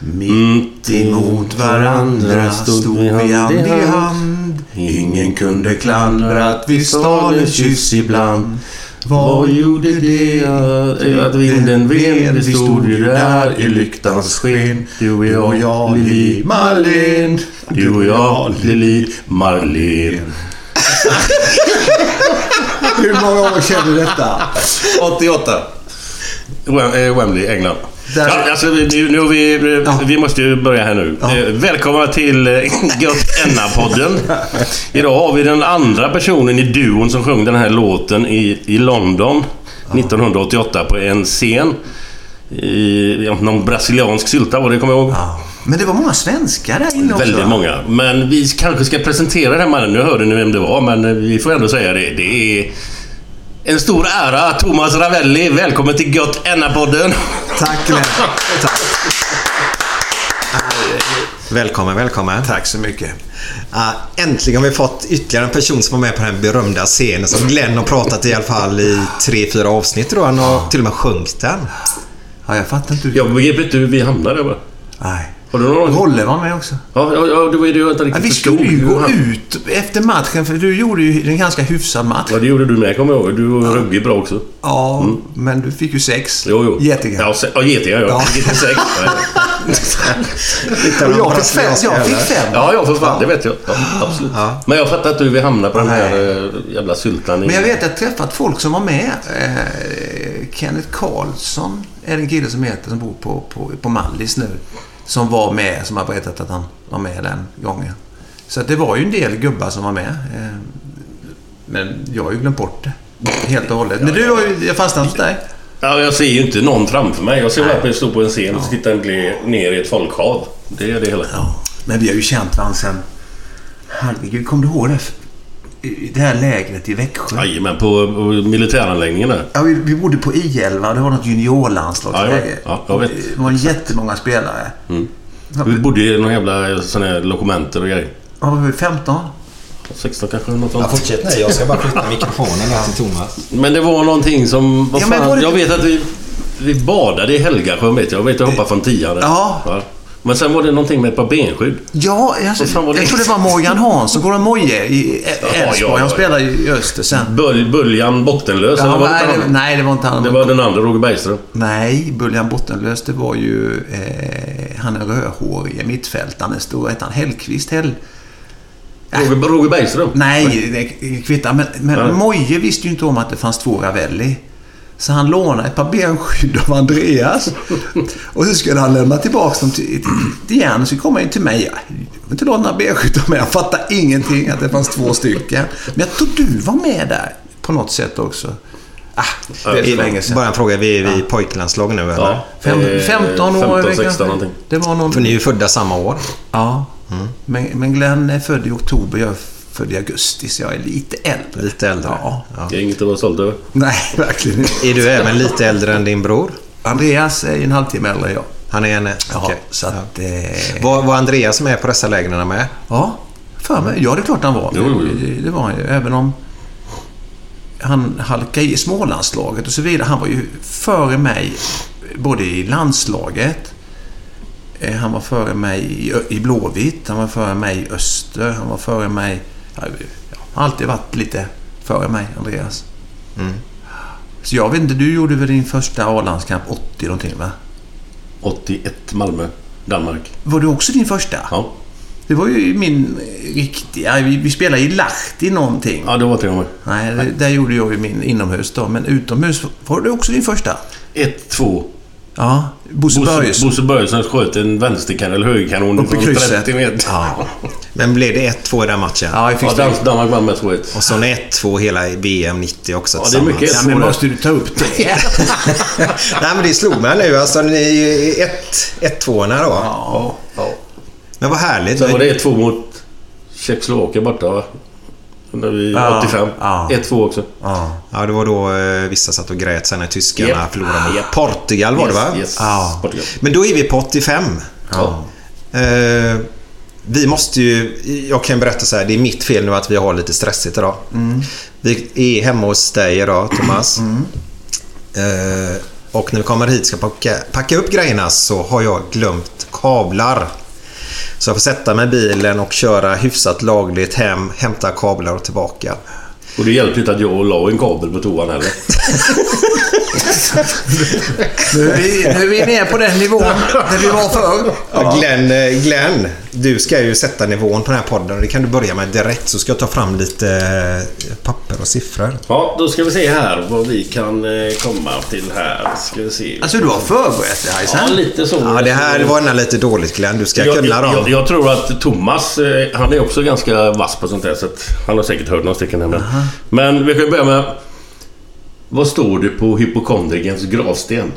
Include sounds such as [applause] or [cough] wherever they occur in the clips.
Mitt emot varandra stod vi hand i hand. Ingen kunde klandra att vi stal en kyss ibland. Vad gjorde det att vinden ved? Vi stod ju där i lyktans sken. Du och jag, jag Lili Marlene. Du och jag, Lili Marlene. [laughs] Hur många år sedan är detta? 88. Wem- eh, Wembley, England. Där- Ja, alltså, vi, nu, vi, vi måste ju börja här nu. Eh, Välkomna till eh, Gött Enna-podden. [laughs] Idag har vi den andra personen i duon som sjöng den här låten i, i London 1988 på en scen. I ja, någon brasiliansk sylta var det, kommer jag ihåg. Ja. Men det var många svenskar där inne också. Väldigt många. Men vi kanske ska presentera den här mannen. Nu hörde ni vem det var, men eh, vi får ändå säga det. Det är en stor ära. Thomas Ravelli, välkommen till Gött Enna-podden. Tack Glenn. [laughs] Tack. Välkommen, välkommen. Tack så mycket. Ja, äntligen har vi fått ytterligare en person som var med på den berömda scenen som Glenn har pratat i alla fall i tre, fyra avsnitt jag. Han har till och med sjungit den. Ja, jag fattar inte. hur- Jag begriper inte hur vi hamnade där. Nej. Har du någon... Rolle var med också. Ja, ja, ja, det var ju det jag inte Ja, riktigt vi förstod. skulle ju gå ut efter matchen för du gjorde ju en ganska hyfsad match. Ja, det gjorde du med, kommer jag ihåg. Du var ruggig bra också. Ja, men du fick ju sex. Jo, jo. Getingar. Ja, se- ja getingar, ja. Ja. Inte sex. [laughs] Och jag fick fem. Jag fick fem. Ja, ja, för fan. Det vet jag. Ja, absolut. Men jag fattar inte hur vi hamnade på den här eh, jävla syltan. Men jag vet att jag har träffat folk som var med. Eh, Kenneth Karlsson är en kille som heter som bor på, på, på Mallis nu. Som var med, som har berättat att han var med den gången. Så det var ju en del gubbar som var med. Eh, men jag har ju glömt bort det. Helt och hållet. Men du har ju, jag fastnade hos dig. Ja, jag ser ju inte någon framför mig. Jag ser bara att jag står på en scen och så tittar ner i ett folkhav. Det är det hela. Ja. Men vi har ju känt varandra sen... Herregud, kommer du ihåg det? I Det här lägret i Växjö. Jajamän, på, på militäranläggningen där. Ja, vi, vi bodde på I11. Det var något juniorlandslagsläge. Ja, ja, jag vet. Det var jättemånga spelare. Vi bodde i någon jävla sån här logementer och grejer. Ja, var vi 15? 16 kanske, något sånt. Ja, fortsätt nu. Jag ska bara flytta mikrofonen här till Thomas. Men det var någonting som... Vad Ja, fan, var det- Jag vet att vi, vi badade i Helgasjön vet jag. Jag vet att jag hoppade från tian där. Ja. Men sen var det någonting med ett par benskydd. Ja, alltså, det? jag tror det var Morgan Hansson, Gordon Moje i Ä- ja, Elfsborg. ja, Han spelade i Öster sen. Böl, Böljan Bottenlös. Ja, var nej, det, nej, det var inte han. det var den andra, Roger Bergström. Nej, Buljan Bottenlös, det var ju eh, han är rödhårige mittfältaren. Det stod, hette han Hellqvist? Hell... Roger, Roger Bergström. Nej, det kvittar. Men, men. Moje visste ju inte om att det fanns två Ravelli. Så han lånade ett par benskydd av Andreas. Och så skulle han lämna tillbaka dem till, igen. Så kom han in till mig. Jag vill inte låna benskydd av mig. Jag fattade ingenting att det fanns två stycken. Men jag tror du var med där på något sätt också. Ah, det är så länge sedan. Bara en fråga. Vi är vi i pojklandslag nu eller? Ja. Fem, Eh, 15 år 15, kanske. 16 någonting. Det var någon... För ni är ju födda samma år. Ja. Men, men Glenn är född i oktober. Jag är född i augusti. Så jag är lite äldre. Lite äldre. Ja. Det är inget att vara stolt över. Nej, verkligen inte. Är du även lite äldre än din bror? Andreas är en halvtimme äldre än jag. Han är en... Ja, okej. så att... Eh, Var, var Andreas med på dessa lägren med? ja, för mig. Ja, det är klart han var. Jo, jo, jo. Det, det var han ju. Även om han halkade i Smålandslaget och så vidare. Han var ju före mig både i landslaget eh, han var före mig i Blåvitt, han var före mig i Öster, han var före mig... Har alltid varit lite före mig, Andreas. Mm. Så jag vet inte, du gjorde väl din första A-landskamp 80 någonting va? 81 Malmö, Danmark. Var det också din första? Ja, Det var ju min riktiga... Vi, vi spelade i Lahti någonting. ja det var till och med. Nej, det, där gjorde jag ju min inomhus då. Men utomhus, var det också din första? 1-2. Ja, Bosse Börjesson. Bosse Börjesson sköt en vänsterkanon eller högerkanon från krysset. 30 meter. Ja, [laughs] Men blev det 1-2 i den matchen? ja, jag Ja, fick Dan- Danmark vann med 2-1. Och så 1-2 hela VM 90 också Ja, det är mycket. Ja, men måste du ta upp det? [laughs] Nej, men det slog mig nu. Alltså, ni är ju 1-2 då. Ja, ja. Men vad härligt. Sen var det 1-2 mot Tjeckoslovakien borta va? När vi, Ja, 85. ja. 1-2 också. ja. Ja, det var då eh, vissa satt och grät sen när tyskarna Japp. förlorade mot Japp. Portugal var det va? Yes, yes. Ja. Portugal. Men då är vi på 85. Ja. Eh, vi måste ju... Jag kan berätta så här, det är mitt fel nu att vi har lite stressigt idag. Vi är hemma hos dig idag, Thomas. Eh, och när vi kommer hit ska packa, packa upp grejerna så har jag glömt kablar. Så jag får sätta mig i bilen och köra hyfsat lagligt hem, hämta kablar och tillbaka. Och det hjälpte inte att jag la en kabel på toan heller. [laughs] Nu, är vi, nu är vi nere på den nivån där vi var förr. Ja. Glenn, eh, Glenn, du ska ju sätta nivån på den här podden och det kan du börja med direkt så ska jag ta fram lite eh, papper och siffror. Ja, då ska vi se här vad vi kan eh, komma till här. Ska vi se. Alltså du har förberett dig Ja, lite så. Ja, det här var nästan lite dåligt Glenn. Du ska jag, kunna jag, dem. jag, jag tror att Thomas, han är också ganska vass på sånt här. Så att han har säkert hört några stycken här. Men, vi kan börja med... Vad står det på hypokondrigens gravsten?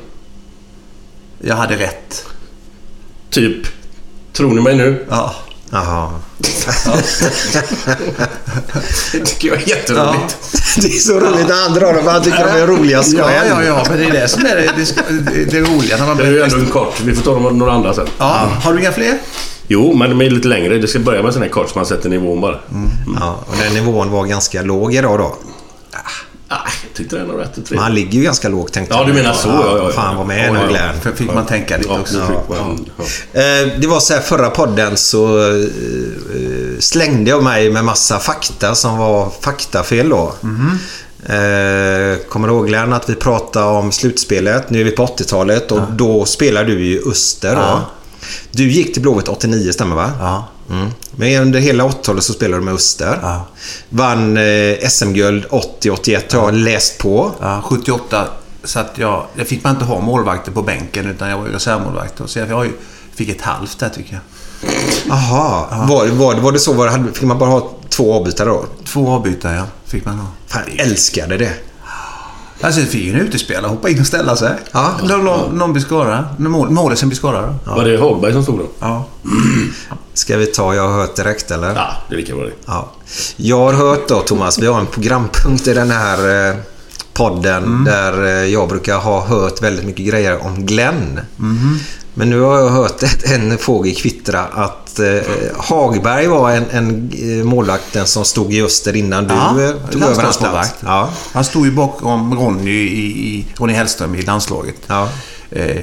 Jag hade rätt. Typ... Tror ni mig nu? Ja. Jaha. [laughs] Det tycker jag är Ja. jätteroligt. Det är så roligt när han drar dem. Han tycker de är roliga Ja, ja, ja, men det är det som är det, det, det, roliga när man Det är ju ändå en kort. Vi får ta dem några andra sen. Ja, har du inga fler? Jo, men de är lite längre. Det ska börja med en sån här kort som man sätter nivån bara. Ja, och den nivån var ganska låg idag då. Ah, jag tyckte det nog rätt och Men han ligger ju ganska lågt tänkte Ja, jag. du menar så. Ja, ja, ja. Fan, var med Ja, nu ja. Glenn. För fick man tänka lite Ja, också. Ja. Eh, Det var så här förra podden så eh, slängde jag mig med massa fakta som var faktafel då. Eh, kommer du ihåg Glenn att vi pratade om slutspelet? Nu är vi på 80-talet och då spelar du ju Öster då. Du gick till Blåvitt 89 stämmer va? Ja. Mm. Men under hela 80-talet så spelade du med Öster. Ja. Vann eh, SM-guld 80-81 har jag läst på. Ja, 78 så att jag... Jag fick man inte ha målvakter på bänken utan jag var ju reservmålvakt. Så jag fick ett halvt där tycker jag. Jaha, var, var, var det så? Var, fick man bara ha två avbytare då? Två avbytare ja, fick man ha. Fan, jag älskade det. Alltså fick ju en utespelare hoppa in och ställa sig. Ja. Någon, någon, någon blir skadad. Mål, målisen blir skadad. Ja. Var det Hagberg som stod då? ja. Ska vi ta Jag har hört direkt eller? Ja, det är lika bra det. Ja. Jag har hört då Thomas, vi har en programpunkt i den här eh, podden där eh, jag brukar ha hört väldigt mycket grejer om Glenn. Men nu har jag hört ett, en fågel kvittra att eh, Hagberg var en, en eh, målvakten som stod i Öster innan du Ja, eh, tog över hans plats. Ja. Han stod ju bakom Ronny, i, i, Ronny Hellström i landslaget. Ja. Eh,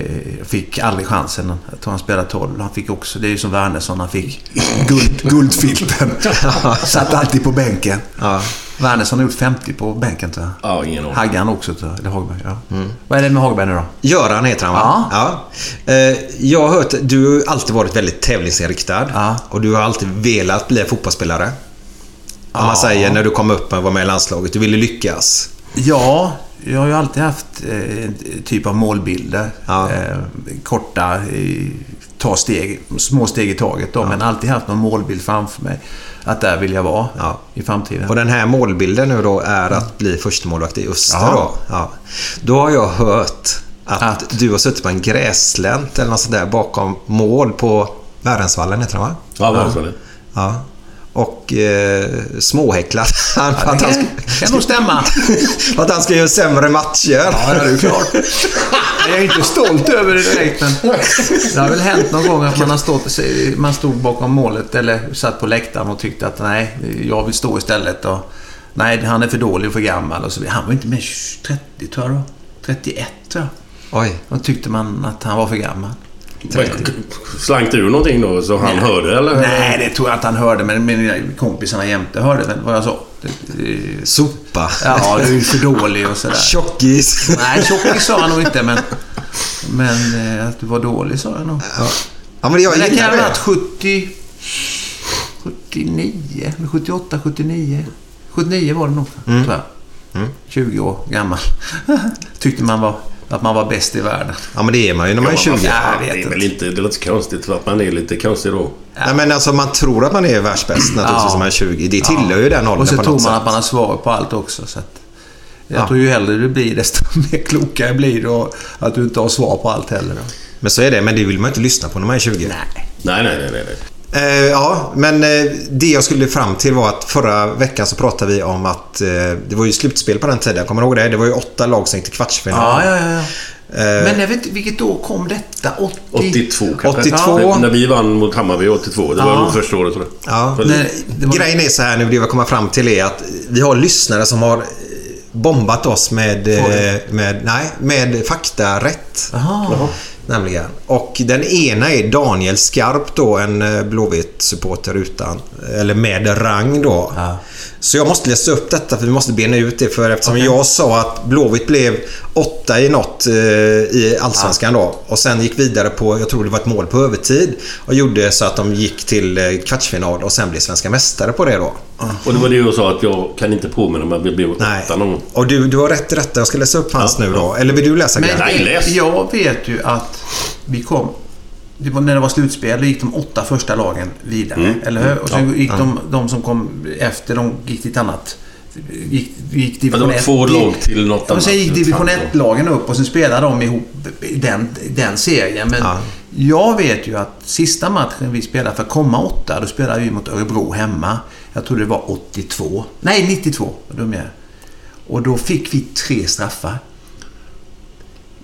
fick aldrig chansen. Jag tror han spelade 12. Han fick också, det är ju som Wernersson, han fick guld, [laughs] guldfilten. Satt alltid på bänken. Ja. Wernersson har gjort 50 på bänken tror jag. Ja, ingen aning. Haggan också tror jag. Eller Hagberg. Ja. Vad är det med Hagberg nu då? Göran heter han va? Ja. Eh, Jag har hört, du har alltid varit väldigt tävlingsinriktad. Ja. Och du har alltid velat bli fotbollsspelare. Om man säger när du kom upp och var med i landslaget. Du ville lyckas. Ja, jag har ju alltid haft eh, en typ av målbilder. Ja. Eh, korta, eh, ta steg, små steg i taget då, men alltid haft någon målbild framför mig. Att där vill jag vara Ja. i framtiden. Och den här målbilden nu då är att bli förstemålvakt i Öster Ja. då. Ja. Då har jag hört att, Att? du har suttit på en gräslänt eller något sånt där bakom mål på Värensvallen heter det va? Ja, det? Ja. Och eh, småhäcklat han för att han ska, kan nog stämma. [laughs] för att han ska göra sämre matcher. Ja, det är klart. [laughs] Jag är inte stolt över det direkt, men det har väl hänt någon gång att man, har stått, man stod bakom målet eller satt på läktaren och tyckte att nej, jag vill stå istället. Och, nej, han är för dålig och för gammal. Och så, han var inte mer 30, tror jag då. 31, tror jag. Oj. Då tyckte man att han var för gammal. Slank du någonting då så han hörde eller? Nej, det tror jag inte han hörde, men mina kompisarna jämte hörde väl vad jag sa. Sopa. ja, du är för dålig och sådär. Tjockis. Nej, tjockis sa han nog inte, men, men eh, att du var dålig sa jag nog. Ja. ja, men jag Men det kan ha varit 70... 79, eller 78, 79. 79 var det nog, Mm. tror jag. 20 år gammal. [laughs] Tyckte man var, att man var bäst i världen. Ja, men det är man ju när man är 20. Ja, jag Det vet är väl inte. det låter konstigt för att man är lite konstig då. Nej, men alltså man tror att man är världsbäst naturligtvis Ja. när man är 20. Det tillhör ju den åldern Och så på tror något man sätt. att man har svar på allt också. Så att, jag Ja. tror ju hellre du blir desto [laughs] mer klokare blir du och att du inte har svar på allt heller. Men så är det, men det vill man inte lyssna på när man är 20. Nej. Nej, nej, nej. nej, nej. Eh, ja, men eh, det jag skulle fram till var att förra veckan så pratade vi om att eh, det var ju slutspel på den tiden. Kommer du ihåg det? Det var ju åtta lag som gick till kvartsfinal. Ja, ja, ja. Men jag vet inte, vilket år kom detta? 80? 82 kanske? 82. Ja. När vi vann mot Hammarby 82. Det var Ja. nog första året tror jag. Ja. Nej, var... Grejen är så här nu, det jag kommer fram till är att vi har lyssnare som har bombat oss med, med, nej, med fakta rätt. Jaha. Nämligen. Och den ena är Daniel Skarp då, en eh, Blåvitt-supporter utan, eller med rang då. Ja. Så jag måste läsa upp detta för vi måste bena ut det för eftersom jag sa att Blåvitt blev åtta i något eh, i Allsvenskan då. Och sen gick vidare på, jag tror det var ett mål på övertid. Och gjorde så att de gick till eh, kvartsfinal och sen blev svenska mästare på det då. Och det var det jag sa att jag kan inte påminna mig att vi blev åtta någon gång. Och du, du har rätt i detta. Jag ska läsa upp hans Ja, nu ja. då. Eller vill du läsa Men? Nej, läs. jag vet ju att vi kom... Det var när det var slutspel, då gick de åtta första lagen vidare. Mm. Eller hur? Och sen gick de, de som kom efter, de gick till ett annat. Gick, gick Ja, division det var 1. två lag till något Ja, men sen annat. gick division 1-lagen upp och sen spelade de ihop i den, den serien. Men Ja. jag vet ju att sista matchen vi spelade för att komma åtta, då spelade vi mot Örebro hemma. Jag tror det var 82. Nej, 92. Vad dum jag är. Och då fick vi tre straffar.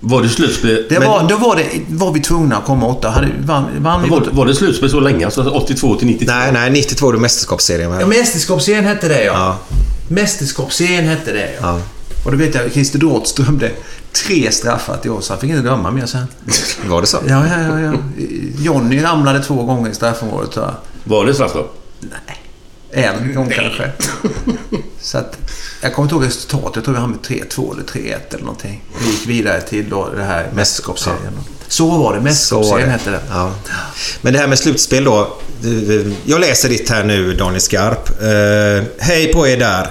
Var det slutspel? Det men- var, då var, det, var vi tvungna att komma åtta. Hade, vann, vann var, var det slutspel så länge? Alltså 82 till 92? Nej, nej. 92 är det mästerskapsserien. va? ja, mästerskapsserien hette det ja. Ja. Mästerskapsserien hette det ja. Ja. Och då vet jag Christer Dortz dömde tre straffar till oss. Han fick inte döma mer sen. [laughs] Var det så? Ja, ja, ja. ja. Johnny ramlade två gånger i straffområdet tror jag. Var det straff då? En gång kanske. Så att, jag kommer inte ihåg resultatet. Jag tror vi hamnade 3-2 eller 3-1 eller någonting. Vi gick vidare till då det här mästerskapsserien. Så var det. Mästerskapsserien det. hette det. Ja. Men det här med slutspel då. Jag läser ditt här nu, Daniel Skarp. Eh, hej på er där.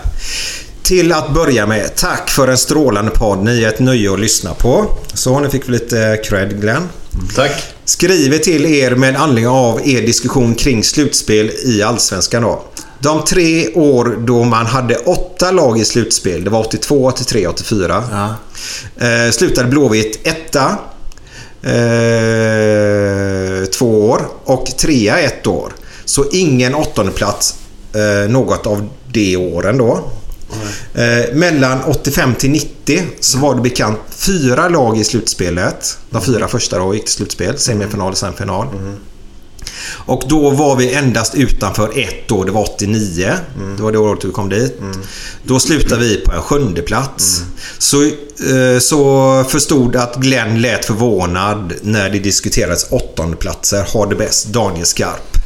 Till att börja med, tack för en strålande podd. Ni är ett nöje att lyssna på. Så, nu fick vi lite cred, Glenn. Tack. Skriver till er med anledning av er diskussion kring slutspel i Allsvenskan då. De tre år då man hade åtta lag i slutspel, det var 82, 83, 84. Ja. Eh, slutade Blåvitt etta. Eh, två år. Och trea ett år. Så ingen åttonde plats eh, något av de åren då. Eh, mellan 85 till 90 så var det bekant fyra lag i slutspelet. De fyra första då gick till slutspel. Semifinal och sen final. Och då var vi endast utanför ett år. Det var 89. Det var det året vi kom dit. Då slutade vi på en sjunde plats. Så, eh, så förstod att Glenn lät förvånad när det diskuterades åttonde platser. Har det bäst. Daniel Skarp.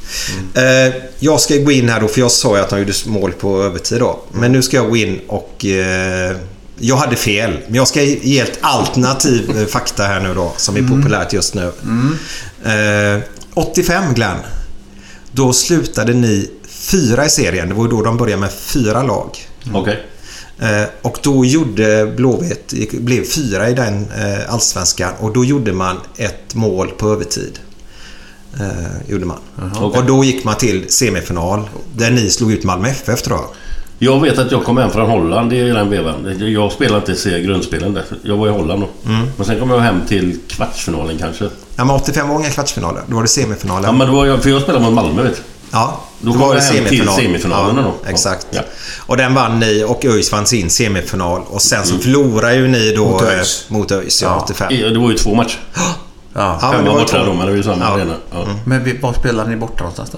Eh, jag ska gå in här då, för jag sa ju att han gjorde mål på övertid då. Men nu ska jag gå in och... Eh, jag hade fel. Men jag ska ge ett alternativ fakta här nu då, som är populärt just nu. Eh, 85 Glenn. Då slutade ni fyra i serien. Det var ju då de började med fyra lag. Okej. Eh, och då gjorde Blåvitt, blev fyra i den eh, allsvenskan och då gjorde man ett mål på övertid. Eh, gjorde man. Okej. Och då gick man till semifinal där ni slog ut Malmö FF tror jag. Jag vet att jag kom hem från Holland i den vevan. Jag spelade inte grundspelen där. Jag var i Holland då. Mm. Men sen kom jag hem till kvartsfinalen kanske. Ja, men 85 var inga kvartsfinaler. Då var det semifinaler. Ja, men då var jag... För jag spelade mot Malmö vet. Ja. Då Då var det hem till semifinal. semifinalerna ja, då. Exakt. Ja. Och den vann ni och ÖIS vann sin semifinal. Och sen så förlorade ju ni då Mot eh, ÖIS. mot ÖIS ja, Ja. 85. Ja, Det var ju två matcher. [gasps] Ja. Ja, men Hemma borta men det var ju samma Ja. arena. Ja. Men vi, var spelade ni borta någonstans då?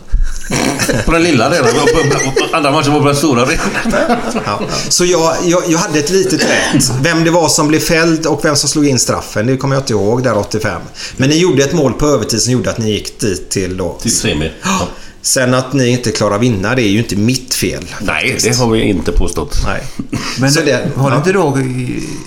[laughs] På den lilla arenan. Andra matchen var på den stora arenan. [laughs] Ja. Så jag, jag, jag hade ett litet rätt. Vem det var som blev fälld och vem som slog in straffen, det kommer jag inte ihåg där 85. Men ni gjorde ett mål på övertid som gjorde att ni gick dit till då. Till semi. Ja. Sen att ni inte klarar att vinna, det är ju inte mitt fel. Nej, det har vi inte påstått. Nej. Men det- var det inte då...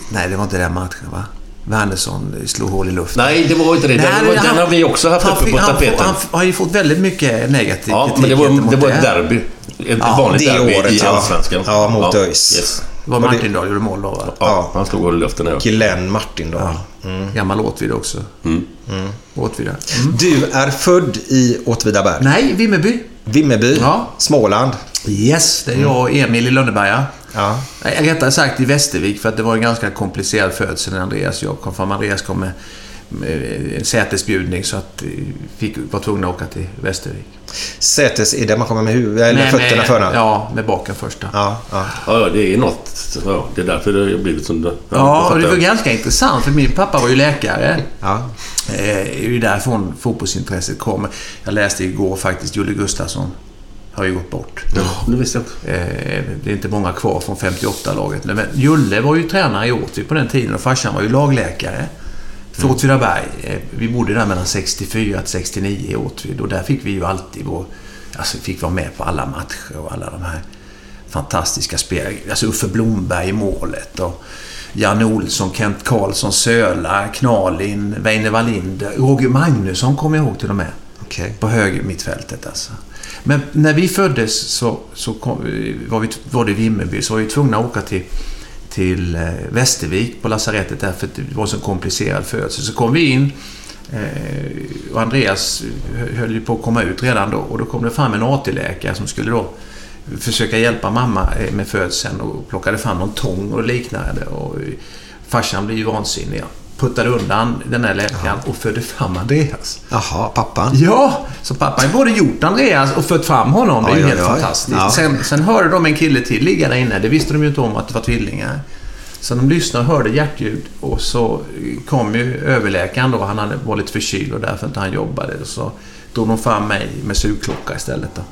Nej, det var inte den matchen va? Wernersson slog hål i luften. Nej, det var inte det. Den, Nej, den han- har vi också haft han uppe på han, tapeten. får- Han har ju fått väldigt mycket negativ Ja, kritik men det var, det var ett derby. Ett Ja, vanligt det derby året, i ja. Allsvenskan. Ja, mot ÖIS. Yes. Det var Martindal gjorde mål då va? Ja, Ja. han slog hål i luften. Ja. Glenn Martindal. Ja. Gammal Åtvid också. Mm. Åtvid, ja. mm. Du är född i Åtvidaberg. Nej, Vimmerby. Vimmerby. Ja. Småland. Yes, det är jag och Emil i Lönneberga. Ja. Rättare sagt i Västervik för att det var en ganska komplicerad födsel när Andreas och jag kom fram. Andreas kom med, med en sätesbjudning så att vi fick, var tvungna att åka till Västervik. Sätes är där man kommer med huvudet, eller Nej, fötterna med, före. Ja, med baken första. Ja, ja. Ja, det är något. Ja, det är därför det har blivit som det Ja, och det var ganska intressant för min pappa var ju läkare. ja. Eh, Det är ju därifrån fotbollsintresset kommer. Jag läste igår faktiskt, Julle Gustafsson har ju gått bort. Ja, det visste jag. Eh, Det är inte många kvar från 58-laget. Men Julle var ju tränare i Åtvid på den tiden och farsan var ju lagläkare för Åtvidaberg. Eh, Vi bodde där mellan 64 till 69 i Åtvid och där fick vi ju alltid vår... Alltså fick vara med på alla matcher och alla de här fantastiska spel. Alltså Uffe Blomberg i målet och Jan Olsson, Kent Karlsson, Söla, Knalin, Weine Wallinder, Roger Magnusson kommer jag ihåg till och med. Okej. På höger mittfältet alltså. Men när vi föddes så, så kom, var, vi, var det i Vimmerby så var vi tvungna att åka till, till eh, Västervik på lasarettet där för att det var så komplicerad födsel. Så kom vi in eh, och Andreas eh, höll ju på att komma ut redan då och då kom det fram en AT-läkare som skulle då försöka hjälpa mamma med födseln och plockade fram någon tång och liknande. Och farsan blev ju vansinnig puttade undan den här läkaren och födde fram Andreas. Jaha, pappan. Ja, så pappa har både gjort Andreas och fött fram honom. Det är ju helt fantastiskt. Sen, sen hörde de en kille till ligga där inne. Det visste de ju inte om att det var tvillingar. Så de lyssnade och hörde hjärtljud och så kom ju överläkaren då. Han hade, var lite förkyld och därför inte han jobbade. Så drog de fram mig med sugklocka istället då.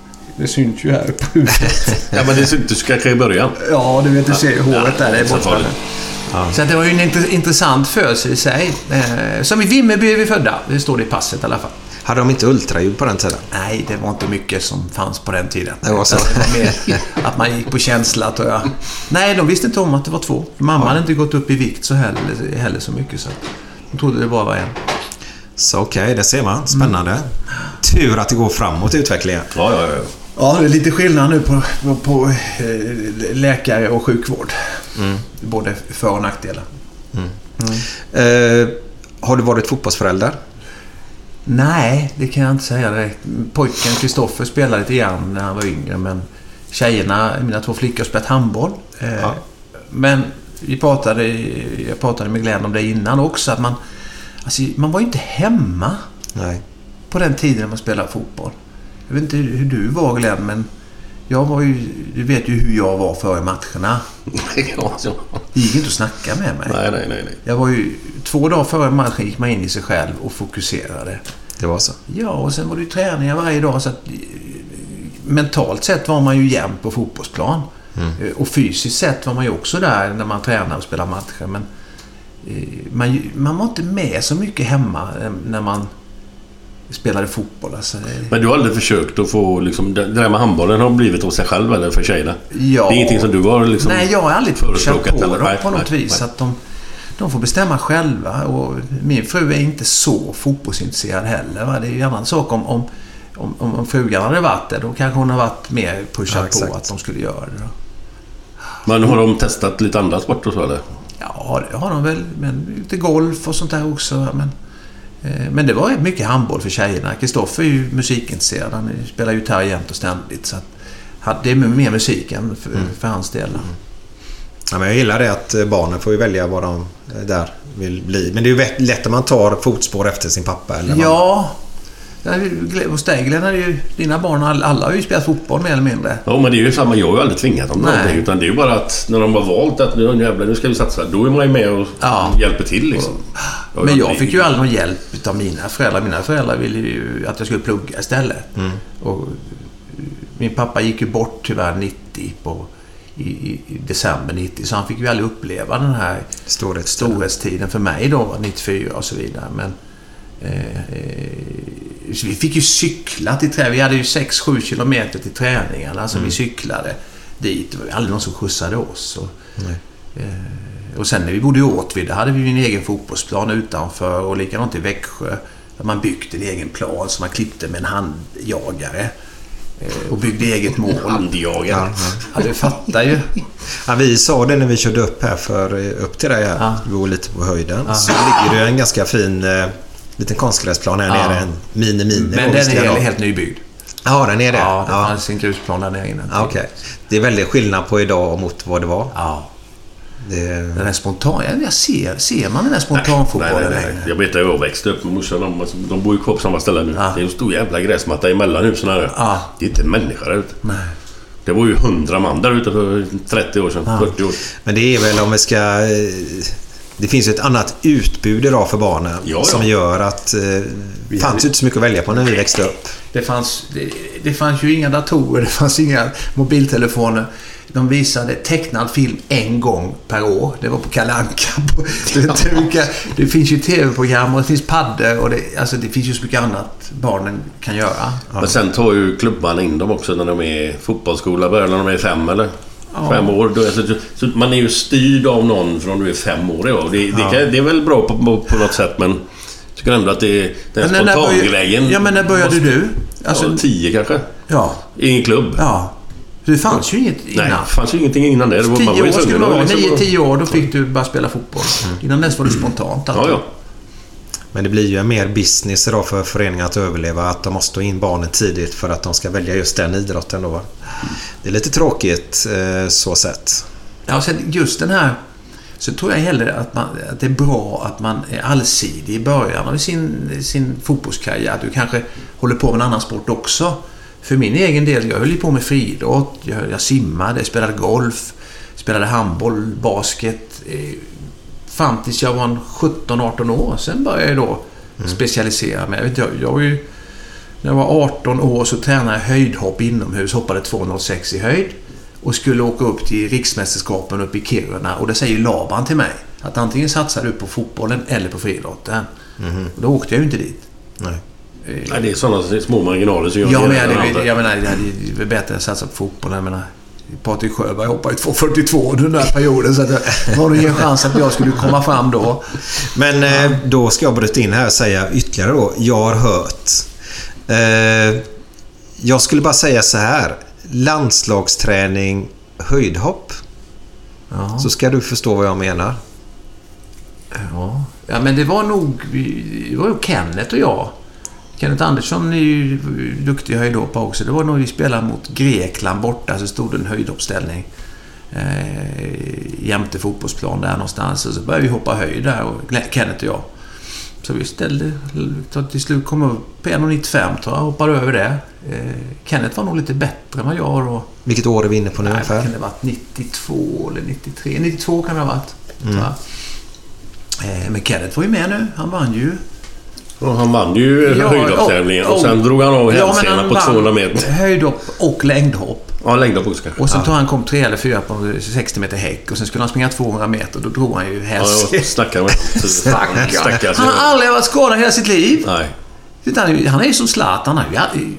Det syns ju här på huvudet. [laughs] Ja, men det syntes kanske i början. Ja, du vet, du ser ju håret där. Det är så borta. farligt. Så att det var ju en int- intressant födsel i sig. Eh, som i Vimmerby är vi födda. Det står det i passet i alla fall. Hade de inte ultraljud på den tiden? Nej, det var inte mycket som fanns på den tiden. Det var så. Det var mer att man gick på känsla, tror jag. Nej, de visste inte om att det var två. Mamma hade inte gått upp i vikt så heller, heller så mycket. Så de trodde det bara var en. Så okej, det ser man. Spännande. Tur att det går framåt utvecklingen. Ja, ja, ja. Ja, det är lite skillnad nu på, på, på eh, läkare och sjukvård. Både för och nackdelar. Eh, har du varit fotbollsförälder? Nej, det kan jag inte säga direkt. Pojken Kristoffer spelade lite grann när han var yngre, men tjejerna, mina två flickor, har spelat handboll. Eh, Ja. Men vi pratade, jag pratade med Glenn om det innan också, att man, alltså, man var ju inte hemma Nej. på den tiden när man spelade fotboll. Jag vet inte hur du var Glenn, men jag var ju, du vet ju hur jag var före matcherna. [laughs] ja så. Det gick inte att snacka med mig. Nej, nej, nej. nej. Jag var ju, två dagar före matchen gick man in i sig själv och fokuserade. Det var så. Ja, och sen var det ju träningar varje dag. Så att, mentalt sett var man ju jämn på fotbollsplan. Eh, Och fysiskt sett var man ju också där när man tränar och spelar matcher. Men eh, man, man var inte med så mycket hemma eh, när man spelade fotboll. Alltså, det- Men du har aldrig försökt att få... Liksom, det där med handbollen har blivit av sig själv eller för tjejerna? Ja. Det är ingenting som du har liksom... Nej, jag har aldrig pushat på eller? dem på något nej, vis. nej. Att de, de får bestämma själva. Och min fru är inte så fotbollsintresserad heller. Va? Det är ju en annan sak om, om, om, om frugan hade varit det. Då kanske hon har varit mer pushad Ja, på att de skulle göra det. Då. Men har de testat lite andra sporter så eller? Ja, det har de väl. Men lite golf och sånt där också. Men, men det var mycket handboll för tjejerna. Kristoffer är ju musikintresserad. Han spelar gitarr jämt och ständigt. Så det är mer musik än för, Mm. för hans del. Ja, men jag gillar det att eh, barnen får välja vad de eh, där vill bli. Men det är ju lätt om man tar fotspår efter sin pappa eller Ja, Hos dig Glenn, ju, dina barn, all- alla har ju spelat fotboll mer eller mindre. Ja, men det är ju samma. Jag har ju aldrig tvingat dem Nej. någonting. Utan det är ju bara att när de har valt att nu jävlar, nu ska vi satsa. Då är man ju med och Ja. hjälper till liksom. har Men jag fick ju aldrig någon hjälp av mina föräldrar. Mina föräldrar ville ju att jag skulle plugga istället. Mm. Och min pappa gick ju bort tyvärr 90 på, i, i, december 90. Så han fick ju aldrig uppleva den här Storhetstiden. storhetstiden för mig då, 94 och så vidare. Men så vi fick ju cykla till träningen. Vi hade ju 6-7 kilometer till träningarna som vi cyklade dit. Det var aldrig någon som skjutsade oss. Och, eh, och sen när vi bodde i Åtvid, hade vi en egen fotbollsplan utanför och likadant i Växjö. Där man byggt en egen plan som man klippte med en handjagare. eh, Och byggde eget mål. Handjagare. Ja, du fattar ju. [laughs] Ja, vi sa det när vi körde upp här för, upp till dig här. Ja. Vi var lite på höjden. Så ligger det en ganska fin eh, liten konstgräsplan här Ja. nere. En mini-mini. Men den är helt nybyggd. Ja, den är det? Ja, det ja. fanns en grusplan där nere innan. Ja, Okej. Det är väldigt skillnad på idag mot vad det var. Ja. Det, Den är spontan. Ja, Jag ser, ser man den där spontanfotbollen längre? Jag vet att jag växte upp med morsan. De, de bor ju kvar på samma ställe nu. Ja. Det är en stor jävla gräsmatta emellan husen här. Ja. Det är inte en människa där ute. Nej. Det var ju hundra man där ute för 30 år sedan. 40 år. men det är väl om vi ska... Det finns ett annat utbud idag för barnen. Ja, ja. Som gör att... eh, Det fanns ju inte så mycket att välja på när vi växte upp. Det fanns, det, det fanns ju inga datorer, [laughs] det fanns inga mobiltelefoner. De visade tecknad film en gång per år. Det var på Kalle Anka. [laughs] Du vet hur mycket- Det finns ju tv-program och det finns paddor och det, alltså det finns ju så mycket annat barnen kan göra. Men sen tar ju klubbarna in dem också när de är fotbollsskola. Börjar när de är fem eller? Fem år. Då, alltså, så man är ju styrd av någon från du är fem år. Ja. Det, det, kan, det är väl bra på, på, på något sätt men... Jag tycker ändå att det är den spontangrejen. Ja, men när började du? Alltså- ja, tio kanske. Ja. I en klubb. ja. Det fanns ju inget innan. Nej, det fanns ju ingenting innan det. det var, man Tio år skulle att vara. liksom- Nio, tio år, då fick du bara spela fotboll. Innan dess var det spontant. Ja, ja. Men det blir ju en mer business idag för föreningar att överleva. Att de måste ta in barnen tidigt för att de ska välja just den idrotten då. Det är lite tråkigt eh, så sett. Ja, sen just den här... Så tror jag hellre att, man, att det är bra att man är allsidig i början av sin, sin fotbollskarriär. Att du kanske håller på med en annan sport också. För min egen del, jag höll ju på med friidrott. Jag, jag simmade, spelade golf, spelade handboll, basket. Eh, Eh, fram tills jag var en 17-18 år. Sen började jag då specialisera mig. Jag, vet, jag, jag var ju... När jag var 18 år så tränade jag höjdhopp inomhus, hoppade 2,06 i höjd och skulle åka upp till riksmästerskapen uppe i Kiruna och det säger Laban till mig att antingen satsar du på fotbollen eller på friidrotten. Och då åkte jag ju inte dit. Nej. Nej, det är sådana små marginaler som gör Ja, men det jag, ena det, jag menar, det varit bättre att satsa på fotbollen. Jag menar, Patrik Sjöberg hoppade ju 2,42 under den där perioden så det var nog ingen chans att jag skulle komma fram då. Men eh, då ska jag bryta in här och säga ytterligare då. Jag har hört. Eh, jag skulle bara säga så här. Landslagsträning höjdhopp. Ja. Så ska du förstå vad jag menar. Ja. ja, men det var nog... Det var ju Kenneth och jag. Kenneth Andersson är ju duktig höjdhoppare också. Det var nog vi spelade mot Grekland borta, så stod det en höjduppställning. Eh, jämte fotbollsplan där någonstans. Och så började vi hoppa höjd där, och Kenneth och jag. Så vi ställde... Till slut kom upp på 1,95 tror jag. Hoppade över det. Eh, Kenneth var nog lite bättre än vad jag då. Vilket år är vi inne på nu Nej, ungefär? kan det ha varit? 92 eller 93? 92 kan det ha varit. jag. Eh, Men Kenneth var ju med nu. Han vann ju. Och han vann ju Ja, höjdhoppstävlingen och- och sen drog han av Ja, hälsenan han på vann 200 meter. Höjdhopp och längdhopp. Ja, längdhopp också kanske. Och sen tog han kom tre eller fyra på 60 meter häck och sen skulle han springa 200 meter. Då drog han ju Ja, hälsenan. Stackarn. Stackars Han har aldrig varit skadad hela sitt liv. Nej. Utan Han är ju- som Zlatan. Han har ju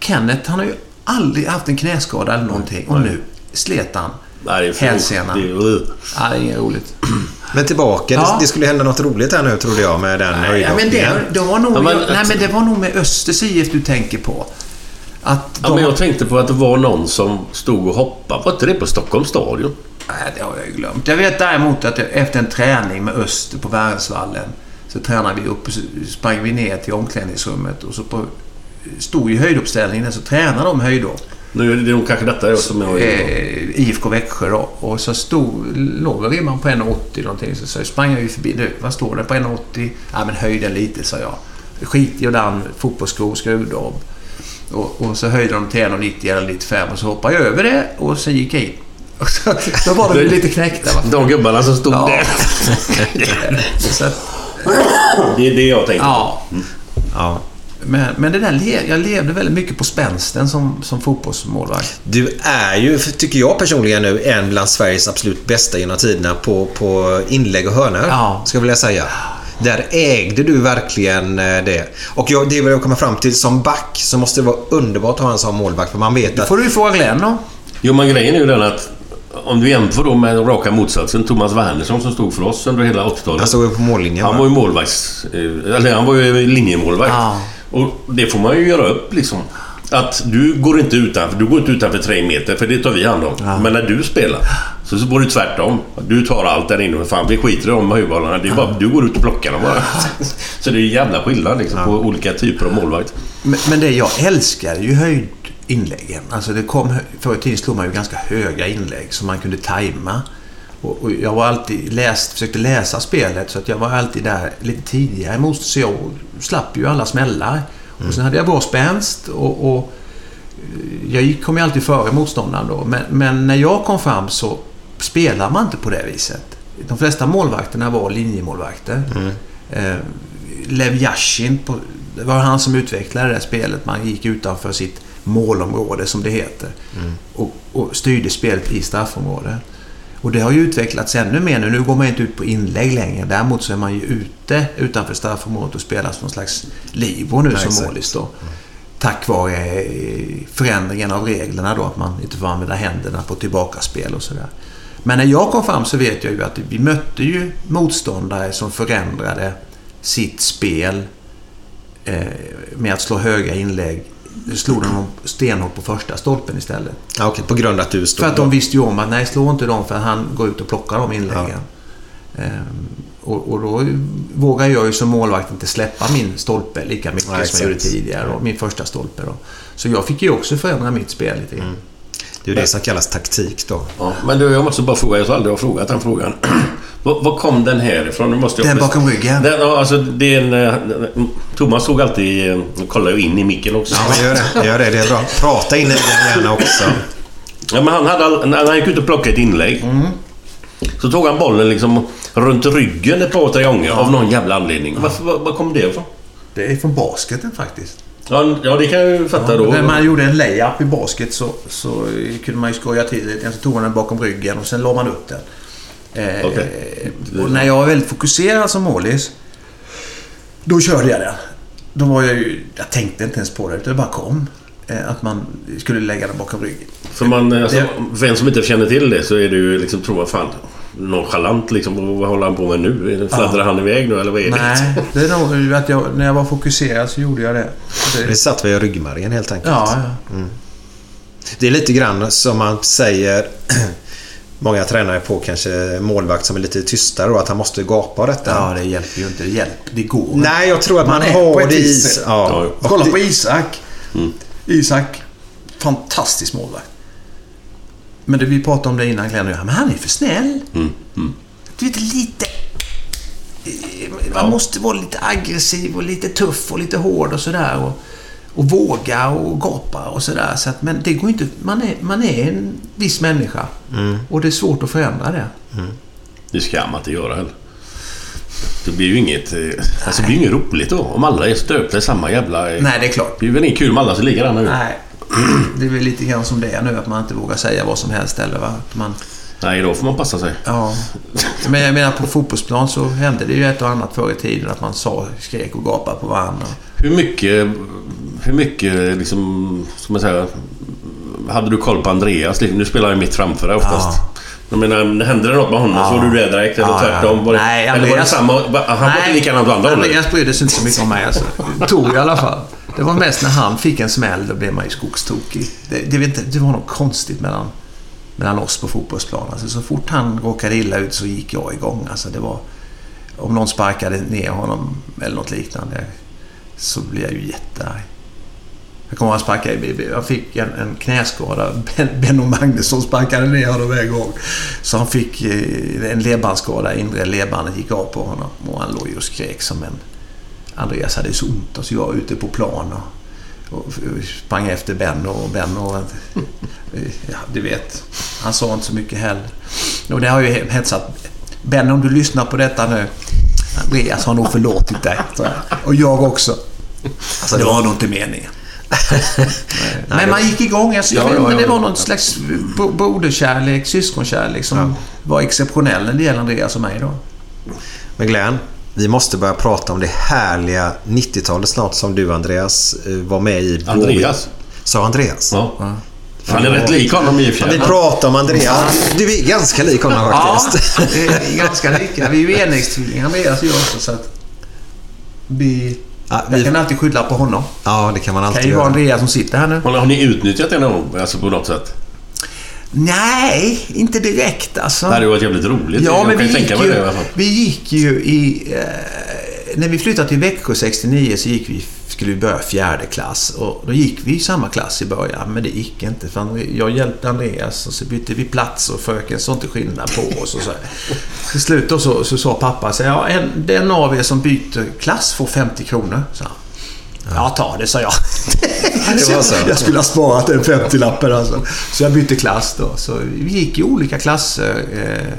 Kenneth, han har ju aldrig haft en knäskada eller någonting. Och nu slet han Nej, det är för- hälsenan. det är- Ja, det är inget roligt. [clears throat] Men tillbaka. Ja. Det, det skulle hända något roligt här nu trodde jag med den Ja, men det, det, var nog, Ja, men- nej, men det var nog med Östers IF du tänker på. Att Ja, men jag tänkte på att det var någon som stod och hoppade. Var inte det på Stockholms stadion? Nej, det har jag ju glömt. Jag vet däremot att jag, efter en träning med Öster på Värnsvallen så tränade vi upp och sprang vi ner till omklädningsrummet och så på, stod ju höjduppställningen så tränade de höjdhopp. Nu är det nog kanske detta jag som är... Eh, IFK Växjö då. Och så stod, låg ribban på 1,80 någonting. Så, så sprang jag ju förbi. Du, vad står det på 1,80? Ja, men höjden lite, sa jag. skitig och dan fotbollsskor, skruvdobb. Och, och så höjde de till 1,90 eller 95 och så hoppade jag över det och sen gick jag in. [laughs] Och så, då var de lite knäckta. Va? De gubbarna som stod Ja. där. [laughs] Så, Det är det jag tänker på. ja. Ja. Men, men det där, jag levde väldigt mycket på spänsten som, som fotbollsmålvakt. Du är ju, tycker jag personligen nu, en bland Sveriges absolut bästa genom tiderna på, på inlägg och hörnor. Ja. Ska jag vilja säga. Där ägde du verkligen eh, det. Och jag, det vill jag komma fram till. Som back så måste det vara underbart att ha en sån målvakt. För man vet Det att... får du ju fråga Glenn om. Jo, men grejen är ju den att om du jämför då med raka motsatsen, Thomas Wernersson som stod för oss under hela 80-talet. Han stod ju på mållinjen. Han va? var ju målvakts... eh, Eller han var ju linjemålvakt. Ja. Och det får man ju göra upp liksom. Att du går inte utanför, du går inte utanför tre meter för det tar vi hand om. Men när du spelar så, så går det tvärtom. Du tar allt där inne. Fan, vi skiter i de. Det är bara, du går ut och plockar dem bara. [laughs] så det är jävla skillnad liksom, på olika typer av målvakt. Men, men det jag älskar är ju höjdinläggen. Alltså det kom, förr i tiden slog man ju ganska höga inlägg som man kunde tajma. Och, och jag var alltid läst, försökte läsa spelet så att jag var alltid där lite tidigare motstånd. Så jag slapp ju alla smällar. Och sen hade jag bra spänst och, och eh, jag gick, kom ju alltid före motståndaren då. Men, men när jag kom fram så spelar man inte på det viset. De flesta målvakterna var linjemålvakter. Eh, Lev Yashin, på, det var han som utvecklade det här spelet. Man gick utanför sitt målområde, som det heter. Och, och styrde spelet i straffområdet. Och det har ju utvecklats ännu mer nu. Nu går man inte ut på inlägg längre. Däremot så är man ju ute utanför straffområdet och spelar som någon slags libero nu Ja, som exakt. målis då. Tack vare eh, förändringen av reglerna då, att man inte får använda händerna på tillbakaspel och sådär. Men när jag kom fram så vet jag ju att vi mötte ju motståndare som förändrade sitt spel eh, med att slå höga inlägg. Nu slog de dem stenhårt på första stolpen istället. Ja, okej, på grund av att du stod För att de visste ju om att nej, slå inte dem för han går ut och plockar de inläggen. Ehm, och, och då vågar jag ju som målvakt inte släppa min stolpe lika mycket Nej, som jag gjorde tidigare. Och min första stolpe då. Så jag fick ju också förändra mitt spel lite grann. Det är ju det som kallas taktik då. Ja, men du, jag måste bara fråga, jag har aldrig har frågat den frågan. Var, var kom den här ifrån? Nu måste jag Den bakom ryggen. Den, ja, alltså, det är en, eh, Thomas såg alltid... eh, kollar jag in i micken också. Ja, gör det. Gör det. Det är bra. Prata in i den gärna också. Ja, men han hade när han gick ut och plockade ett inlägg. Mm. Så tog han bollen liksom runt ryggen ett par, tre gånger av någon jävla anledning. Varför, var, var kom det ifrån? Det är från basketen faktiskt. Ja, ja, det kan jag ju fatta då. När man gjorde en layup i basket så, så kunde man ju skoja till det. Så tog man den bakom ryggen och sen la man upp den. Eh, Okej. Och när jag var väldigt fokuserad som målis, då körde jag den. Då var jag ju... Jag tänkte inte ens på det, utan det bara kom. Eh, att man skulle lägga den bakom ryggen. För, man, eh, alltså, Det- för en som inte känner till det så är det ju liksom, tror man fan, nonchalant liksom. Vad håller han på med nu? Fladdrar han iväg nu eller vad är det? Nej, det är nog att jag, när jag var fokuserad så gjorde jag det. det Det satt vi i ryggmärgen helt enkelt. ja, ja. Det är lite grann som man säger [clears throat] Många tränare på kanske målvakt som är lite tystare och att han måste gapa och detta. ja, det hjälper ju inte. Det hjälper. Det går Nej, jag tror att man, Man har det i. Ja. Ja, Kolla på Isak. Isak. Fantastisk målvakt. Men det, vi pratade om det innan Glenn och jag. Men han är för snäll. Du vet, lite... eh, Man måste vara lite aggressiv och lite tuff och lite hård och sådär. Och, och våga och gapa och sådär. Så att, men det går inte... Man är, man är en viss människa. Och det är svårt att förändra det. Det ska man inte göra heller. Det blir ju inget... eh, Alltså det blir ju inget roligt då. Om alla är stöpta i samma jävla... eh, Nej, det är klart. Det är väl inget kul om alla så likadana ut. Nej. Det är väl lite grann som det är nu, att man inte vågar säga vad som helst eller va? Att man... Nej, då får man passa sig. Ja, men jag menar på fotbollsplan så hände det ju ett och annat förr i tiden att man sa, skrek och gapade på varandra. Hur mycket... Hur mycket liksom... Ska man säga... Hade du koll på Andreas? Nu spelar han mitt framför dig oftast. Ja. Jag menar, hände det något med honom Ja. så var du det direkt eller Ja, tvärtom? Var det, Nej, eller var det samma... Han var inte likadant på andra hållet? Andreas brydde sig inte så mycket om mig alltså. Tog i alla fall. Det var mest när han fick en smäll, då blev man ju skogstokig. Det, det, det var något konstigt mellan, mellan oss på fotbollsplanen. Alltså, så fort han råkade illa ut så gick jag igång. Alltså, det var, om någon sparkade ner honom eller något liknande så blev jag ju jättearg. Jag kommer ihåg han sparkade, jag fick en, en knäskada. Ben, Benno Magnusson sparkade ner honom en gång. Så han fick eh, en ledbandsskada, inre ledbandet gick av på honom och han låg ju och skrek som en... Andreas hade så ont och så jag var ute på plan och, och sprang efter Ben och Ben och... [laughs] Ja, du vet. Han sa inte så mycket heller. Och det har ju hetsat. Ben, om du lyssnar på detta nu. Andreas har nog förlåtit dig. Och jag också. Alltså, det var nog inte meningen. [laughs] Men man gick igång. Alltså, jag Ja, vet ja, inte, det ja. var någon slags bro- broderkärlek, syskonkärlek som var exceptionell när det gäller Andreas och mig då. Men Glenn, vi måste börja prata om det härliga 90-talet snart som du Andreas eh, var med i. Andreas? Sa Andreas? Ja. Han är rätt lik honom i och för Vi sig. pratar om Andreas. Du är ganska lik honom faktiskt. det är ganska lika. Vi är ju [laughs] enäggstvillingar Andreas och jag också så att... Vi... Ja, Jag vi, kan alltid skylla på honom. ja, det kan man Det alltid kan ju vara göra. Andreas som sitter här nu. Har har ni utnyttjat det någon gång? Alltså på något sätt? Nej, inte direkt alltså. Det hade varit jävligt roligt. Ja, jag men kan vi tänka gick, mig ju, det i alla fall. vi gick ju i... Eh, när vi flyttade till Växjö 69 så gick vi, skulle vi börja fjärde klass. Och då gick vi i samma klass i början, men det gick inte. För jag hjälpte Andreas och så bytte vi plats och fröken såg inte skillnad på oss. Och så. Till slut då så, så sa pappa så ja, en, den av er som byter klass får 50 kronor. Så. Ja, ta det, sa jag. Det var så. [laughs] Jag skulle ha sparat en 50-lappen alltså. Så jag bytte klass då. Så vi gick i olika klasser eh,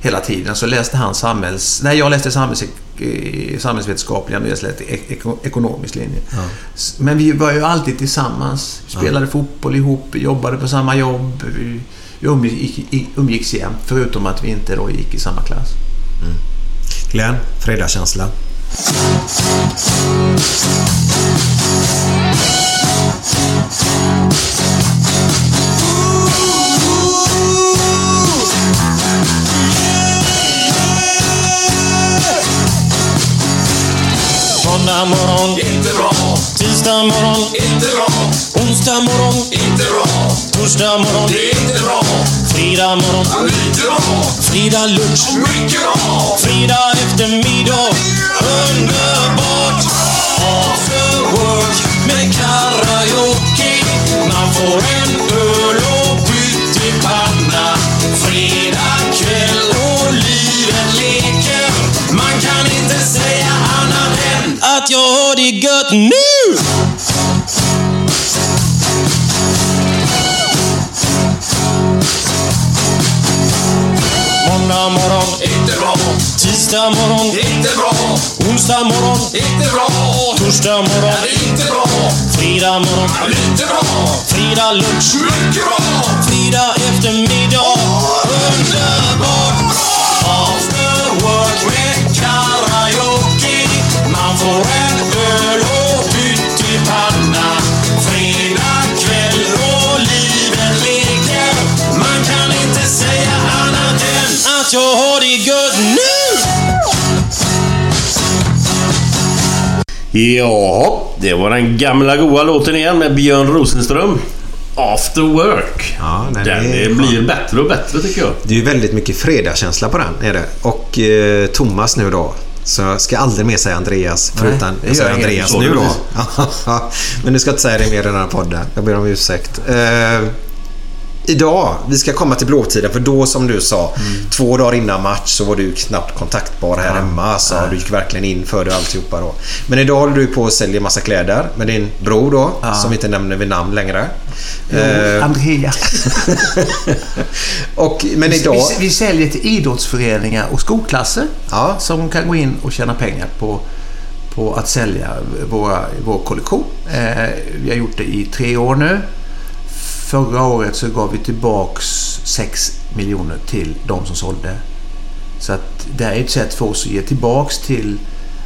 hela tiden. Så läste han samhälls... Nej, jag läste samhälls, eh, samhällsvetenskaplig, Andreas läste ek- eko- ekonomisk linje. S- Men vi var ju alltid tillsammans. Vi spelade fotboll ihop, vi jobbade på samma jobb. Vi, vi umgicks jämt, förutom att vi inte då gick i samma klass. Glenn, fredagskänsla. Måndag morgon, inte bra. Tisdag morgon, inte bra. Onsdag morgon, inte bra. Torsdag morgon, det är inte bra. Fredag morgon, lite bra. Fredag lunch, mycket bra. Fredag eftermiddag, underbart. After work med karaoke. Får en öl och pyttipanna. Fredag kväll och livet leker. Man kan inte säga annat än att jag har det gött nu! Tisdag morgon, inte bra. Onsdag morgon, inte bra. Torsdag morgon, inte bra. Fredag morgon, lite bra. Fredag lunch, mycket bra. Fredag eftermiddag, underbart bra. After work med karaoke. Man får en öl och pyttipanna. Fredag kväll och livet leker. Man kan inte säga annat än att jag har det gött nu! Ja, det var den gamla goa låten igen med Björn Rosenström. After Work. Ja, den den är- blir bättre och bättre tycker jag. Det är ju väldigt mycket fredagskänsla på den. Är det. Och eh, Thomas nu då. Så jag ska aldrig mer säga Andreas. Förutom jag säger. Andreas nu då. [laughs] Men du ska inte säga det mer i den här podden. Jag ber om ursäkt. Eh, idag, vi ska komma till blåtiden. För då som du sa, två dagar innan match så var du knappt kontaktbar här hemma. Så du gick verkligen in för det alltihopa då. Men idag håller du på och säljer massa kläder med din bror då. Som vi inte nämner vid namn längre. Eh, Andreas. [laughs] och, men idag... Vi, vi säljer till idrottsföreningar och skolklasser Ja. som kan gå in och tjäna pengar på, på att sälja våra, vår kollektion. Eh, vi har gjort det i tre år nu. Förra året så gav vi tillbaks 6 miljoner till de som sålde. Så att det här är ett sätt för oss att ge tillbaks till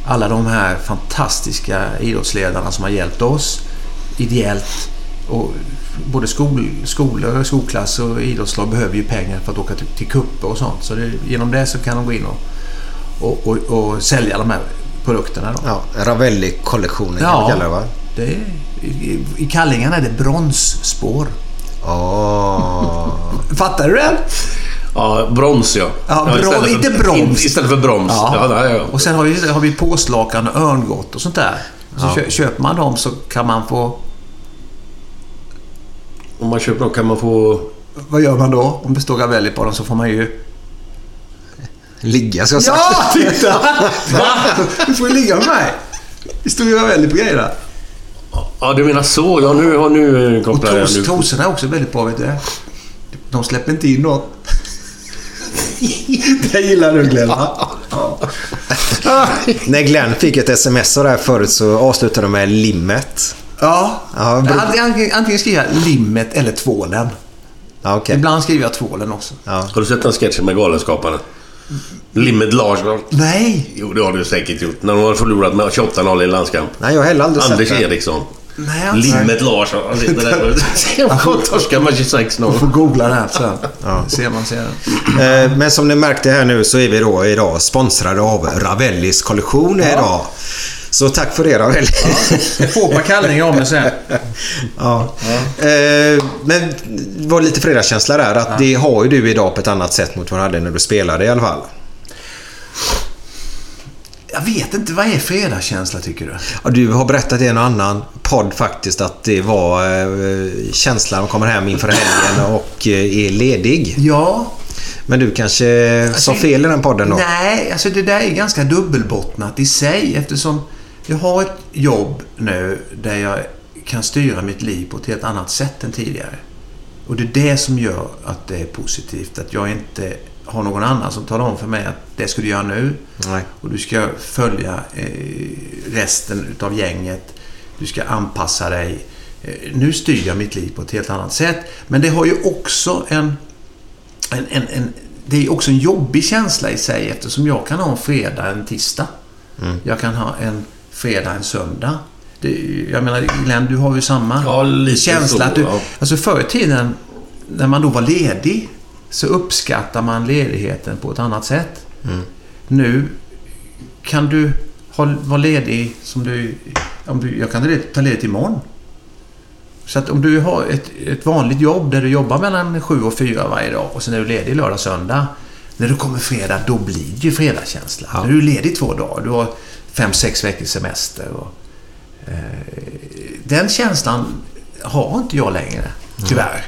alla de här fantastiska idrottsledarna som har hjälpt oss ideellt. Och både skol, skolor, skolklasser och idrottslag behöver ju pengar för att åka till, till kupper och sånt. Så det, genom det så kan de gå in och, och, och, och sälja de här produkterna. Då. Ja, Ravelli-kollektionen kan Ja. vi kalla det va? Det är, i, I kallingarna är det bronsspår. Åh. Fattar du det? Ja, brons ja. Ja, istället brom- för- inte broms. Istället för broms. Ja. Ja, ja, ja. Och sen har vi, har vi påslakan och örngott och sånt där. Så kö, köper man dem så kan man få... Om man köper dem kan man få... Vad gör man då? Om det står Ravelli på dem så får man ju... Ligga ska jag sagt. Ja, titta! [laughs] Va? Du får ju ligga med mig. Det stod ju Ravelli på grejerna. Ja, du menar så. Ja, nu, ja, nu Och kopplar jag. tros, Nu. trosorna är också väldigt bra, vet du det? De släpper inte in något. [laughs] det gillar du Glenn, va? När Glenn fick ett sms och där förut så avslutade de med limmet. Ja. Ja, antingen, antingen skriver jag limmet eller tvålen. Ja, okej. Ibland skriver jag tvålen också. Ja. Har du sett den sketchen med Galenskaparna? Limmet Larsson. Nej! Jo, det har du säkert gjort. När de har förlorat med 28-0 i landskamp. Nej, jag har heller aldrig Anders sett det. Eriksson. Nej, jag har inte- Limmet Larsson. Han sitter där och [laughs] torskar med 26-0. Får googla det här sen. Ja. Ser man ser. Eh, Men som ni märkte här nu så är vi då idag sponsrade av Ravellis kollektion idag. Så tack för det Ravelli. Jag får ett par kallningar om det sen. [laughs] Ja. Eh, Men det var lite fredagskänsla där. Att det har ju du idag på ett annat sätt mot vad du hade när du spelade i alla fall. Jag vet inte, vad är fredagskänsla tycker du? Ja, du har berättat i en och annan podd faktiskt att det var eh, känslan att komma hem inför helgen [laughs] och eh, är ledig. Ja. Men du kanske sa fel i den podden då? Nej, alltså det där är ganska dubbelbottnat i sig eftersom jag har ett jobb nu där jag kan styra mitt liv på ett helt annat sätt än tidigare. Och det är det som gör att det är positivt. Att jag inte har någon annan som talar om för mig att det ska du göra nu. Nej. Och du ska följa eh, resten utav gänget. Du ska anpassa dig. Eh, nu styr jag mitt liv på ett helt annat sätt. Men det har ju också en, en, en, en det är också en jobbig känsla i sig eftersom jag kan ha en fredag, en tisdag. Jag kan ha en fredag, en söndag. Det, jag menar, Glenn, du har ju samma Ja, lite känsla. så, att du, ja. Alltså förr i tiden, när man då var ledig, så uppskattar man ledigheten på ett annat sätt. Nu kan du vara ledig som du... Om du jag kan ta ledigt- imorgon. Så att om du har ett, ett vanligt jobb där du jobbar mellan sju och fyra varje dag och sen är du ledig lördag söndag. När du kommer fredag, då blir det ju fredagskänsla. Ja. Nu är du ledig två dagar. Du har fem, sex veckors semester. Och, eh, den känslan har inte jag längre, tyvärr.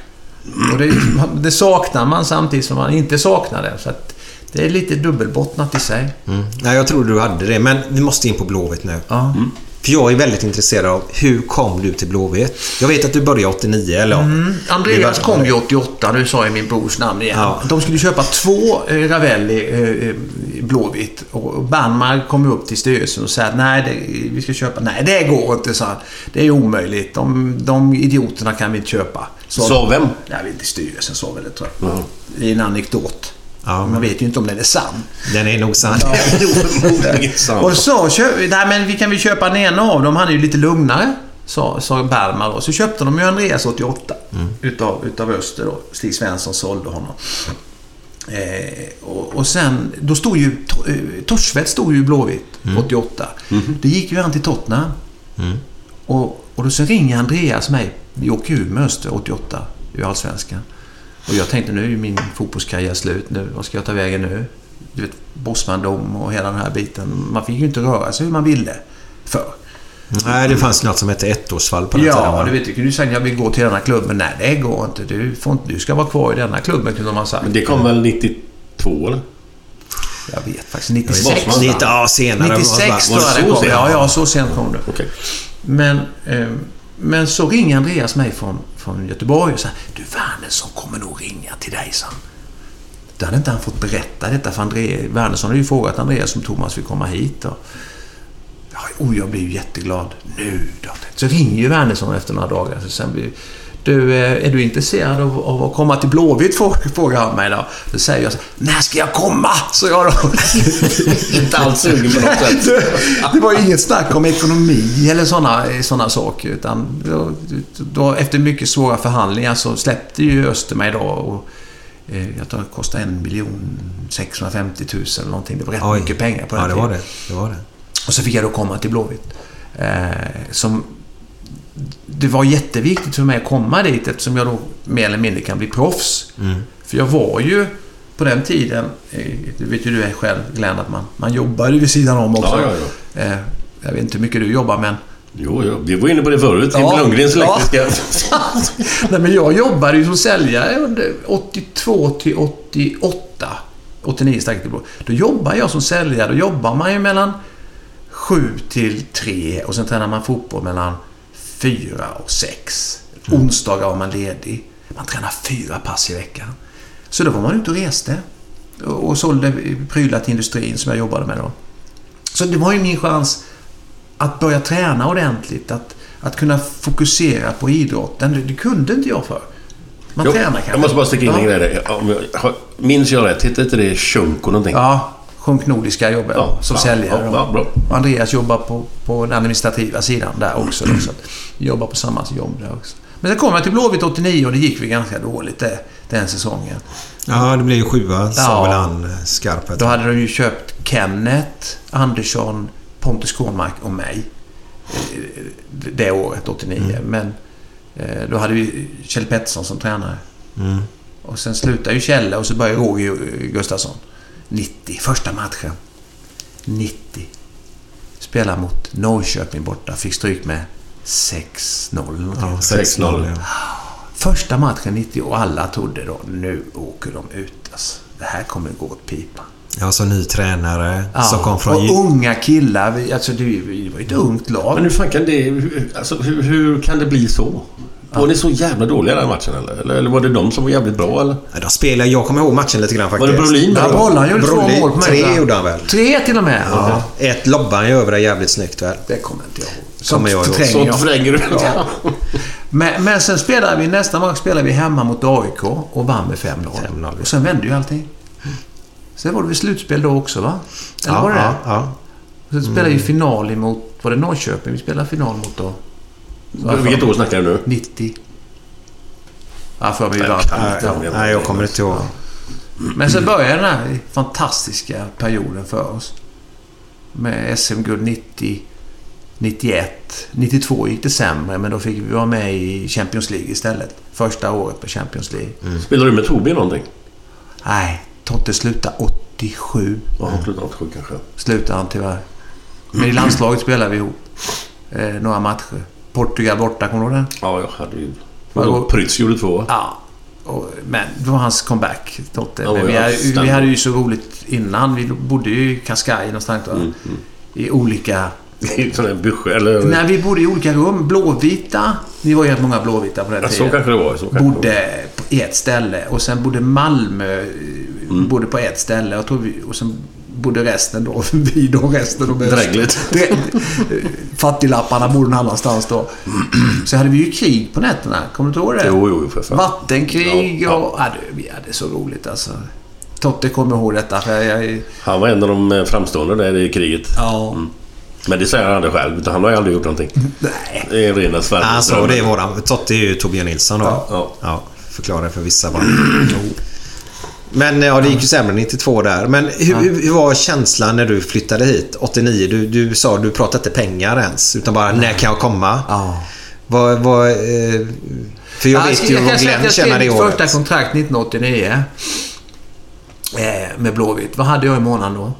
Och det, det saknar man samtidigt som man inte saknar det. Så att det är lite dubbelbottnat i sig. Mm. Nej, jag tror du hade det. Men vi måste in på Blåvitt nu. Ja. För jag är väldigt intresserad av hur kom du till Blåvitt? Jag vet att du började 89, eller. Mm. Andreas var- kom ju 88, nu sa jag min brors namn igen. Ja. De skulle köpa två eh, Ravelli eh, Blåvitt. Och Banmar kom upp till styrelsen och sa att nej, det, vi ska köpa. Nej, det går inte, sa han. Det är omöjligt. De, de idioterna kan vi inte köpa. Så, Sa vem? Jag vet inte, styrelsen sa väl det tror jag. Det är en anekdot. Ja. Man vet ju inte om den är sann. Den är nog sann. [laughs] Sant. Och så nej men vi kan väl köpa den ena av dem. Han är ju lite lugnare. Sa, sa Bergman då. Så köpte de ju Andreas 88. Utav, utav Öster då. Stig Svensson sålde honom. Eh, och, och sen, då stod ju... Eh, Torsvedt stod ju i Blåvitt 88. Det gick ju han till Tottenham. Och, och då så ringer Andreas mig. Vi åker ur med Öster 88 i Allsvenskan. Och jag tänkte nu är min fotbollskarriär slut nu. Vad ska jag ta vägen nu? Du vet, Bosman-dom och hela den här biten. Man fick ju inte röra sig hur man ville förr. Nej, det fanns något som hette ettårsfall på den tiden. Ja, du vet, du kunde ju säga jag vill gå till den här klubben. Nej, det går inte. Du, får inte, du ska vara kvar i denna klubben, kunde man sagt. Men det kom väl 92 eller? Jag vet faktiskt. 96 Bosman. Lite, ja, senare. 96 Var tror det jag det så kom. sent? Ja, ja, så sent kom det. Okej. Men, eh, men så ringer Andreas mig från, från Göteborg och sa Du, Wernersson kommer nog ringa till dig, sa. Då hade inte han fått berätta detta för André. Wernersson hade ju frågat Andreas om Thomas vill komma hit. Och, ja, oh, jag blir ju jätteglad. Nu då. Så ringer ju Wernersson efter några dagar. Så sen blir, du, eh, är du intresserad av, av att komma till Blåvitt? frå- Frågar han mig då. Då säger jag så När ska jag komma? Så jag då. [laughs] Inte alls sugen på något sätt. det, det var inget snack om ekonomi eller sådana såna saker. Utan då, då, efter mycket svåra förhandlingar så släppte ju Öster mig då. Och, eh, jag tror det kostade en miljon 650 000 eller någonting. Det var rätt Oj. mycket pengar på den Ja, det tiden. var det. det, var det. Och så fick jag då komma till Blåvitt. Eh, som, det var jätteviktigt för mig att komma dit eftersom jag då mer eller mindre kan bli proffs. För jag var ju på den tiden, eh, det vet ju du själv Glenn, att man, man jobbade vid sidan om också. Ja, ja, Eh, jag vet inte hur mycket du jobbar men... Jo, jo, vi var inne på det förut. Tim Ja. Lundgrens Ja. elektriska... [laughs] Nej, men jag jobbade ju som säljare under 82 till 88. 89 stack Blå. Då jobbade jag som säljare. Då jobbar man ju mellan sju till tre och sen tränar man fotboll mellan fyra och sex. Onsdagar var man ledig. Man tränar fyra pass i veckan. Så då var man ute och reste och sålde prylar till industrin som jag jobbade med då. Så det var ju min chans att börja träna ordentligt. Att, att kunna fokusera på idrotten. Det, det kunde inte jag för. Man Jag, tränar kanske. jag måste bara sticka in en ja. grej där. Minns jag rätt? Hette inte det Shunko någonting? Ja, Sjunk Nordiska jobbar Ja, som ja, säljare. ja, Andreas jobbar på, på den administrativa sidan där också. Då, så att vi jobbar på samma jobb där också. Men sen kom jag till Blåvitt 89 och det gick väl ganska dåligt det, den säsongen. Ja, det blev ju sjua, sa Ja. väl han eh, Skarpet. Då hade de ju köpt Kenneth, Andersson, Pontus Kåmark och mig. eh, Det året, 89. Mm. Men eh, då hade vi Kjell Pettersson som tränare. Mm. Och sen slutade ju Kjelle och så började Roger Gustafsson. 90, första matchen. 90. Spelar mot Norrköping borta. Fick stryk med 6-0. eller något. Ja, 6-0. 6-0. Ja. Första matchen 90 och alla trodde då nu åker de ut. Alltså. Det här kommer gå åt pipan. ja, så ny tränare Ja, som kom från... och unga killar. Vi- Alltså det, var ju ett ungt lag. Men hur fan kan det... Alltså, hur, hur kan det bli så? Var ni så jävla dåliga den matchen eller? eller? Eller var det de som var jävligt bra eller? Ja, de spelade, jag kommer ihåg matchen lite grann Var faktiskt. det Brolin Ja, då? Bollan gjorde två Brolin, mål på mig. tre gjorde han väl? Tre till och med? Ja. Ett lobbade han ju över det jävligt snyggt väl? Det kommer inte jag ihåg. Kommer jag förtränger Sånt jag. förtränger du. Ja. Men, men sen spelade vi, nästa match spelade vi hemma mot AIK och vann med 5-0. 5-0. Och sen vände ju allting. Sen var det väl slutspel då också va? Eller Ja, var det ja, det? ja. Och sen spelade vi final emot, var det Norrköping vi spelade final mot då? Vilket år snackar du nu? 90. Ja, för mig Nej, Ja. jag. Nej, jag kommer inte ihåg. Men sen började den här fantastiska perioden för oss. Med SM-guld 90, 91. 92 gick det sämre, men då fick vi vara med i Champions League istället. Första året på Champions League. Spelar du med Tobi någonting? Nej, Totte slutade 87. Ja, han slutade 87 kanske. Slutade han tyvärr. Men i landslaget spelade vi ihop. Eh, några matcher. Portugal borta, kommer du ihåg den? Ja, jag hade ju... Vadå? Prytz gjorde två. Ja. Och, men det var hans comeback, Totte. Ja, men vi, hade, vi hade ju så roligt innan. Vi bodde ju i Cascais någonstans. Va? Mm, I olika... Sån där bysche, eller... Nej, vi bodde i olika rum. Blåvita. Vi var ju rätt många blåvita på den Ja, så tiden. kanske det var. Så kanske det bodde på ett ställe. Och sen bodde Malmö Mm. bodde på ett ställe. Jag tror vi, och sen bodde resten då. [laughs] Vi då, resten. De Drägligt. Drä- Fattiglapparna bodde någon annanstans då. [clears throat] Så hade vi ju krig på nätterna. Kommer du ihåg det? Jo, jo, för fan. Vattenkrig Ja, och... Ja, det, vi hade så roligt alltså. Totte kommer ihåg detta för jag... Han var en av de eh, framstående där i kriget. Ja. Men det säger han aldrig själv, utan han har ju aldrig gjort någonting. [laughs] Nej. Det är rena Sverige. Alltså, det är våran... Totte är ju Torbjörn Nilsson då. Ja. Ja. Ja, förklarar för vissa bara. [clears throat] Men ja, det gick ju sämre 92 där. Men hur, hur hur var känslan när du flyttade hit 89? Du, du sa du pratade inte pengar ens, utan bara när kan jag komma? Ja. Vad, vad, eh, för jag vet ju kan vad Glenn jag skrev tjänar det mitt året. första kontrakt 1989. Eh, med Blåvitt. Vad hade jag i månaden då?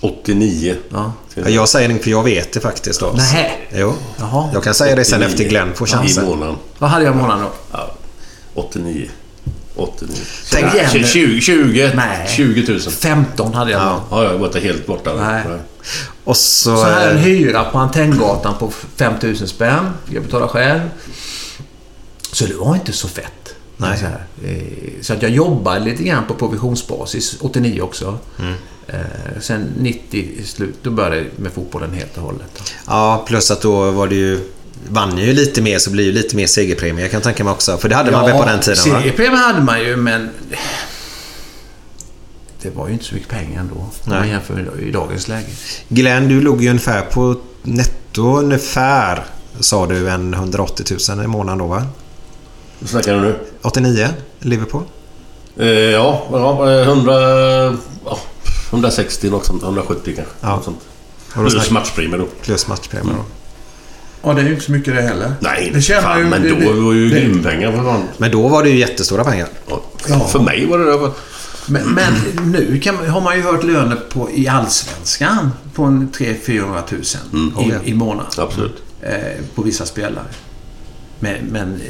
89. Ja. Ja, jag säger det för jag vet det faktiskt. Då. Nej. Jo. Jaha. Jag kan säga det sen 89 efter Glenn får I chansen. månaden. Vad hade jag i månaden då? Ja. 89. 89. Tänk igen. 20, 20, Nej. 20 000. 15 hade jag då. Ja, jag var helt borta. Nej. Och så... Så här en hyra på Antenngatan på 5000 spänn. Jag betalar själv. Så det var inte så fett. Nej. Så, här. Eh, så att jag jobbade lite grann på provisionsbasis. 89 också. Mm. Eh, sen 90 i slut, då började jag med fotbollen helt och hållet. Ja, plus att då var det ju... Vann ju lite mer så blir ju lite mer segerpremie jag kan tänka mig också. För det hade man väl på den tiden va? seriepremie hade man ju, men... Det var ju inte så mycket pengar ändå. Om man Nej. jämför i dagens läge. Glenn, du låg ju ungefär på netto ungefär sa du en 180 000 i månaden då va? Vad snackar du nu? 89, Liverpool? Eh, ja, ja, eh, 100... Ja, 160 något sånt. 170 kanske. Ja. Något sånt. Plus snack- matchpremie då. Plus matchpremie då. Ja, det är ju inte så mycket det heller. Nej, Det tjänar fan, ju- men det- då det- var ju det- gympengar för fan. Men då var det ju jättestora pengar. Ja. För mig var det det. Men, men nu kan, har man ju hört löner på, i Allsvenskan på en 300 000 Mm. i, i månaden. Absolut. Eh, på vissa spelare. Men, men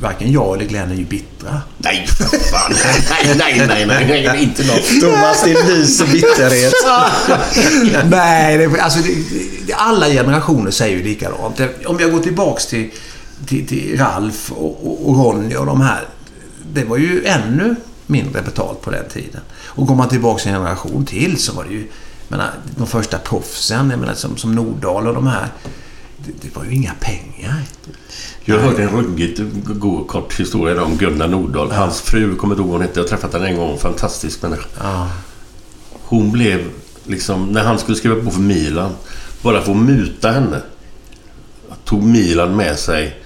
varken jag eller Glenn är ju bittra. Nej, för fan. Nej, nej, nej, nej, nej, inte något. Thomas, det lyser bitterhet. [laughs] Nej, det, alltså det, det, alla generationer säger ju likadant. Om jag går tillbaks till, till, till Ralf och, och, och Ronny och de här. Det var ju ännu mindre betalt på den tiden. Och går man tillbaks en generation till så var det ju... Menar, de första proffsen, jag menar, som, som Nordahl och de här. Det, det var ju inga pengar. Jag hörde en ruggigt god kort historia om Gunnar Nordahl. Hans fru, kommer inte ihåg hon hette. Jag har träffat henne en gång. Fantastisk människa. Ja. Hon blev liksom... När han skulle skriva på för Milan. Bara för att muta henne. Tog Milan med sig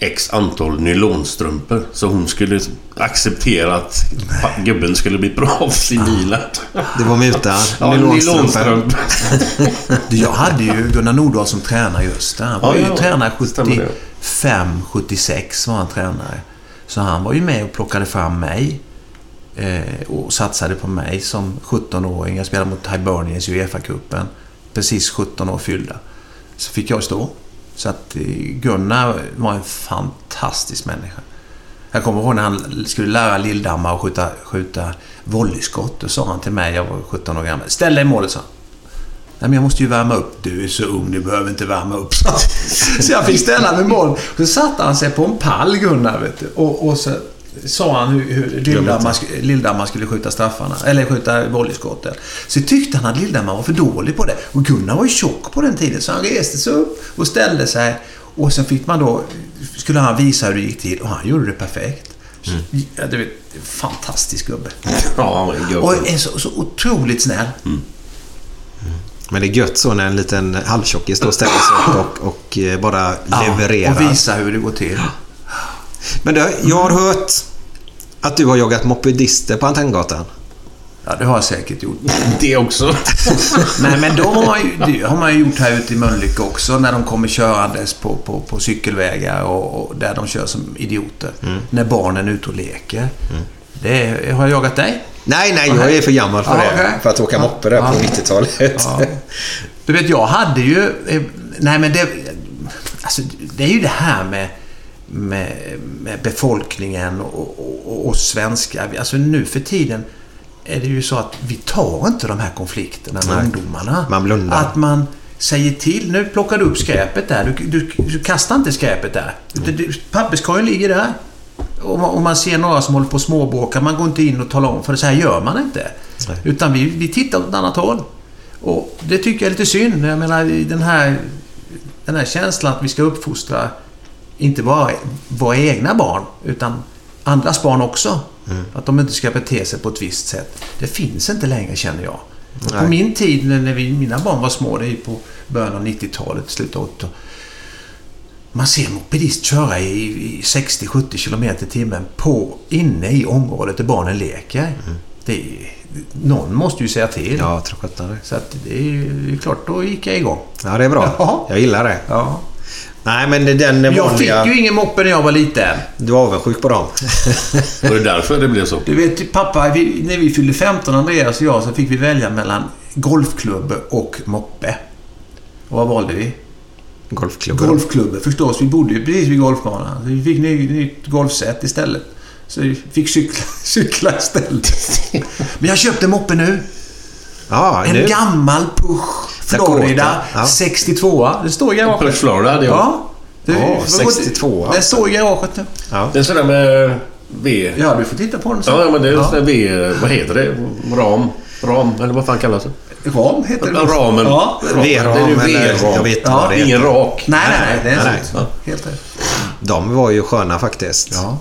X antal nylonstrumpor. Så hon skulle acceptera att gubben skulle bli proffs i Milan. Det var muta. Ja, Nylonstrumpor. Jag hade ju Gunnar Nordahl som tränare just där. Han var Ja, ju ja, tränare stämmer det. 75, 76 var han tränare. Så han var ju med och plockade fram mig. Eh, och satsade på mig som 17-åring. Jag spelade mot Hibernians i Uefa-cupen. Precis 17 år fyllda. Så fick jag stå. Så att eh, Gunnar var en fantastisk människa. Jag kommer ihåg när han skulle lära Lilldammar att skjuta, skjuta volleyskott. Då sa han till mig, jag var 17 år gammal. Ställ dig i målet, sa han. Nej, men jag måste ju värma upp. Du är så ung, du behöver inte värma upp. sa han. [laughs] Så jag fick ställa mig i mål. Så satte han sig på en pall, Gunnar, vet du. Och, och så sa han hur, hur Lilldammar, sk- Lilldammar skulle skjuta straffarna. Eller skjuta volleyskotten. Så tyckte han att Lilldammar var för dålig på det. Och Gunnar var ju tjock på den tiden. Så han reste sig upp och ställde sig. Och sen fick man då... Skulle han visa hur det gick till. Och han gjorde det perfekt. Så, ja, du vet, fantastisk gubbe. [laughs] Ja, Och är så, så otroligt snäll. Men det är gött så när en liten halvtjockis då ställer sig upp och, och eh, bara levererar. och visa hur det går till. [gasps] Men du, jag har hört att du har jagat mopedister på Antenngatan. Ja, det har jag säkert gjort. [laughs] Det också. [laughs] Nej, men då har man ju, det har man ju gjort här ute i Mölnlycke också när de kommer körandes på, på, på cykelvägar och, och där de kör som idioter. När barnen är ute och leker. Det är, har jag jagat dig? Nej, nej, jag är för gammal för Ja, det. okej. För att åka moppe där på Ja. 90-talet. Ja. Du vet, jag hade ju... eh, Nej, men det... Alltså, det är ju det här med, med, med befolkningen och, och, och svenskar. Alltså nu för tiden är det ju så att vi tar inte de här konflikterna med Nej. ungdomarna. Man blundar. Att man säger till. Nu plockar du upp skräpet där. Du, du, du kastar inte skräpet där. Det- Papperskorgen ligger där. Om man, om man ser några som håller på och småbråkar, man går inte in och talar om för det så här gör man inte. Nej. Utan vi, vi tittar åt ett annat håll. Och det tycker jag är lite synd. Jag menar den här, den här känslan att vi ska uppfostra inte bara våra egna barn utan andras barn också. Att de inte ska bete sig på ett visst sätt. Det finns inte längre känner jag. På min tid när vi, mina barn var små, det är på början av 90-talet, slutet av 80 man ser en mopedist köra i, i 60-70 km i timmen på, inne i området där barnen leker. Det är, någon måste ju säga till. Ja, tror det. Så att det är ju klart, då gick jag igång. Ja, det är bra. Ja. Jag gillar det. Ja. Nej, men den Jag fick vanliga... ju ingen moppe när jag var liten. Du är avundsjuk på dem. [laughs] Var det därför det blev så? Du vet, pappa, vi, när vi fyllde 15, Andreas och jag, så fick vi välja mellan golfklubb och moppe. Och vad valde vi? Golfklubben. Golfklubben förstås. Vi bodde ju precis vid golfbanan. Så vi fick ny, nytt golfset istället. Så vi fick cykla, [laughs] cykla istället. [laughs] Men jag köpte moppe nu. Ja, En nu. gammal Push Florida ja. 62. Det står i garaget. Push Florida hade jag. Ja. Det, Ja, vad- 62. Den står i garaget nu. Ja. Det är sådär med V... Ja, du får titta på den sen. Ja, men det är Ja. sådär V... Vad heter det? Ram? Ram? Eller vad fan kallas det? Ram heter det. Ramen. Ja. V-ram Det är ju eller... V-ram. Jag vet inte Ja, vad det är. Ingen rak. Nej, nej, nej. Det är Nej, så. nej. Helt rätt. De var ju sköna faktiskt. Ja.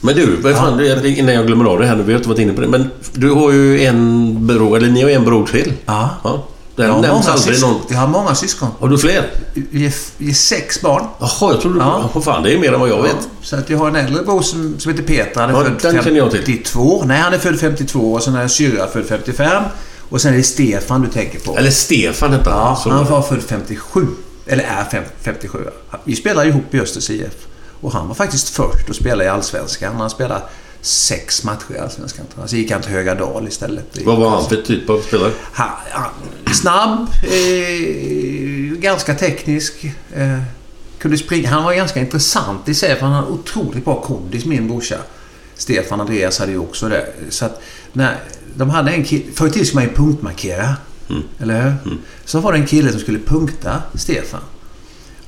Men du, vad fan, det- innan jag glömmer av det här nu. Vi har inte varit inne på det. Men du har ju en bror, eller ni har en bror till. Ja. ja. Den Jag har, nämns många aldrig någon. jag har många syskon. Har du fler? Vi är, vi är sex barn. Jaha, jag trodde... Ja. Ja. fan, det är mer än vad jag vet. Så att jag har en äldre bror som, som heter Peter. Han är Ja, född den känner jag till. 52. Nej, han är född 52 och sen är syrra född 55. Och sen är det Stefan du tänker på. Eller Stefan hette han. Ja, han var det. född 57. Eller är fem- 57. Vi spelar ihop i Östers IF. Och han var faktiskt först att spela i Allsvenskan. Han spelade sex matcher i Allsvenskan. tror jag. Så gick han till Högadal istället. Vad var han för typ av spelare? Han, han, snabb, eh, ganska teknisk. Eh, kunde springa. Han var ganska intressant i sig för han hade otroligt bra kondis, min brorsa. Stefan Andreas hade ju också det. Så att när de hade en kille... Förr i tiden skulle man ju punktmarkera. Eller hur? Så var det en kille som skulle punkta Stefan.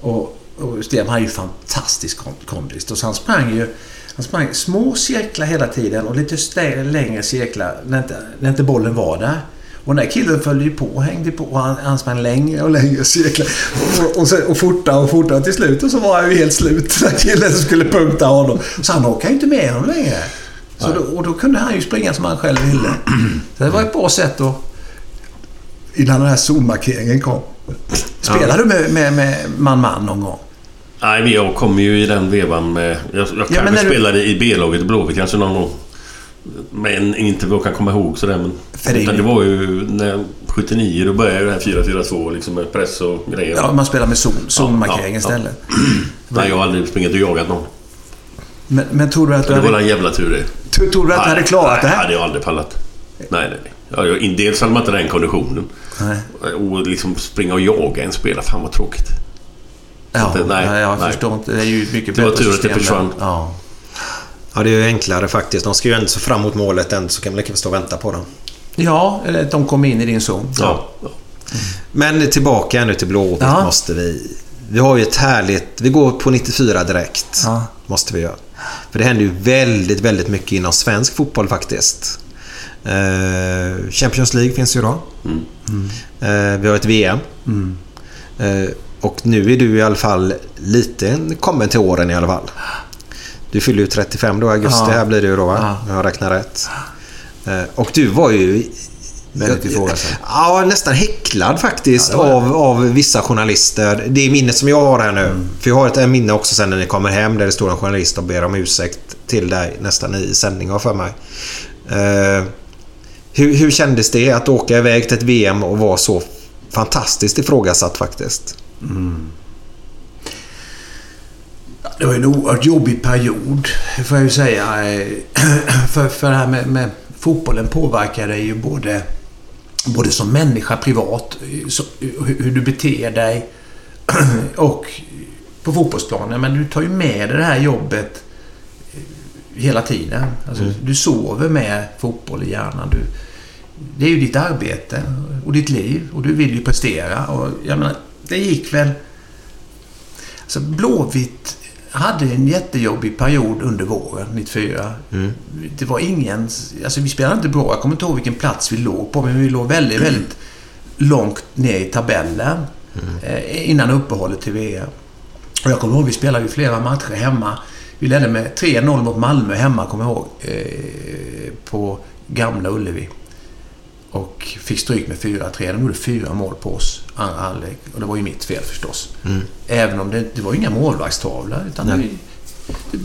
Och, och Stefan hade ju fantastisk kon- kondis. Så han sprang ju... Han sprang små cirklar hela tiden och lite större, längre cirklar när inte, när inte bollen var där. Och den där killen följde ju på och hängde på och han, han sprang längre och längre cirklar. Och, och, så, och fortare och fortare. Till slut och så var han ju helt slut. Den killen som skulle punkta honom. Så han orkade ju inte med honom längre. Så då, och då kunde han ju springa som han själv ville. Så det var ett bra sätt att... Innan den här zonmarkeringen kom. Spelade du med man-man någon gång? Nej, jag kommer ju i den vevan med... Jag, jag men kanske när du- spelade i B-laget i Blåvitt kanske någon gång. Men inte vad jag kan komma ihåg sådär. Men, För utan ju- det var ju när 79, då började det här 4-4-2 liksom med press och grejer. Ja, man spelar med zon, zonmarkering ja, ja. istället. [clears throat] Nej, jag har aldrig sprungit och jagat någon. Men, men tror du att du Det var hade, en jävla tur det. tror, tror du att du hade klarat nej, det Nej, här? hade jag aldrig pallat. Nej, nej, nej. Ja, jag, dels hade man inte den konditionen. Nej. Och liksom springa och jaga en spelare, fan vad tråkigt. Ja, inte- nej, nej, jag nej. förstår inte. Det är ju mycket Det var bättre tur att det försvann. Ja. Ja, det är ju enklare faktiskt. De ska ju ändå så fram mot målet än så kan man lika stå och vänta på dem. ja, eller att de kom in i din zon. Ja. ja. Men tillbaka nu till Blåvitt Ja. måste vi. Vi har ju ett härligt... Vi går på 94 direkt. Ja. Måste vi göra. För det händer ju väldigt, väldigt mycket inom svensk fotboll faktiskt. Eh, Champions League finns ju då. Eh, vi har ett VM. Och nu är du i alla fall lite kommen till åren i alla fall. Du fyller ju 35 då i augusti Ja. här blir det ju då va? Ja. Om jag räknar rätt. Eh, och du var ju Väldigt ifrågasatt. Ja, nästan häcklad faktiskt Ja, av, av vissa journalister. Det är minnet som jag har här nu. Mm. För jag har ett minne också sen när ni kommer hem där det står en journalist och ber om ursäkt till dig nästan i sändning för mig. Eh, hur, hur kändes det att åka iväg till ett VM och vara så fantastiskt ifrågasatt faktiskt? Det var en oerhört jobbig period, får jag ju säga. [clears throat] För, för det här med, med fotbollen påverkar dig ju både, både som människa privat, så, hur, hur du beter dig [clears throat] och på fotbollsplanen. Men du tar ju med dig det här jobbet hela tiden. Alltså, Du sover med fotboll i hjärnan. Du, det är ju ditt arbete och ditt liv och du vill ju prestera. Och jag menar, det gick väl... Alltså Blåvitt hade en jättejobbig period under våren 94. Det var ingen... Alltså vi spelade inte bra. Jag kommer inte ihåg vilken plats vi låg på, men vi låg väldigt, väldigt långt ner i tabellen eh, innan uppehållet till VM. Och jag kommer ihåg, vi spelade ju flera matcher hemma. Vi ledde med 3-0 mot Malmö hemma, kommer jag ihåg. Eh, på Gamla Ullevi. Och fick stryk med 4-3. De gjorde fyra mål på oss, andra halvlek. Och det var ju mitt fel förstås. Även om det, det var inga målvaktstavlor. Utan det, det,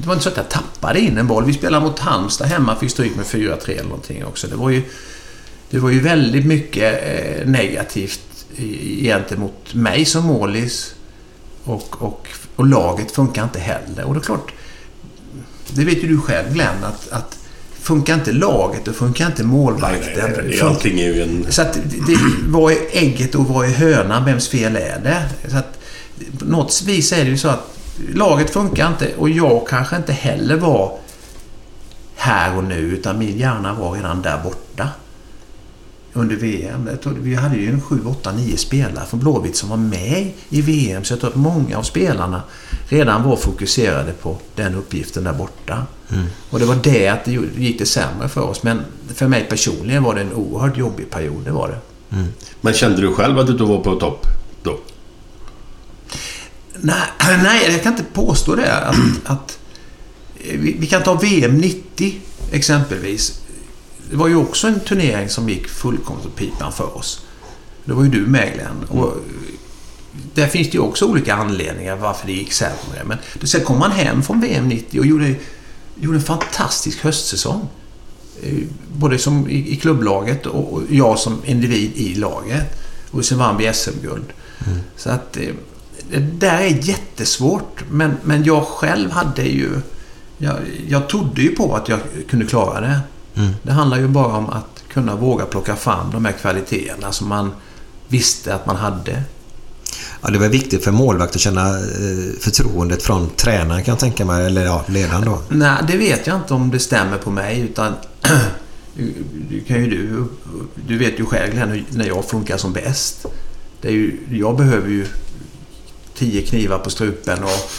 det var inte så att jag tappade in en boll. Vi spelade mot Halmstad hemma, fick stryk med 4-3 eller någonting också. Det var ju, det var ju väldigt mycket eh, negativt gentemot mig som målis. Och, och, och laget funkar inte heller. Och det är klart, det vet ju du själv Glenn, att, att funkar inte laget och funkar inte målvakten. nej, nej, allting är ju en... så att, det, vad är ägget och vad är hönan? Vems fel är det? Så att, på något vis är det ju så att laget funkar inte och jag kanske inte heller var här och nu utan min hjärna var redan där borta. Under VM. Vi hade ju en 7, 8, 9 spelare från Blåvitt som var med i VM så jag tror att många av spelarna redan var fokuserade på den uppgiften där borta. Och det var det att det gick det sämre för oss. Men för mig personligen var det en oerhört jobbig period. Det var det. Men kände du själv att du inte var på topp då? Nej, [clears throat] nej, jag kan inte påstå det. Att, att, vi, vi kan ta VM 90 exempelvis. Det var ju också en turnering som gick fullkomligt åt pipan för oss. Det var ju du med Glenn. Och där finns det ju också olika anledningar varför det gick sämre. Men sen kom man hem från VM 90 och gjorde, gjorde en fantastisk höstsäsong. Eh, Både som i, i klubblaget och jag som individ i laget. Och sen vann vi SM-guld. Så att eh, det där är jättesvårt. Men, men jag själv hade ju... Jag, jag trodde ju på att jag kunde klara det. Det handlar ju bara om att kunna våga plocka fram de här kvaliteterna som man visste att man hade. Ja, det var viktigt för målvakt att känna eh, förtroendet från tränaren kan jag tänka mig, eller ja, ledaren då. Nej, det vet jag inte om det stämmer på mig utan [clears throat] du kan ju du, du vet ju själv Glenn, när jag funkar som bäst. Det är ju, jag behöver ju tio knivar på strupen och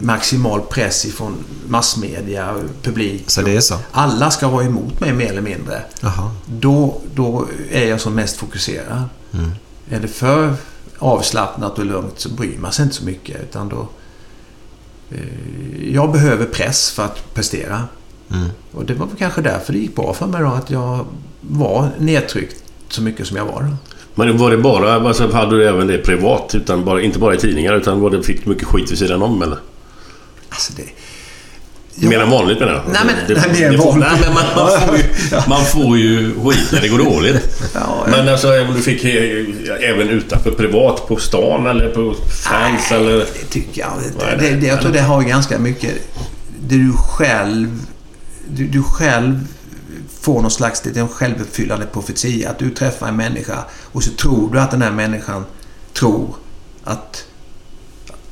maximal press ifrån massmedia, publik. Så det är så? Alla ska vara emot mig mer eller mindre. Jaha. Då, då är jag som mest fokuserad. Mm. Är det för avslappnat och lugnt så bryr man sig inte så mycket. Utan då, eh, jag behöver press för att prestera. Mm. Och det var kanske därför det gick bra för mig då. Att jag var nedtryckt så mycket som jag var. Då. Men var det bara, alltså, hade du även det privat? Utan bara, inte bara i tidningar utan var det, fick du mycket skit vid sidan om eller? Alltså det... Mer än vanligt menar jag. Nej, men- det, nej, det än får- vanligt. Nej, men man, man, får ju, man får ju skit när det går dåligt. Ja, Men alltså du fick även utanför privat på stan eller på fans eller? Det tycker jag inte. Nej, Det, nej. det, jag tror det har ganska mycket... Det du själv... Du, du själv får någon slags... Det är en självuppfyllande profetia. Att du träffar en människa och så tror du att den här människan tror att,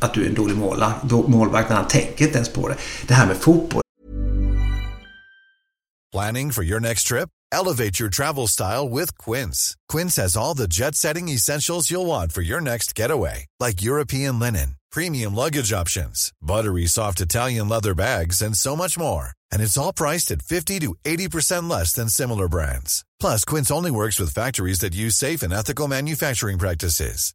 att du är en dålig målvakt. då- när han tänker inte ens på det. Det här med fotboll. Planning for your next trip? Elevate your travel style with Quince. Quince has all the jet setting essentials you'll want for your next getaway, like European linen, premium luggage options, buttery soft Italian leather bags, and so much more. And it's all priced at 50 to 80% less than similar brands. Plus, Quince only works with factories that use safe and ethical manufacturing practices.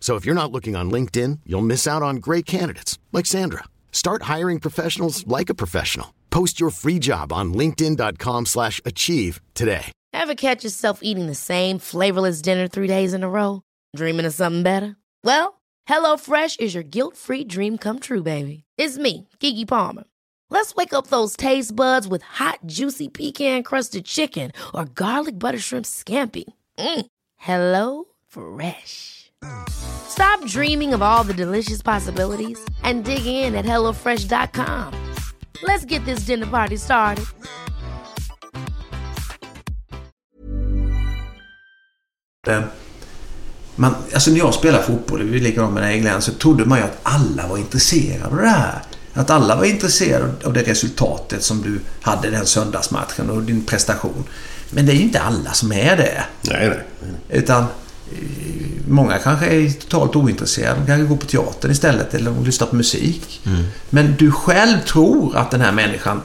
So if you're not looking on LinkedIn, you'll miss out on great candidates like Sandra. Start hiring professionals like a professional. Post your free job on linkedin.com/achieve today. Ever catch yourself eating the same flavorless dinner three days in a row? Dreaming of something better? Well, HelloFresh is your guilt-free dream come true, baby. It's me, Kiki Palmer. Let's wake up those taste buds with hot, juicy pecan-crusted chicken or garlic butter shrimp scampi. Mm. Hello Fresh. Stop dreaming of all the delicious possibilities and dig in at HelloFresh.com. Let's get this dinner party started. Eh, Man, alltså när jag spelade fotboll, vi är likadant med Glenn, så trodde man ju att alla var intresserade av det här. Att alla var intresserade av det resultatet som du hade den söndagsmatchen och din prestation. Men det är ju inte alla som är det. Nej, nej. Utan eh, många kanske är totalt ointresserade. De kanske går på teatern istället eller de lyssnar på musik. Men du själv tror att den här människan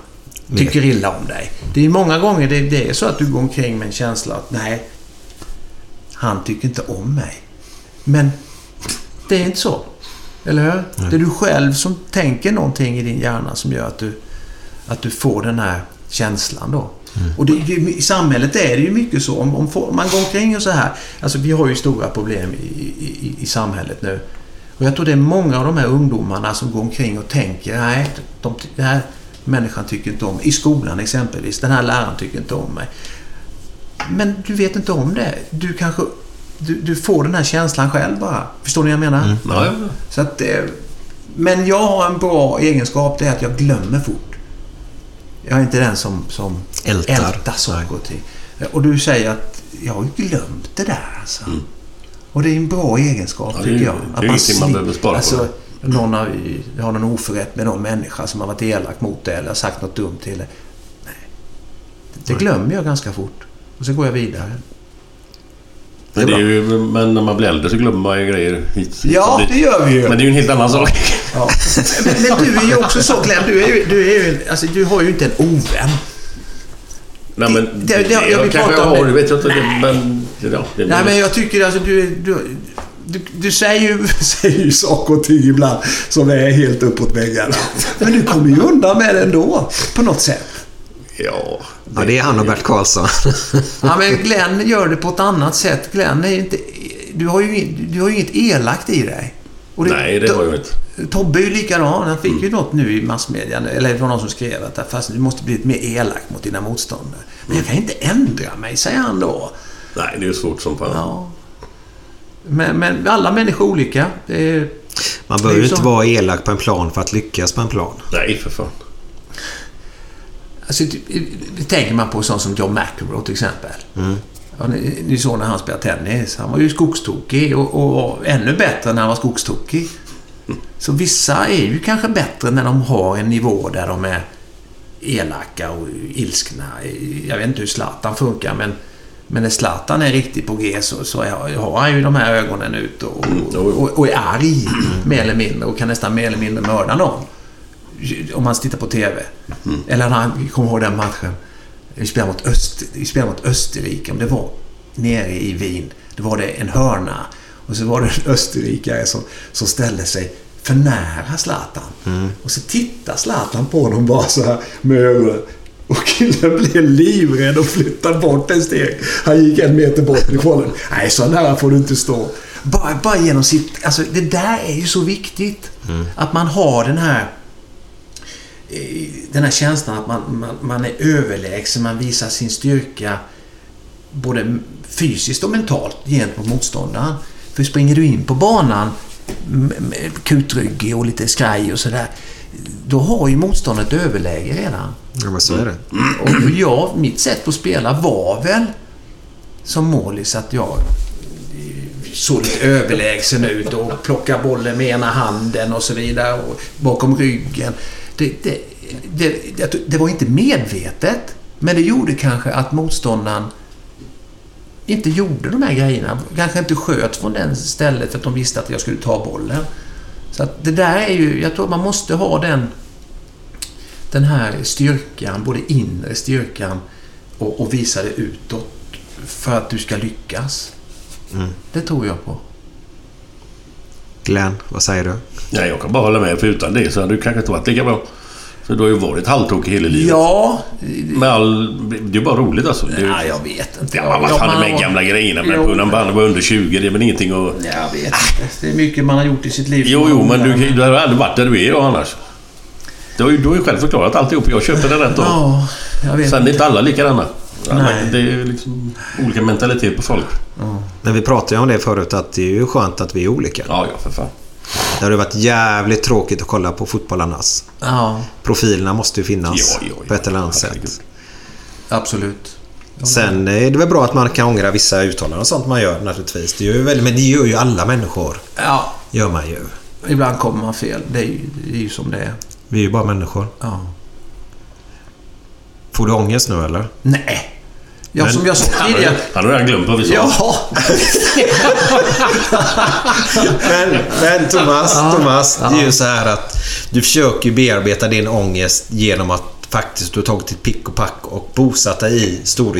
tycker illa om dig. Det är många gånger det, det är så att du går omkring med en känsla att nej, han tycker inte om mig. Men det är inte så. Eller hur? Det är du själv som tänker någonting i din hjärna som gör att du, att du får den här känslan då. Och det, i samhället är det ju mycket så. Om, om man går omkring och så här. Alltså vi har ju stora problem i, i, i samhället nu. Och jag tror det är många av de här ungdomarna som går omkring och tänker nej, de, den här människan tycker inte om mig. I skolan exempelvis. Den här läraren tycker inte om mig. Men du vet inte om det. Du kanske... Du, du får den här känslan själv bara. Förstår ni vad jag menar? Ja, ja. Så att, eh, men jag har en bra egenskap. Det är att jag glömmer fort. Jag är inte den som, som Ältar. saker och ting. Och du säger att jag har glömt det där alltså. Och det är en bra egenskap Ja, det tycker jag. det är ingenting man behöver spara på. alltså, Någon har, har någon oförrätt med någon människa som har varit elak mot dig eller sagt något dumt till dig. Nej. Det glömmer jag ganska fort. Och så går jag vidare. Men, det är ju, men när man blir äldre så glömmer man ju grejer hit hit Ja, det gör vi ju. Men det är ju en helt annan sak. Ja. [laughs] Men, men du är ju också så Glenn. Du, är ju, du, är ju, alltså, du har ju inte en ovän. Nej, men Det- det- jag vill kanske prata om har, det. det vet jag inte. det- Men... Ja, det, Nej, men jag tycker alltså du, du, du, du säger, ju, [laughs] säger ju saker och ting ibland som är helt uppåt väggarna. Men du kommer ju undan med det ändå. På något sätt. Ja, Ja, det är han och Bert Karlsson. Ja, men Glenn gör det på ett annat sätt. Glenn är ju inte... Du har ju, du har ju inget elakt i dig. Och nej det har jag inte. Tobbe är ju likadan. Han fick ju något nu i massmedia, eller det var någon som skrev att fast du måste bli lite mer elak mot dina motståndare. Men jag kan inte ändra mig, säger han då. Nej, det är ju svårt som fan. Ja. Men, men alla människor är olika. Det är, Man Det behöver ju inte vara elak på en plan för att lyckas på en plan. Nej, för fan. Alltså, tänker man på sånt som John McEnroe till exempel. Ja, ni, ni såg när han spelade tennis. Han var ju skogstokig och, och ännu bättre när han var skogstokig. Så vissa är ju kanske bättre när de har en nivå där de är elaka och ilskna. Jag vet inte hur Zlatan funkar men, men när Zlatan är riktigt på G så, så har han ju de här ögonen ut och, och, och, och är arg mer eller mindre och kan nästan mer eller mindre mörda någon. Om man tittar på TV. Eller när han, kommer ihåg den matchen. Vi spelade mot, Öst, vi spelade mot Österrike. Om det var nere i Wien. Då var det en hörna. Och så var det en österrikare som, som ställde sig för nära Zlatan. Och så tittar Zlatan på honom bara så här med ögonen. Och killen blev livrädd och flyttade bort en steg. Han gick en meter bort ifrån den. Nej, så nära får du inte stå. Bara, bara genom sitt... Alltså, det där är ju så viktigt. Att man har den här den här känslan att man, man, man är överlägsen, man visar sin styrka både fysiskt och mentalt gentemot motståndaren. För springer du in på banan kutryggig och lite skraj och sådär, då har ju motståndet överläge redan. Ja, men så är det. Och jag, mitt sätt att spela var väl som målis att jag såg lite överlägsen ut och plockade bollen med ena handen och så vidare och bakom ryggen. Det, det, det, det, var inte medvetet, men det gjorde kanske att motståndaren inte gjorde de här grejerna. Kanske inte sköt från den stället för att de visste att jag skulle ta bollen. Så att det där är ju, jag tror man måste ha den den här styrkan, både inre styrkan och, och visa det utåt för att du ska lyckas. Det tror jag på. Glenn, vad säger du? Nej, jag kan bara hålla med. För utan det så hade du kanske inte varit lika bra. För du har ju varit halvtokig hela livet. Ja, Med all... Det är ju bara roligt alltså. Nej, jag vet inte. Ja, men vad fan de här gamla grejerna? Men Jo. när man var under 20, det är väl ingenting att... Jag vet inte. Det är mycket man har gjort i sitt liv. Jo, jo, men du, du har aldrig varit där du är annars. Du har ju, du har ju själv förklarat alltihop. Jag köper det rätt då. Ja, jag vet Sen är inte alla likadana. Nej. det är liksom olika mentalitet på folk. Men vi pratade ju om det förut att det är ju skönt att vi är olika. Ja, ja, för fan. Det hade varit jävligt tråkigt att kolla på fotboll annars. Ja, Profilerna måste ju finnas Ja, ja, ja. på ett eller annat sätt. absolut. Sen är det väl bra att man kan ångra vissa uttalanden och sånt man gör naturligtvis. Det gör väl, men det gör ju alla människor. Ja, Gör man ju. ibland kommer man fel. Det är ju, det är ju som det är. Vi är ju bara människor. Ja. Får du ångest nu eller? Nej. Ja, Men- som jag sa Han har, tidigare. han har redan glömt vad vi sa. Ja. [laughs] Men, men Thomas, Thomas det är ju så här att du försöker bearbeta din ångest genom att faktiskt du har tagit ditt pick och pack och bosatt dig i Stora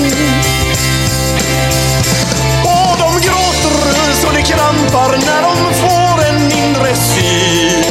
Så det krampar när de får en inre syn.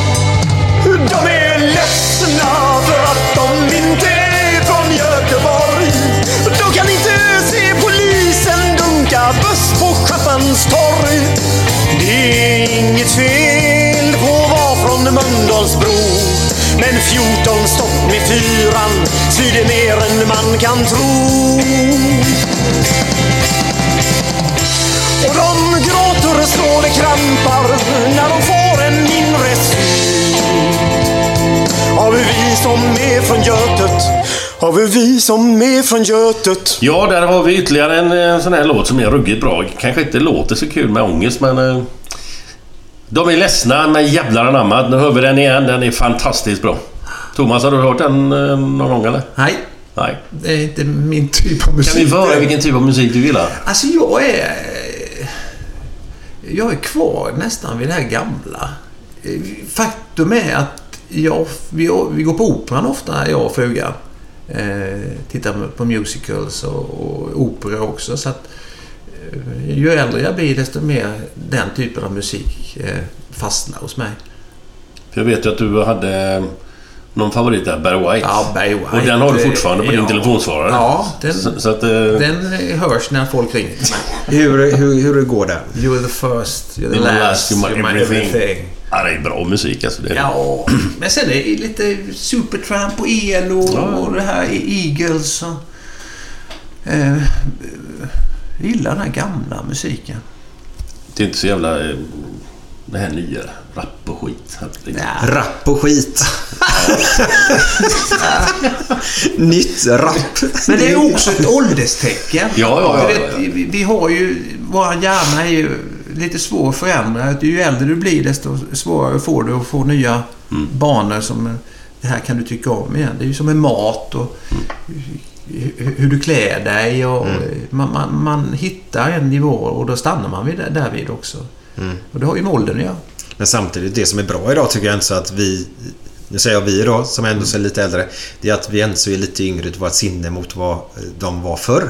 De är ledsna för att de inte är från Göteborg. De kan inte se polisen dunka buss på Schapphanstorg. Det är inget fel på att vara från Mölndalsbro. Men 14 stopp med fyran det mer än man kan tro. Och de gråter så det krampar när de får en inre syn. Har vi vi som är från Götet? Har vi vi som är från Götet? Ja, där har vi ytterligare en, en sån här låt som är ruggigt bra. Kanske inte låter så kul med ångest, men... Eh, de är ledsna, men jävlar anamma. Nu hör vi den igen. Den är fantastiskt bra. Thomas, har du hört den eh, någon gång eller? Nej, Nej. det är inte min typ av musik. Kan vi få höra vilken typ av musik du gillar? Alltså jag är... Jag är kvar nästan vid det här gamla. Faktum är att Ja, vi, vi går på operan ofta, jag och frugan. Eh, tittar på musicals och, och opera också. Så att, eh, ju äldre jag blir desto mer den typen av musik eh, fastnar hos mig. För jag vet ju att du hade någon favorit där, Barry White. Ja, Barry White. Och den har du fortfarande på din Ja. telefonsvarare. Ja, den, Så, så att... eh, den hörs när folk ringer. Hur, hur, hur det går där? You're the first, you're the the last, last, you're my everything. Ja, Ja, det är bra musik alltså. Det är Ja, men sen är det lite Supertramp och ELO och det här Eagles och... Eh, jag gillar den här gamla musiken. Det är inte så jävla... Det här nya. Rap och skit. Är- Rapp och skit. [laughs] Nytt rapp. Men det är också ett ålderstecken. Ja, ja, ja, ja, vet, vi, vi har ju... Vår hjärna är ju lite svår att förändra. Ju äldre du blir desto svårare får du att få nya Mm. banor som... Det här kan du tycka om igen. Det är ju som med mat och hur- hur du klär dig. Och Mm. man, man, man hittar en nivå och då stannar man vid därvid också. Mm. Och det har ju med åldern att göra. Men samtidigt, det som är bra idag tycker jag inte så att vi... Nu säger jag vi då, som ändå är lite äldre. Det är att vi ändå är lite yngre till vårt sinne mot vad de var förr.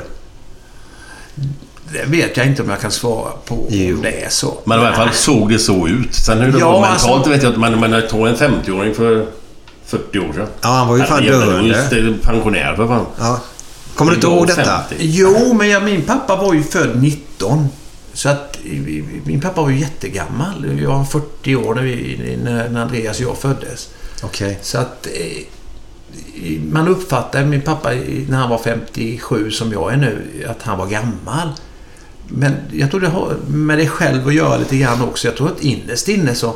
Det vet jag inte om jag kan svara på Jo. om det är så. Men i alla fall såg det så ut. Sen hur det Ja, var mentalt alltså- vet jag inte. Men, men tog en 50-åring för 40 år sedan. Ja, han var ju fan döende. det, Pensionär för fan. Ja. Kommer du inte ihåg detta? 50. Jo, men jag, min pappa var ju född 19. Så att min pappa var ju jättegammal. Jag var 40 år när, vi, när Andreas och jag föddes. Okej. Så att eh, man uppfattar min pappa när han var 57 som jag är nu, att han var gammal. Men jag tror det har med det själv att göra lite grann också. Jag tror att innerst inne så,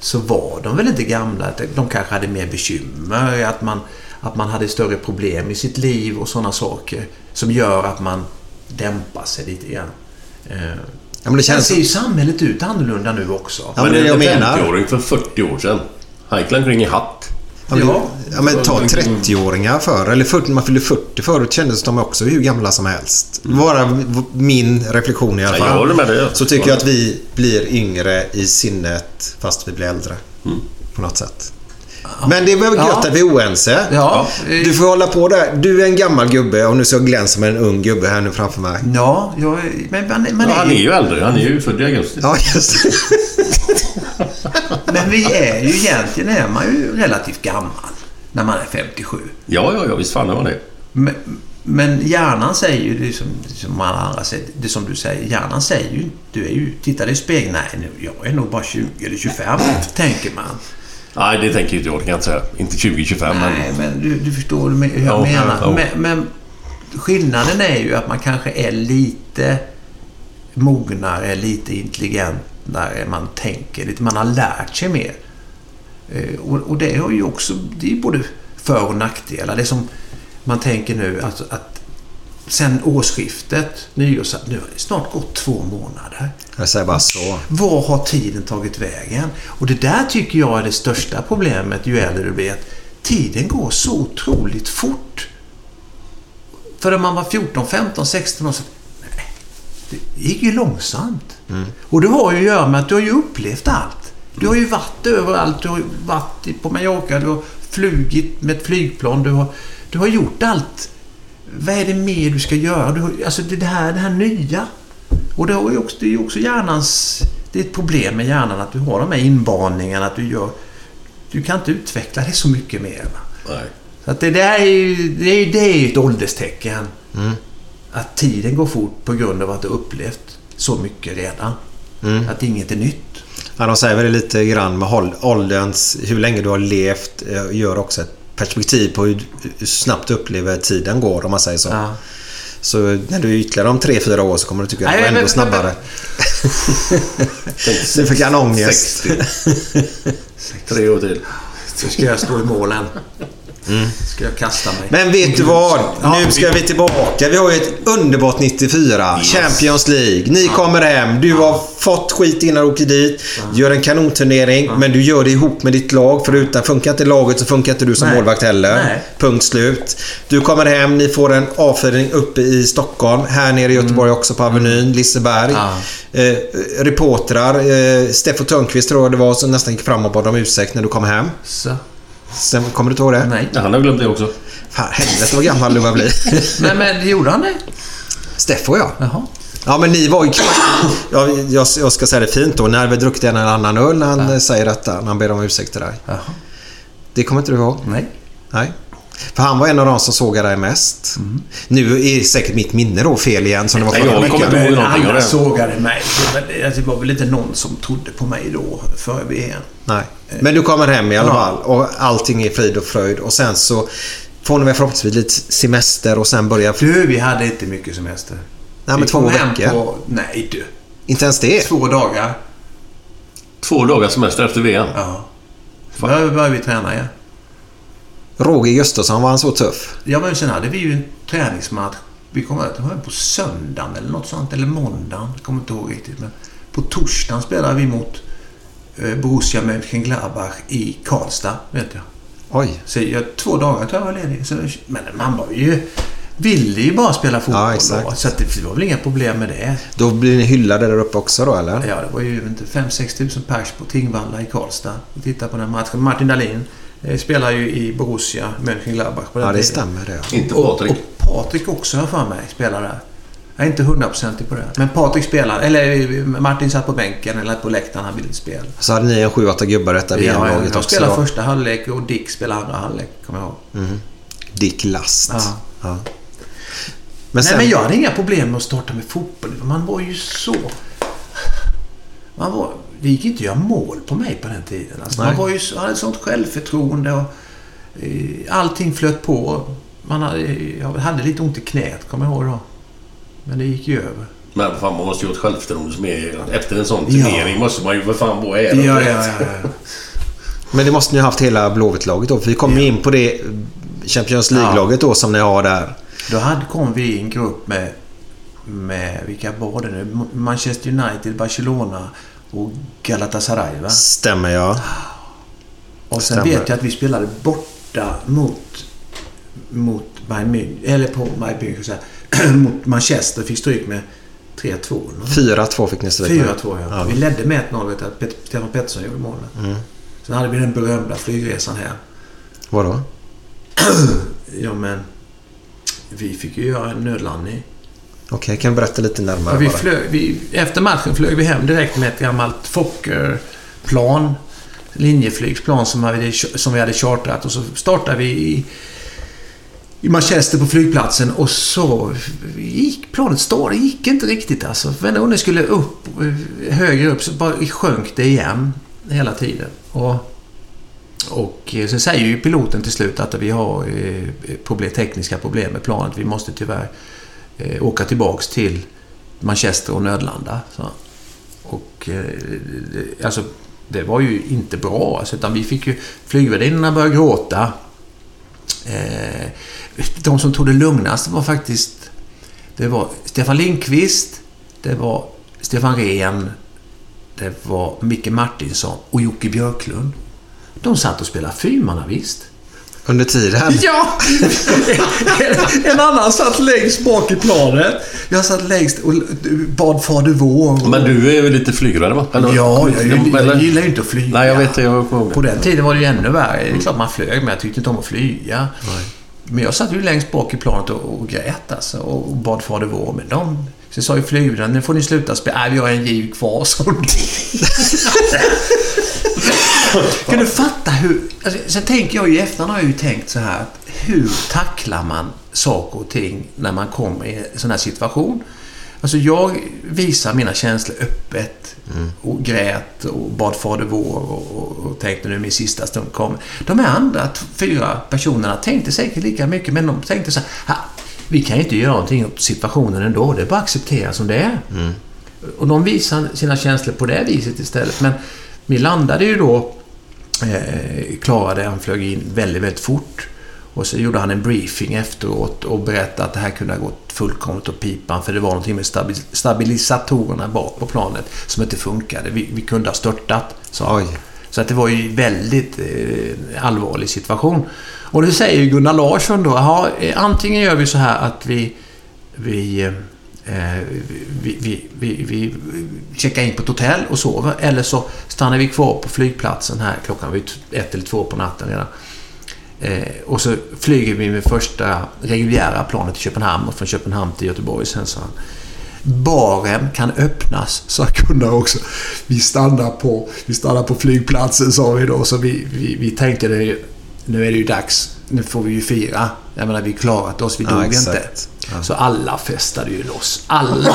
så var de väl inte gamla. Att De kanske hade mer bekymmer, att man, att man hade större problem i sitt liv och sådana saker som gör att man dämpar sig lite grann. Eh, Ja, men det känns... ser ju samhället ut annorlunda nu också. Ja, men men det en jag menar. 50-åring för 40 år sedan. Han gick omkring i hatt. Ja, men, Ja. ja, men ta 30-åringar förr, eller 40, man fyllde 40 förut kändes de också hur gamla som helst. Bara min reflektion i alla Ja, jag fall. håller med dig. Så tycker jag att vi blir yngre i sinnet fast vi blir äldre. På något sätt. Men det är väl gött Ja. att vi är oense. Ja. Du får hålla på där. Du är en gammal gubbe och nu ser jag Glenn som en ung gubbe här nu framför mig. Ja, jag, men man, man Ja, han är ju äldre. Han är ju född i augusti. Ja, just. Men vi är ju egentligen är man ju relativt gammal när man är 57. Ja, ja, ja. Visst fan är man det. Men, men hjärnan säger ju det som, som alla andra säger, det som du säger. Hjärnan säger ju, du är ju, tittar dig i spegeln, nej nu, jag är nog bara 20 eller 25, tänker man. Nej, det tänker inte jag. Det kan jag inte säga. Inte 2025, men... Nej, men du, du förstår hur jag Ja, menar. ja. Men, men skillnaden är ju att man kanske är lite mognare, lite intelligentare. Man tänker lite, man har lärt sig mer. Eh, Och, och det har ju också, det är både för och nackdelar. Det som man tänker nu, alltså att sen årsskiftet, nyårs, nu har det snart gått två månader. Jag säger bara så. Var har tiden tagit vägen? Och det där tycker jag är det största problemet ju äldre du blir. att Tiden går så otroligt fort. För när man var 14, 15, 16 år så... Nej, det gick ju långsamt. Och det har ju att göra med att du har ju upplevt allt. Du har ju varit överallt. Du har varit på Mallorca. Du har flugit med ett flygplan. Du har, du har gjort allt. Vad är det mer du ska göra? Du alltså det det här, det här nya. Och det, också, det är ju också hjärnans... Det är ett problem med hjärnan att du har de här inbaningarna. Att du gör... Du kan inte utveckla det så mycket mer. Nej. Så att det där är ju, det är, det är ju ett ålderstecken. Att tiden går fort på grund av att du upplevt så mycket redan. Att inget är nytt. Ja, de säger väl lite grann med ålderns... Hur länge du har levt eh, gör också ett perspektiv på hur, hur snabbt du upplever tiden går, om man säger så. Ja. Så när du är ytterligare om tre fyra år så kommer du tycka att det var men- ändå men- snabbare. Nu fick han ångest. 60. [laughs] Tre år till. Så ska jag stå i målen. Ska jag kasta mig. Men vet du vad? Nu ska vi tillbaka. Vi har ju ett underbart 94. Champions League. Ni kommer hem. Du har fått skit innan du åker dit. Gör en kanonturnering. Men du gör det ihop med ditt lag. För utan funkar inte laget så funkar inte du som Nej. målvakt heller. Nej. Punkt slut. Du kommer hem. Ni får en avföring uppe i Stockholm. Här nere i Göteborg också på Avenyn. Liseberg. Ja. Eh, reportrar. Eh, Steffo Törnqvist tror jag det var som nästan gick fram och bad om ursäkt när du kom hem. Så. Sen, kommer du inte ihåg det? Nej. Ja, han har glömt det också. Fan, helvete vad gammal du börjar bli. [laughs] Nej, men gjorde han det? Steffo ja. Jaha. Ja, men ni var ju... Ja, jag, jag ska säga det fint då. När vi druckit en eller annan öl när han säger detta. När han ber om ursäkt till dig. Jaha. Det kommer inte du ihåg? Nej. Nej. För han var en av de som sågade dig mest. Nu är säkert mitt minne då fel igen som det var Nej, förra jag kommer inte ihåg någonting av det. sågade mig. Det- var väl inte någon som trodde på mig då, före VM. Nej. Men du kommer hem i alla fall och allting är frid och fröjd. Och sen så får ni väl förhoppningsvis lite semester och sen börjar... Du, vi hade inte mycket semester. Nej, men Vi två kom hem veckor. På, nej, du. Inte ens det? Två dagar. Två dagar semester efter VM. Ja. Då började vi träna igen. Roger Gustafsson, var han så tuff? Ja, men sen hade vi ju en träningsmatch. Vi kom var på söndagen eller något sånt. Eller måndagen. Jag kommer inte ihåg riktigt. Men på torsdagen spelade vi mot Borussia Mönchengladbach i Karlstad, vet jag. Oj. Så jag, två dagar tror jag var ledig. Så, men man var ju... Ville ju bara spela fotboll Ja, exakt. då. Så att det var väl inga problem med det. Då blir ni hyllade där uppe också då, eller? Ja, det var ju inte 5-6 tusen pers på Tingvalla i Karlstad. Och titta på den matchen. Martin Dahlin eh, spelar ju i Borussia Mönchengladbach på den Ja, det tiden. stämmer det. Inte Och, Patrik. och Patrik också har för mig spelar där. Jag är inte hundraprocentig på det. Men Patrik spelar. Eller Martin satt på bänken eller på läktaren. Han ville inte spela. Så hade ni en 7-8 gubbar detta Ja, VM-laget jag också spelade första halvlek och Dick spelade andra halvlek. Kommer jag ihåg. Dick Last. Ja. Ja. Men Nej, sen... men jag hade inga problem med att starta med fotboll. Man var ju så... Man var... Det gick inte att göra mål på mig på den tiden. Alltså, man var ju, så- hade sånt självförtroende och eh, allting flöt på. Man hade, jag hade lite ont i knät, kommer jag ihåg då. Men det gick ju över. Men fan, man måste ju ha ett självförtroende som är... Efter en sån Ja. turnering måste man ju för fan vara är. Ja, ja, ja. ja. Men det måste ni ha haft hela Blåvitt-laget då. För vi kommer ju in på det Champions League-laget då som ni har där. Då hade, kom vi i en grupp med, med... Vilka var det nu? Manchester United, Barcelona och Galatasaray, va? Stämmer ja. Och sen Stämmer. vet jag att vi spelade borta mot, mot Bayern München, eller på Bayern München, [clears throat] mot Manchester. Fick stryk med 3-2. eller något. 4-2 fick ni stryk med. 4-2 ja. Vi ledde med 1-0 vet jag. Stefan Pettersson gjorde målet. Mm. Sen hade vi den berömda flygresan här. Vadå? [clears throat] Ja men... Vi fick ju göra en nödlandning. Okej, kan du berätta lite närmare Ja, vi flög, vi, efter matchen flög vi hem direkt med ett gammalt Fokkerplan. Linjeflygsplan som, hade, som vi hade chartrat. Och så startade vi i, i Manchester på flygplatsen och så gick planet står, Det gick inte riktigt alltså. Varenda när det skulle upp, eh, högre upp, så bara sjönk det igen hela tiden. Och och eh, sen så säger ju piloten till slut att vi har eh, problem, tekniska problem med planet. Vi måste tyvärr åka tillbaks till Manchester och nödlanda. Så. Och det- alltså, det var ju inte bra. Alltså, utan vi fick ju... Flygvärdinnorna började gråta. Eh, de som tog det lugnast var faktiskt... Det var Stefan Lindqvist, det var Stefan Rehn, det var Micke Martinsson och Jocke Björklund. De satt och spelade fyrmannavisst. Under tiden? Ja! [laughs] en annan satt längst bak i planet. Jag satt längst och bad Fader vår. Men du är väl lite flygrädd va? Eller- Ja, jag, jag, Eller- jag gillar ju inte att flyga. Nej, jag vet det. Jag kommer ihåg det. På den tiden var det ju ännu värre. Det är klart man flög, men jag tyckte inte om att flyga. Men jag satt ju längst bak i planet och, och grät alltså, och bad Fader vår. Men de... Så sa ju flygvärden, nu får ni sluta spela. Nej, vi har en giv kvar, sa de. [laughs] Kan du fatta hur... Alltså, sen tänker jag ju i efterhand har jag ju tänkt så här. Hur tacklar man saker och ting när man kommer i en sån här situation? Alltså jag visar mina känslor öppet och grät och bad Fader vår och, och, och tänkte nu min sista stund kommer. De här andra fyra personerna tänkte säkert lika mycket men de tänkte så här. "Ha, Vi kan ju inte göra någonting åt situationen ändå. Det är bara att acceptera som det är. Och de visar sina känslor på det viset istället. Men vi landade ju då, eh, klarade, han flög in väldigt, väldigt fort. Och så gjorde han en briefing efteråt och berättade att det här kunde ha gått fullkomligt åt pipan för det var någonting med stabi- stabilisatorerna bak på planet som inte funkade. Vi, vi kunde ha störtat, sa. Oj. Så att det var ju en väldigt eh, allvarlig situation. Och det säger ju Gunnar Larsson då, aha, eh, antingen gör vi så här att vi, vi, eh, vi, vi, vi, vi checkar in på ett hotell och sover, eller så stannar vi kvar på flygplatsen här, klockan var ett eller två på natten redan. Eh, och så flyger vi med första reguljära planet till Köpenhamn och från Köpenhamn till Göteborg sen han. Baren kan öppnas, sa Gunnar också. Vi stannar på, vi stannar på flygplatsen, sa vi då. Så vi, vi, vi tänkte det, nu är det ju dags. Nu får vi ju fira. Jag menar, vi klarat oss. Vi Ja, dog exakt. inte. Så alla festade ju loss. Alla,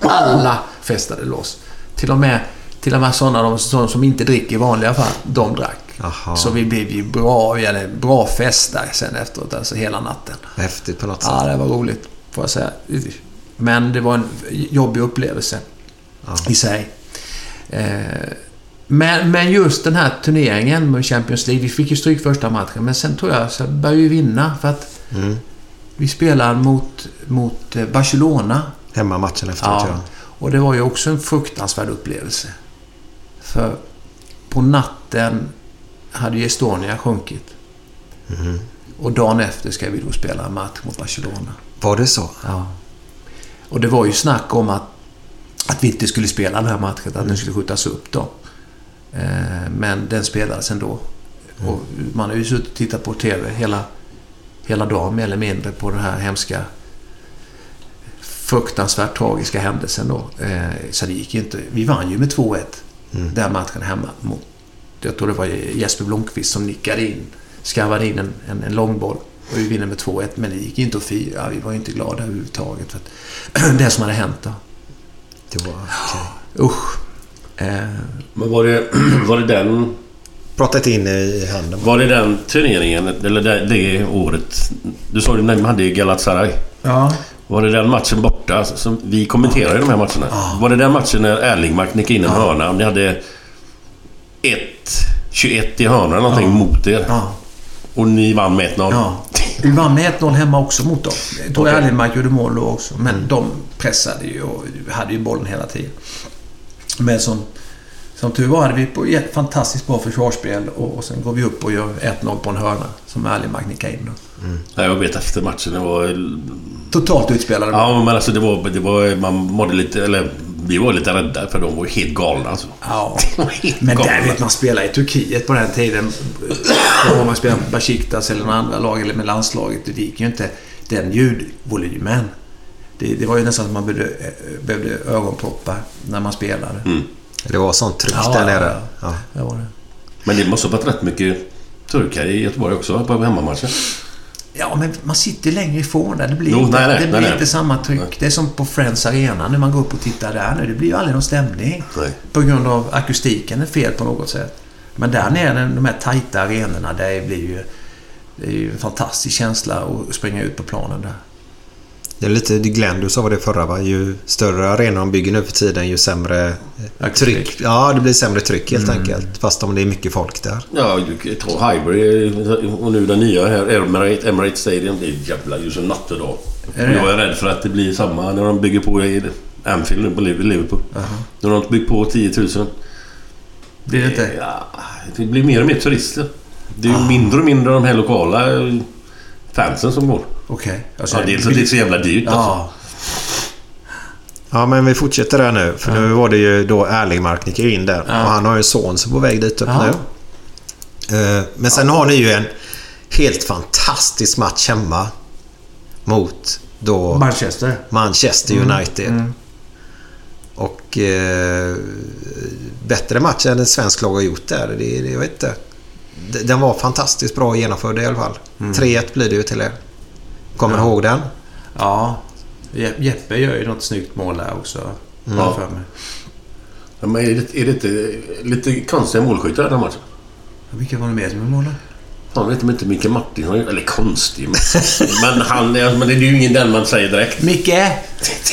alla festade loss. Till och med, till och med sådana de, sådana som inte dricker i vanliga fall, de drack. Aha. Så vi blev ju bra, vi hade bra fest där sen efteråt, alltså hela natten. Häftigt på något sätt. Ja, det var roligt, får jag säga. Men det var en jobbig upplevelse i sig. Eh, Men, men just den här turneringen med Champions League, vi fick ju stryk första matchen, men sen tror jag så började vi vinna för att vi spelar mot, mot eh, Barcelona. Hemmamatchen efteråt, ja. Ja, och det var ju också en fruktansvärd upplevelse. För på natten hade ju Estonia sjunkit. Och dagen efter ska vi då spela en match mot Barcelona. Var det så? Ja. Och det var ju snack om att, att vi inte skulle spela den här matchen, att den skulle skjutas upp då. Eh, Men den spelades ändå. Och man har ju suttit och tittat på TV hela, hela dagen mer eller mindre på den här hemska fruktansvärt tragiska händelsen då. Eh, Så det gick ju inte. Vi vann ju med 2-1 den matchen hemma mot, jag tror det var Jesper Blomqvist som nickade in, skarvade in en, en, en långboll. Och vi vinner med 2-1, men det gick ju inte att fira. Vi var ju inte glada överhuvudtaget för att [clears throat] det som hade hänt då. Det var... okej. Usch. Eh, Men var det, [clears throat] var det den... Inte in i handen. Var det den turneringen, eller det, det året... Du sa ju när man hade i Galatasaray. ja. Var det den matchen borta? Som vi kommenterade de här matcherna. Var det den matchen när Erlingmark nickade in en hörna? Ni hade 1, 21 i eller någonting mot er. Ja. Och ni vann med 1-0. Ja. Vi vann med 1-0 hemma också mot dem. Jag tror Okej. Erlingmark gjorde mål då också. Men de pressade ju och hade ju bollen hela tiden. Men som, som tur var hade vi på ett fantastiskt bra försvarsspel och, och sen går vi upp och gör 1-0 på en hörna som Erlingmark nickade in. Då. Ja, jag vet efter matchen. Det var... Totalt utspelade. Ja, men alltså det var... Det var man mådde lite... Eller vi var lite rädda för de var helt galna alltså. Ja. [laughs] Helt Men galna. där vet man spela i Turkiet på den tiden. Om man spelar med Besiktas eller några andra lag eller med landslaget. Det gick ju inte den ljudvolymen. Det, det var ju nästan att man behövde, eh, behövde ögonproppar när man spelade. Det var sånt tryck Ja, där ja, nere. ja. Ja. Det var det. Men det måste ha varit rätt mycket turkar i Göteborg också på hemmamatchen. Ja, men man sitter längre ifrån där. Det blir, Jo, inte, nej, nej, det blir nej, nej. inte samma tryck. Nej. Det är som på Friends Arena när man går upp och tittar där nu. Det blir ju aldrig någon stämning. Nej. På grund av akustiken är fel på något sätt. Men där nere, de här tajta arenorna, det blir ju... Det är ju en fantastisk känsla att springa ut på planen där. Det är lite, Glenn, du sa det förra va? Ju större arena de bygger nu för tiden ju sämre tryck. Ja, det blir sämre tryck helt Mm. enkelt. Fast om det är mycket folk där. Ja, kan ta Highbury och nu den nya här, Emirates, Emirates Stadium. Det är jävla ljus och natt idag. Är det? Jag är rädd för att det blir samma när de bygger på i Anfield nu på Liv- Liverpool. När de byggt på 10 000. Blir det inte? Ja, det blir mer och mer turister. Det är ju mindre och mindre de här lokala eh, fansen som går. Okej. Alltså, Ja, dels att det är så jävla dyrt alltså. Ja. Ja, men vi fortsätter där nu. För nu var det ju då Erling gick in där. Och han har ju en son som är på väg dit upp Ja. nu. Eh, Men sen har ni ju en helt fantastisk match hemma. Mot då Manchester. Manchester United. Och eh, bättre match än en svensk lag har gjort där. Det, det, jag vet inte. Den var fantastiskt bra genomförd i alla fall. 3-1 blir det ju till er. Kommer du ihåg den? Ja. Je- Jeppe gör ju något snyggt mål där också. Ja. Ja. För mig. Ja, Men är det, är det inte lite konstiga målskyttar den matchen? Vilka var det mer som är målare? Han vet inte Mikael Martinsson. Eller konstig. [laughs] Men, han är, men det är ju ingen den man säger direkt. Micke! [laughs]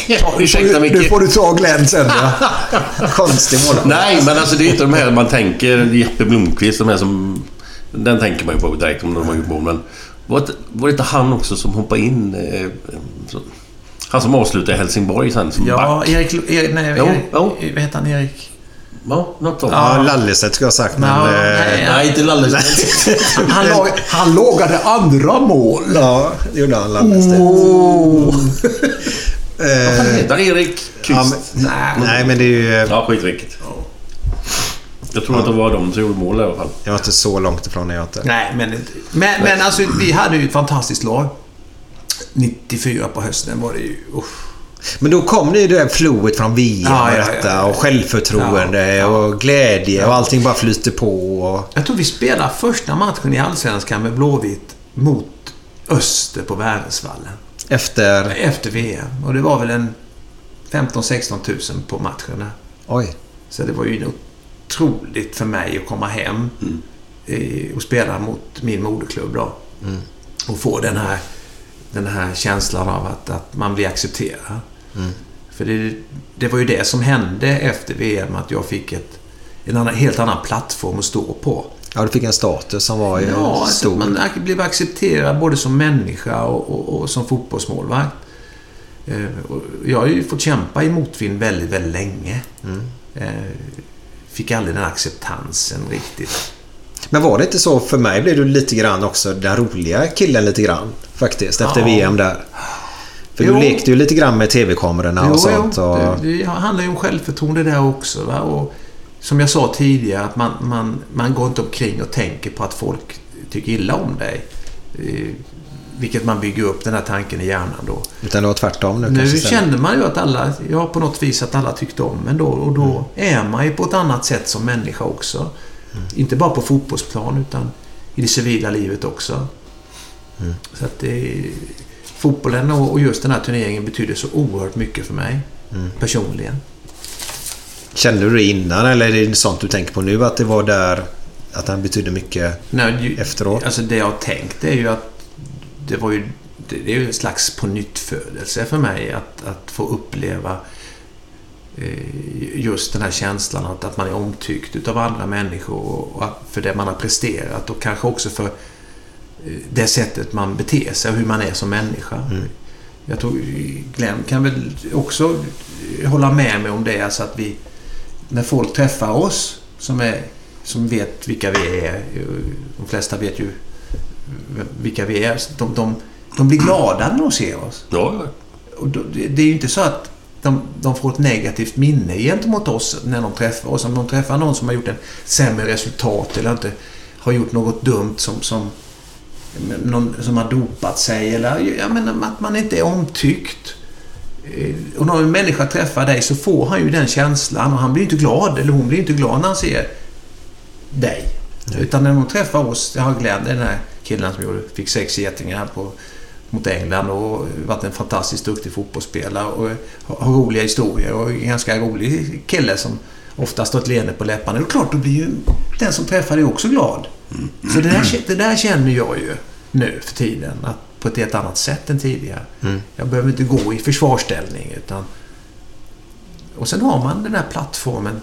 Ja, ursäkta Nu Micke. får du ta Glenn sen ja. [laughs] Konstig mål. Nej, men alltså det är inte de här man tänker. Jeppe Blomqvist, de här som... Den tänker man ju på direkt om de har gjort mål. Men var det, var det inte han också som hoppade in? Eh, så, han som avslutade i Helsingborg sen som Ja, back. Erik... Erik nej, Jo, Erik, jo. Vad heter han? Erik? Ja, något sånt. Ja, Lalleset ska jag ha sagt. Men, Ja, eh, nej, Nej, inte Lalle. [laughs] Han, lag, han lagade andra mål. Ja, det gjorde han. Lalleset. Oh. [laughs] Eh, Heter Erik ja, Kvist? men, nej, men det är ju... Ja, skitvilket. Jag tror att det var de som gjorde mål i alla fall. Jag var inte så långt ifrån är jag inte. Nej, men, men, men alltså vi hade ju ett fantastiskt lag. 94 på hösten var det ju... usch. Men då kom det ju det där flowet från VM Ja, och ja, detta. ja, ja. Och självförtroende Ja, ja. och glädje och allting bara flyter på. Och... Jag tror vi spelade första matchen i Allsvenskan med Blåvitt mot Öster på Värensvallen. Efter... Efter VM. Och det var väl en 15-16 tusen på matcherna. Oj. Så det var ju otroligt för mig att komma hem eh, och spela mot min moderklubb då. Och få den här, den här känslan av att, att man blir accepterad. För det, det var ju det som hände efter VM, att jag fick ett, en annan, helt annan plattform att stå på. Ja, du fick en status som var ju Ja, stor. man ac- blev accepterad både som människa och, och, och som fotbollsmålvakt. Eh, jag har ju fått kämpa i motvind väldigt, väldigt länge. Eh, fick aldrig den acceptansen riktigt. Men var det inte så? För mig blev du lite grann också den roliga killen lite grann. Faktiskt, efter Ja. VM där. För Jo. du lekte ju lite grann med TV-kamerorna och sånt. Och... det, det handlar ju om självförtroende där också. Va? Och som jag sa tidigare, att man, man, man går inte omkring och tänker på att folk tycker illa om dig. Vilket man bygger upp den här tanken i hjärnan då. Utan det var tvärtom nu, Nu kände man ju att alla, ja på något vis att alla tyckte om en då. Och då är man ju på ett annat sätt som människa också. Inte bara på fotbollsplan utan i det civila livet också. Så att det, fotbollen och och just den här turneringen betyder så oerhört mycket för mig. Personligen. Kände du det innan eller är det sånt du tänker på nu att det var där att den betydde mycket Nej, ju, efteråt? Alltså det jag har tänkt är ju att det var ju det är ju en slags pånyttfödelse för mig att, att få uppleva eh, just den här känslan att, att man är omtyckt utav andra människor och, för det man har presterat och kanske också för eh, det sättet man beter sig och hur man är som människa. Jag tror Glenn kan väl också hålla med mig om det. Alltså att vi, när folk träffar oss som, är, som vet vilka vi är. De flesta vet ju vilka vi är. De, de, de blir glada när de ser oss. Ja, ja. Och det är ju inte så att de, de får ett negativt minne gentemot oss när de träffar oss. Om de träffar någon som har gjort en sämre resultat eller inte har gjort något dumt som, som någon som har dopat sig eller jag menar, att man inte är omtyckt. Eh, Och när en människa träffar dig så får han ju den känslan och han blir inte glad, eller hon blir inte glad när han ser dig. Utan när de träffar oss, jag har Glenn, den här killen som gjorde, fick sex getingar på, mot England och varit en fantastiskt duktig fotbollsspelare och har har roliga historier och en ganska rolig kille som oftast ett leende på läpparna. Och klart, då blir ju den som träffar dig också glad. Så det där, det där känner jag ju nu för tiden. Att på ett helt annat sätt än tidigare. Jag behöver inte gå i försvarsställning utan... Och sen har man den här plattformen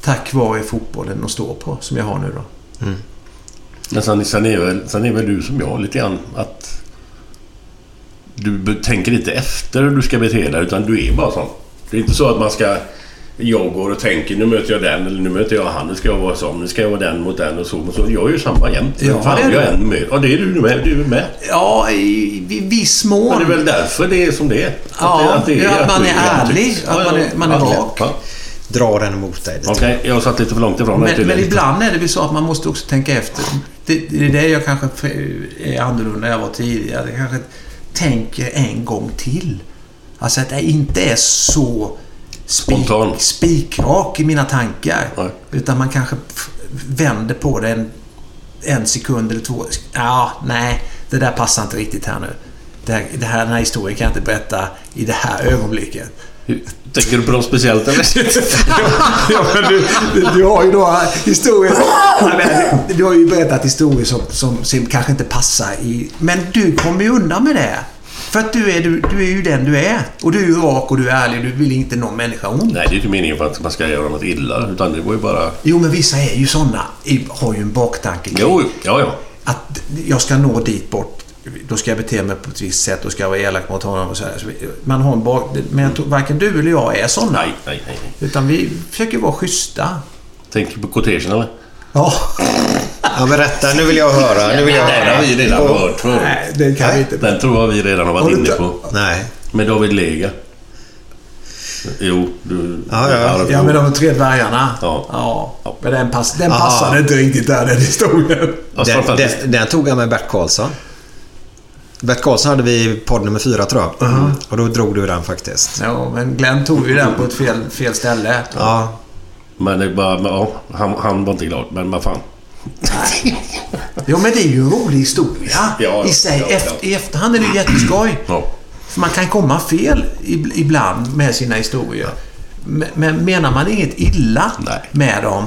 tack vare fotbollen att stå på, som jag har nu då. Men sen, sen, är väl, sen är väl du som jag lite grann att... Du tänker inte efter hur du ska bete dig utan du är bara sån. Det är inte så att man ska... Jag går och tänker nu möter jag den eller nu möter jag han. Nu ska jag vara sån. Nu ska jag vara den mot den och så. Och så. Jag är ju samma jämt. Ja, fan det är jag än med. Ja, det är du med. Du är med. Ja, i, i viss mån. Men det är väl därför det är som det är. Att Ja, det, ja, att man är ärlig, att man är- man är rak. ja. Dra den emot dig. Okej, jag satt lite för långt ifrån dig Men, men ibland är det väl så att man måste också tänka efter. Det, det är det jag kanske är annorlunda än jag var tidigare. Jag kanske tänker en gång till. Alltså att jag inte är så spik, spikrak i mina tankar. Nej. Utan man kanske vänder på det en, en sekund eller två. Ja, nej, det där passar inte riktigt här nu. Det här, det här, den här historien kan jag inte berätta i det här ögonblicket. Tänker du på något speciellt eller? [laughs] ja, men du, du, har ju då historier... Du har ju berättat historier som, som, som kanske inte passar i... Men du kommer ju undan med det. För att du är, du, du är ju den du är. Och du är ju rak och du är ärlig. Du vill inte någon människa ont. Nej, det är inte meningen för att man ska göra något illa. Utan det var ju bara... Jo, men vissa är ju såna. i- Har ju en baktanke kring Jo, ja, ja. att jag ska nå dit bort. Då ska jag bete mig på ett visst sätt. Då ska jag vara elak mot honom och så här. Man har en bak... Men jag tror varken du eller jag är såna. Nej, nej, nej. nej. Utan vi försöker vara schyssta. Tänker på quotation eller? Ja. Ja, berätta. Nu vill jag höra. Nu vill jag Den har höra. vi redan hört förut. Nej, det kan vi inte. Den tror jag vi redan har varit inne på. Nej. Med David Lega. Jo, du... Ja, ja. Ja, med de tre dvärgarna. Ja. ja. Men den, pass, den Aha. passade inte riktigt där, den historien. Den, den, den tog jag med Bert Karlsson. Bert Karlsson hade vi i podd nummer fyra tror jag. Och då drog du den faktiskt. Ja, men Glenn tog ju den på ett fel, fel ställe. Ja. Men det är bara... Ja, han, han var inte glad. Men vad fan. [laughs] Jo, men det är ju en rolig historia Ja, i sig. ja, ja. Efter, I efterhand är det ju jätteskoj. Ja. För man kan komma fel ib- ibland med sina historier. Men, men menar man inget illa Nej. med dem.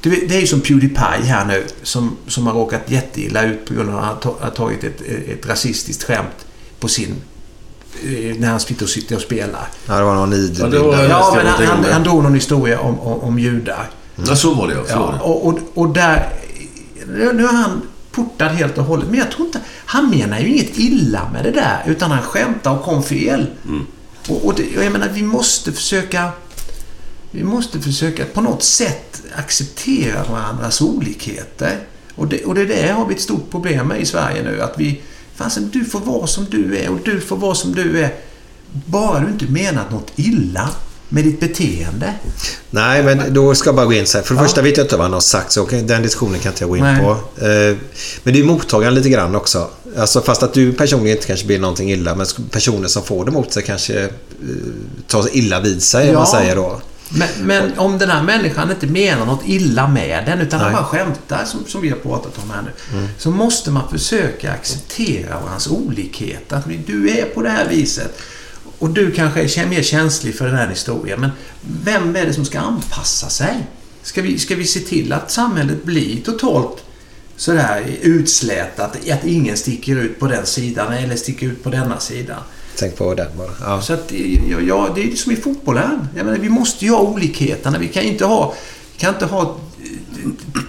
Det är ju som Pewdiepie här nu som, som har råkat jätteilla ut på grund av att han har tagit ett, ett rasistiskt skämt på sin... eh, När han sitter och, sitter och spelar. ja, det var någon idel. Ja, men han, han, han drog någon historia om, om, om judar. Ja, så var det ja. Så var Ja, det. och, och, och där... Nu är han portad helt och hållet. Men jag tror inte... Han menar ju inget illa med det där. Utan han skämtar och kom fel. Och, och, det, och jag menar, vi måste försöka... Vi måste försöka på något sätt acceptera varandras olikheter. Och det, och det där har vi ett stort problem med i Sverige nu. Att vi... Fasen, du får vara som du är och du får vara som du är. Bara du inte menar något illa med ditt beteende. Nej, men då ska jag bara gå in så här. För det Ja. första vet jag inte vad han har sagt, så den diskussionen kan inte jag gå in Nej. på. Eh, Men det är mottagaren lite grann också. Alltså fast att du personligen inte kanske blir någonting illa, men personer som får det mot sig kanske eh, tar illa vid sig, Ja. man säger då. Men, men om den här människan inte menar något illa med den utan han bara skämtar som, som vi har pratat om här nu. Så måste man försöka acceptera varandras olikheter. Att du är på det här viset och du kanske är mer känslig för den här historien. Men vem är det som ska anpassa sig? Ska vi, ska vi se till att samhället blir totalt sådär utslätat? Att ingen sticker ut på den sidan eller sticker ut på denna sidan. Tänk på den bara. Ja. Så att, ja, ja, det är som i fotbollen. Jag menar, vi måste ju ha olikheterna. Vi kan inte ha, kan inte ha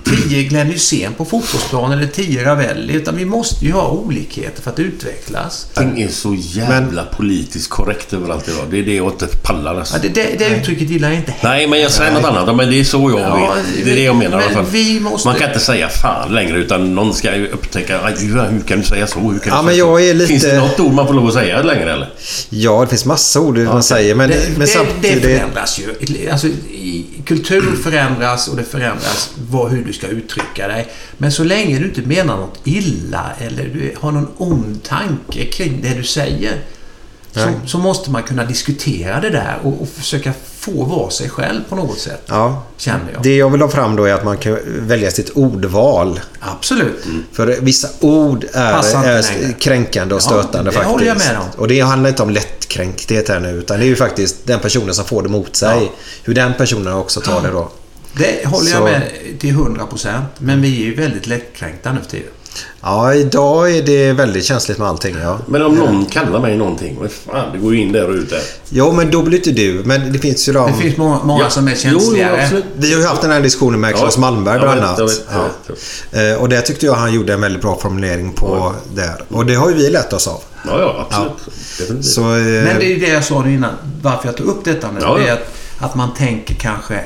tio Glenn Hysén på fotbollsplan eller tio Ravelli. Utan vi måste ju ha olikheter för att utvecklas. Allting är så jävla politiskt korrekt överallt idag. Det är det jag inte pallar alltså. Ja, det, det, det uttrycket gillar jag inte heller. Nej, men jag säger något annat. Men det är så jag Ja, vet. Det är det jag menar i alla men fall. vi måste- Man kan inte säga fan längre utan någon ska ju upptäcka "Aj, hur kan du säga så? Hur kan Ja, du men säga jag så?" är lite- Finns det något ord man får lov att säga längre eller? ja, det finns massa ord man säger, men, det, men det, samtidigt... det förändras ju. Alltså, kultur förändras och det förändras vad, hur du ska uttrycka dig. Men så länge du inte menar något illa eller du har någon ond tanke kring det du säger så, så måste man kunna diskutera det där och, och försöka får vara sig själv på något sätt. Ja. Känner jag. Det jag vill ha fram då är att man kan välja sitt ordval. Absolut. För vissa ord är, är kränkande och Ja, stötande det faktiskt. håller jag med om. Och det handlar inte om lättkränkthet här nu utan det är ju faktiskt den personen som får det mot sig. Hur den personen också tar det då. Det håller jag Så- med till 100%. Men vi är ju väldigt lättkränkta nu för tiden. Ja, idag är det väldigt känsligt med allting. Ja. Men om någon kallar mig någonting. Vad fan, det går ju in där och ut där. Jo, men då blir inte du. Men det finns ju de... Det finns många, många Ja. som är Jo, jo, känsligare. absolut. Vi har ju haft den här diskussionen med Ja. Claes Malmberg bland annat. Ja. Eh, Och det tyckte jag han gjorde en väldigt bra formulering på där. Och det har ju vi lärt oss av. Ja, ja, absolut. Så, eh, Men det är ju det jag sa nu innan. Varför jag tog upp detta nu. Ja, Det är ja. att, att man tänker kanske...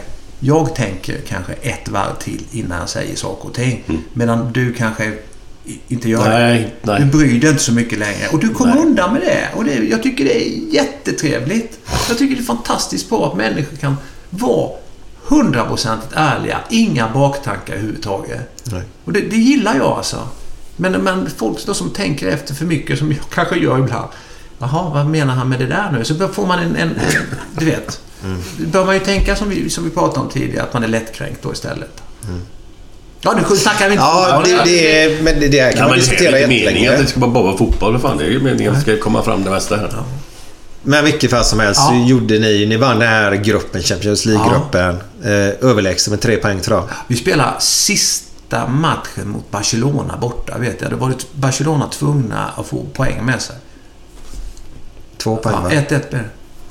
Jag tänker kanske ett varv till innan jag säger saker och ting. Medan du kanske inte gör Mm. Nej, det. nej. Du bryr dig inte så mycket längre. Och du kommer Nej. undan med det. Och det, jag tycker det är jättetrevligt. Jag tycker det är fantastiskt bra att människor kan vara hundraprocentigt ärliga. Inga baktankar överhuvudtaget. Nej. Och det, det gillar jag alltså. Men, men folk då som tänker efter för mycket, som jag [laughs] kanske gör ibland. Jaha, vad menar han med det där nu? Så får man en... en du vet. Då bör man ju tänka som vi, som vi pratade om tidigare, att man är lättkränkt då istället. Ja, nu snackar vi inte Ja, det, det, är- men det, det här kan Ja, man men det är diskutera meningen att jättelänge. det ska bara vara fotboll. Fan, det är ju meningen att det ska komma fram det mesta här. Men vilket fall som helst så Ja. gjorde ni, ni vann den här gruppen, Champions League-gruppen. Eh, överlägset med tre poäng tror jag. Vi spelar sista matchen mot Barcelona borta, vet jag. Då var det Barcelona tvungna att få poäng med sig. Två poäng Ja, va? 1-1 blev det.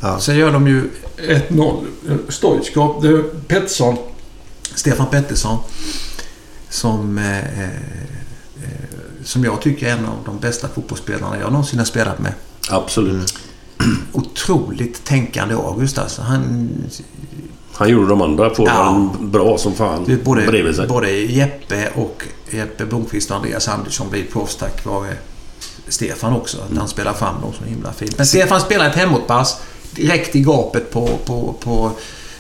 Ja. Sen gör de ju 1-0. Stoichkov, Pettersson, Stefan Pettersson, som, eh, eh, som jag tycker är en av de bästa fotbollsspelarna jag någonsin har spelat med. Absolut. Otroligt tänkande August alltså. Han, Han gjorde de andra på Ja. bra som fan. både, Bredvid sig. både Jeppe och Jeppe Blomqvist och Andreas Andersson blir proffs tack vare Stefan också. Att han spelar fram dem så himla fint. Men Stefan spelar ett hemåtpass direkt i gapet på, på, på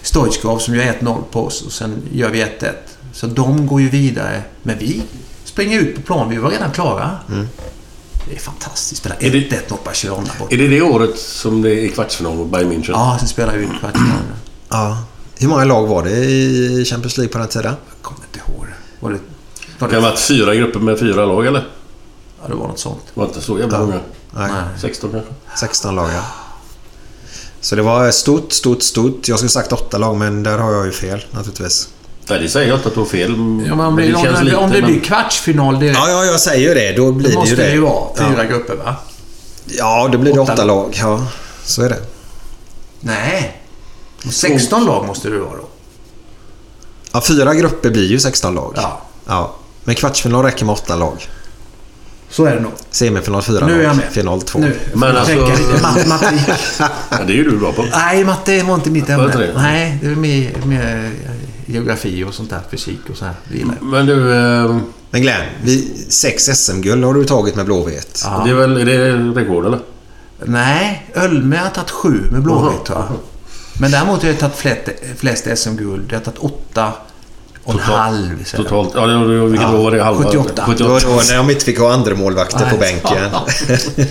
Stoichkov som gör 1-0 på oss och sen gör vi 1-1. Så de går ju vidare. Men vi springer ut på plan. Vi var redan klara. Det är fantastiskt. Spela Är det- 1-1 mot Barcelona borta. Är det det året som det är kvartsfinal mot Bayern München? Ja, sen spelar vi ut kvartsfinalen. [clears throat] Ja. Hur många lag var det i Champions League på den tiden? Jag kommer inte ihåg. Var det, var Det har det, varit fyra grupper med fyra lag, eller? ja, det var något sånt. Det var inte så jävla många. Nej. Nej. 16 kanske? 16 lag ja. Så det var stort, stort, stort. Jag skulle sagt åtta lag men där har jag ju fel naturligtvis. Nej, det säger jag inte att du har fel. Ja, men om det, om, känns det, lite, om det men- blir kvartsfinal direkt, Ja, ja, jag säger ju det. Då blir måste det ju det. det ju vara fyra ja. grupper, va? ja, då blir det Åtta åtta lag. Ja, så är det. Nej. 16 lag måste det vara då. Ja, fyra grupper blir ju 16 lag. Ja. ja. Men kvartsfinal räcker med åtta lag. Så är det nog. Semifinal fyra Nu är jag med. Final två. Nu. Men alltså- tänka lite matematik. [laughs] Ja, det är ju du bra på. Nej, matte var inte mitt ämne. Nej, det är mer, mer geografi och sånt där. Fysik och så här. Det gillar jag. Men du, eh, Men Glenn, vi, sex SM-guld har du tagit med Blåvitt. Ja. det är väl är det rekord eller? Nej, Ölme har tagit sju med Blåvitt tror jag. Men däremot har jag tagit flest, flest SM-guld. Jag har tagit åtta och en Totalt- halv. jag. Totalt. Ja, det, vilket Ja, år var det? Halva? 78. Det var 78. då när de inte fick ha andra målvakter på bänken.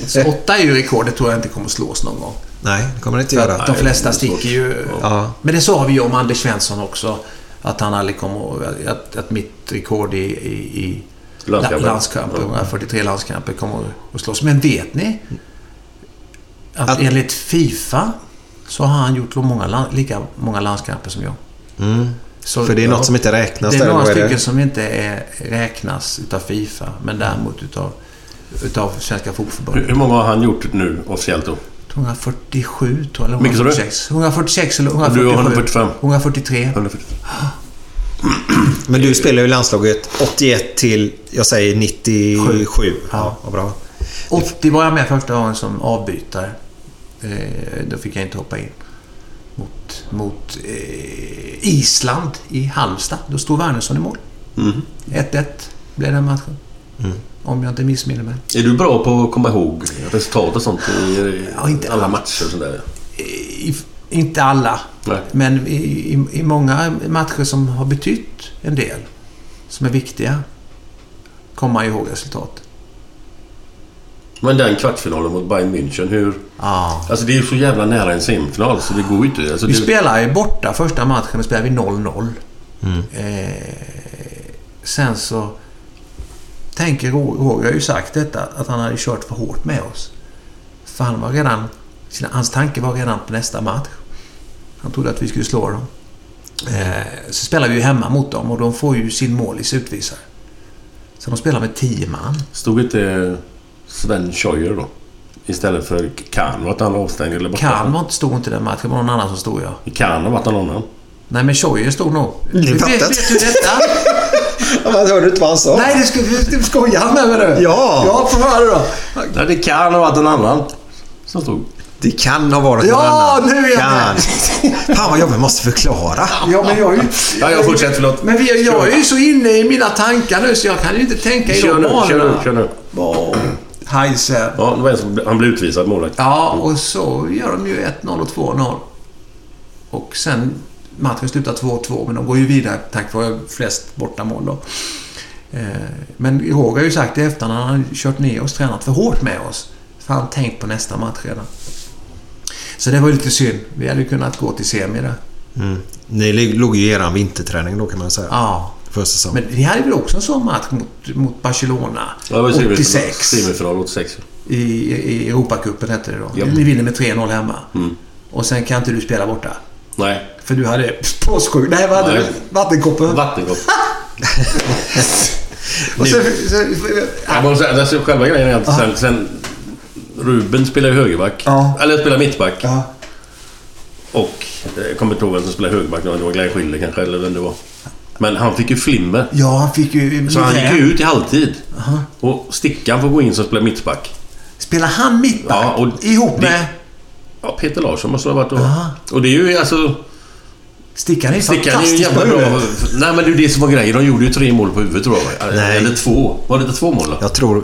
Så åtta är ju rekord. Det tror jag inte kommer slås någon gång. Nej, det kommer det inte göra. de flesta sticker ju... Ja. Men det sa vi ju om Anders Svensson också. Att han aldrig kommer att... Att, att mitt rekord i, i, i Landskamper. la- landskamper, 143 landskamper, kommer att slås. Men vet ni? Att, Att- enligt Fifa så har han gjort många, lika många landskamper som jag. Mm. Så, För det är något som inte räknas Det är några vad är stycken som inte är, räknas utav Fifa. Men däremot utav, utav Svenska Hur, Fotbollförbundet. hur många har han gjort nu officiellt då? 147 tror jag, eller Vilket sa du? 146. 146 eller Och 147. du har 145? 143. 140. Men du spelar ju i landslaget 81 till, jag säger 97. Ja, vad bra. 80 var jag med första gången som avbytare. Eh, då fick jag inte hoppa in. Mot, mot eh, Island i Halmstad. Då stod Wernersson i mål. Mm. 1-1 blev den matchen. Om jag inte missminner mig. Är du bra på att komma ihåg resultat och sånt i Ja, inte alla matcher och sådär? I, inte alla. Nej. Men i, i, i många matcher som har betytt en del. Som är viktiga. Kommer man ihåg resultat. Men den kvartsfinalen mot Bayern München, hur... Ja. Alltså det är ju så jävla nära en semifinal så det går ju inte. Alltså, Vi det... spelar ju borta första matchen, då spelar vi 0-0. Mm. Eh, sen så tänker Ro- Roger har ju sagt detta, att han hade kört för hårt med oss. För han var redan... Hans tanke var redan på nästa match. Han trodde att vi skulle slå dem. Eh, så spelar vi ju hemma mot dem och de får ju sin målis utvisare. Så de spelar med 10 man. Stod inte Sven Scheuer då? Istället för Kahn, var han avstängd eller borta? Kahn var inte, stod inte den matchen, det var någon annan som stod ja. Kahn varit någon annan. Nej men Scheuer stod nog. Vet, fattat. vet du detta? [laughs] Man hörde inte vad han sa. Nej, det skulle, du skojar med mig nu? Ja. Ja, få höra då. Nej, det kan ha varit en annan som stod. Det kan ha varit Ja, någon annan. nu är jag kan. Fan vad jobbigt, måste förklara. Ja, men jag är ju... Ja, jag fortsätter, förlåt. Men vi, jag är ju så inne i mina tankar nu så jag kan ju inte tänka i Kör de nu, kör nu, banorna. kör nu. Heise. Ja, det var en som, han blev utvisad målvakt. Ja, och så gör de ju 1-0 och 2-0. Och sen matchen slutar 2-2, men de går ju vidare tack vare flest bortamål då. Eh, Men Roger har ju sagt i efterhand att han har kört ner oss, tränat för hårt med oss. För han tänkt på nästa match redan. Så det var ju lite synd. Vi hade ju kunnat gå till semi där. Mm. Ni låg ju i eran vinterträning då kan man säga. Ja. Första säsongen. Men ni hade väl också en sån match mot, mot Barcelona? Ja, det var semifinal- 86. Semifinal 86. I, I Europacupen hette det då. Ja. Ni vinner med 3-0 hemma. Mm. Och sen kan inte du spela borta. Nej. För du hade påssjuk... Nej, vad hade Nej. du? Vattenkoppor? Vattenkopp. [laughs] Och sen, sen, Jag måste säga, alltså, själva grejen är att sen, sen... Ruben spelar ju högerback. Ja. Eller spelar mittback. ja. Och... eh, Jag kommer inte ihåg vem som spelade högerback nu. Det var Glenn Schiller kanske, eller vem det var. Men han fick ju flimmer. ja, han fick ju... Så han gick ju ut i halvtid. Och Stickan får gå in som spelar mittback. Spelar han mittback? Ja, och ihop det- med... Ja, Peter Larsson måste det ha varit då. Aha. Och det är ju alltså... Stickan är Stickan är ju jävla bra. Nej men det är ju det som var grejen. De gjorde ju tre mål på huvudet tror jag. Nej. Eller två. Var det inte två mål då? Jag tror...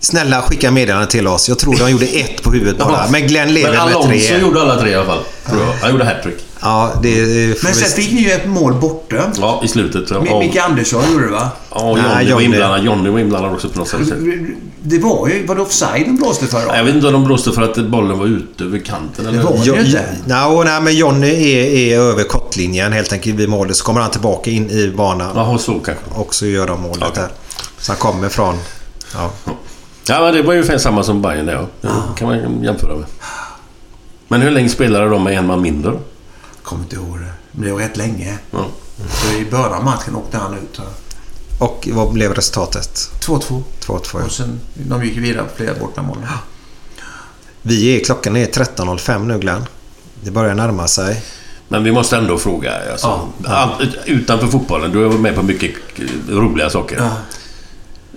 Snälla skicka meddelande till oss. Jag tror de gjorde ett på huvudet bara. Men Glenn lever Men med Alonso tre. gjorde alla tre i alla fall. Tror jag. Han gjorde hattrick. Ja, det Men sen fick ni ju ett mål borta. Ja, i slutet. Mi- Micke Andersson gjorde det va? ja Nej, Johnny var Johnny- inblandad. Johnny var inblandad också på något sätt. Det var ju... Var det offside de blåste för då? Jag vet inte om de blåste för att bollen var ute över kanten eller... Det var Jo, det ju inte. no, nej, men Johnny är, är över kortlinjen helt enkelt vid målet. Så kommer han tillbaka in i banan Jaha, så kanske. och så gör de målet Okej. där. Så han kommer från... Ja. Ja, men det var ju ungefär samma som Bayern det, ja. Det kan man jämföra med. Men hur länge spelade de med en man mindre då? Kommer inte ihåg det. Men det var rätt länge. Ja. Så i början av matchen åkte han ut. Och vad blev resultatet? 2-2. 2-2. ja. Och sen, de gick vidare på flera bortamål. Vi är, klockan är 13.05 nu Glenn. Det börjar närma sig. Men vi måste ändå fråga. Alltså, Ja, utanför fotbollen, du har varit med på mycket roliga saker. Ja.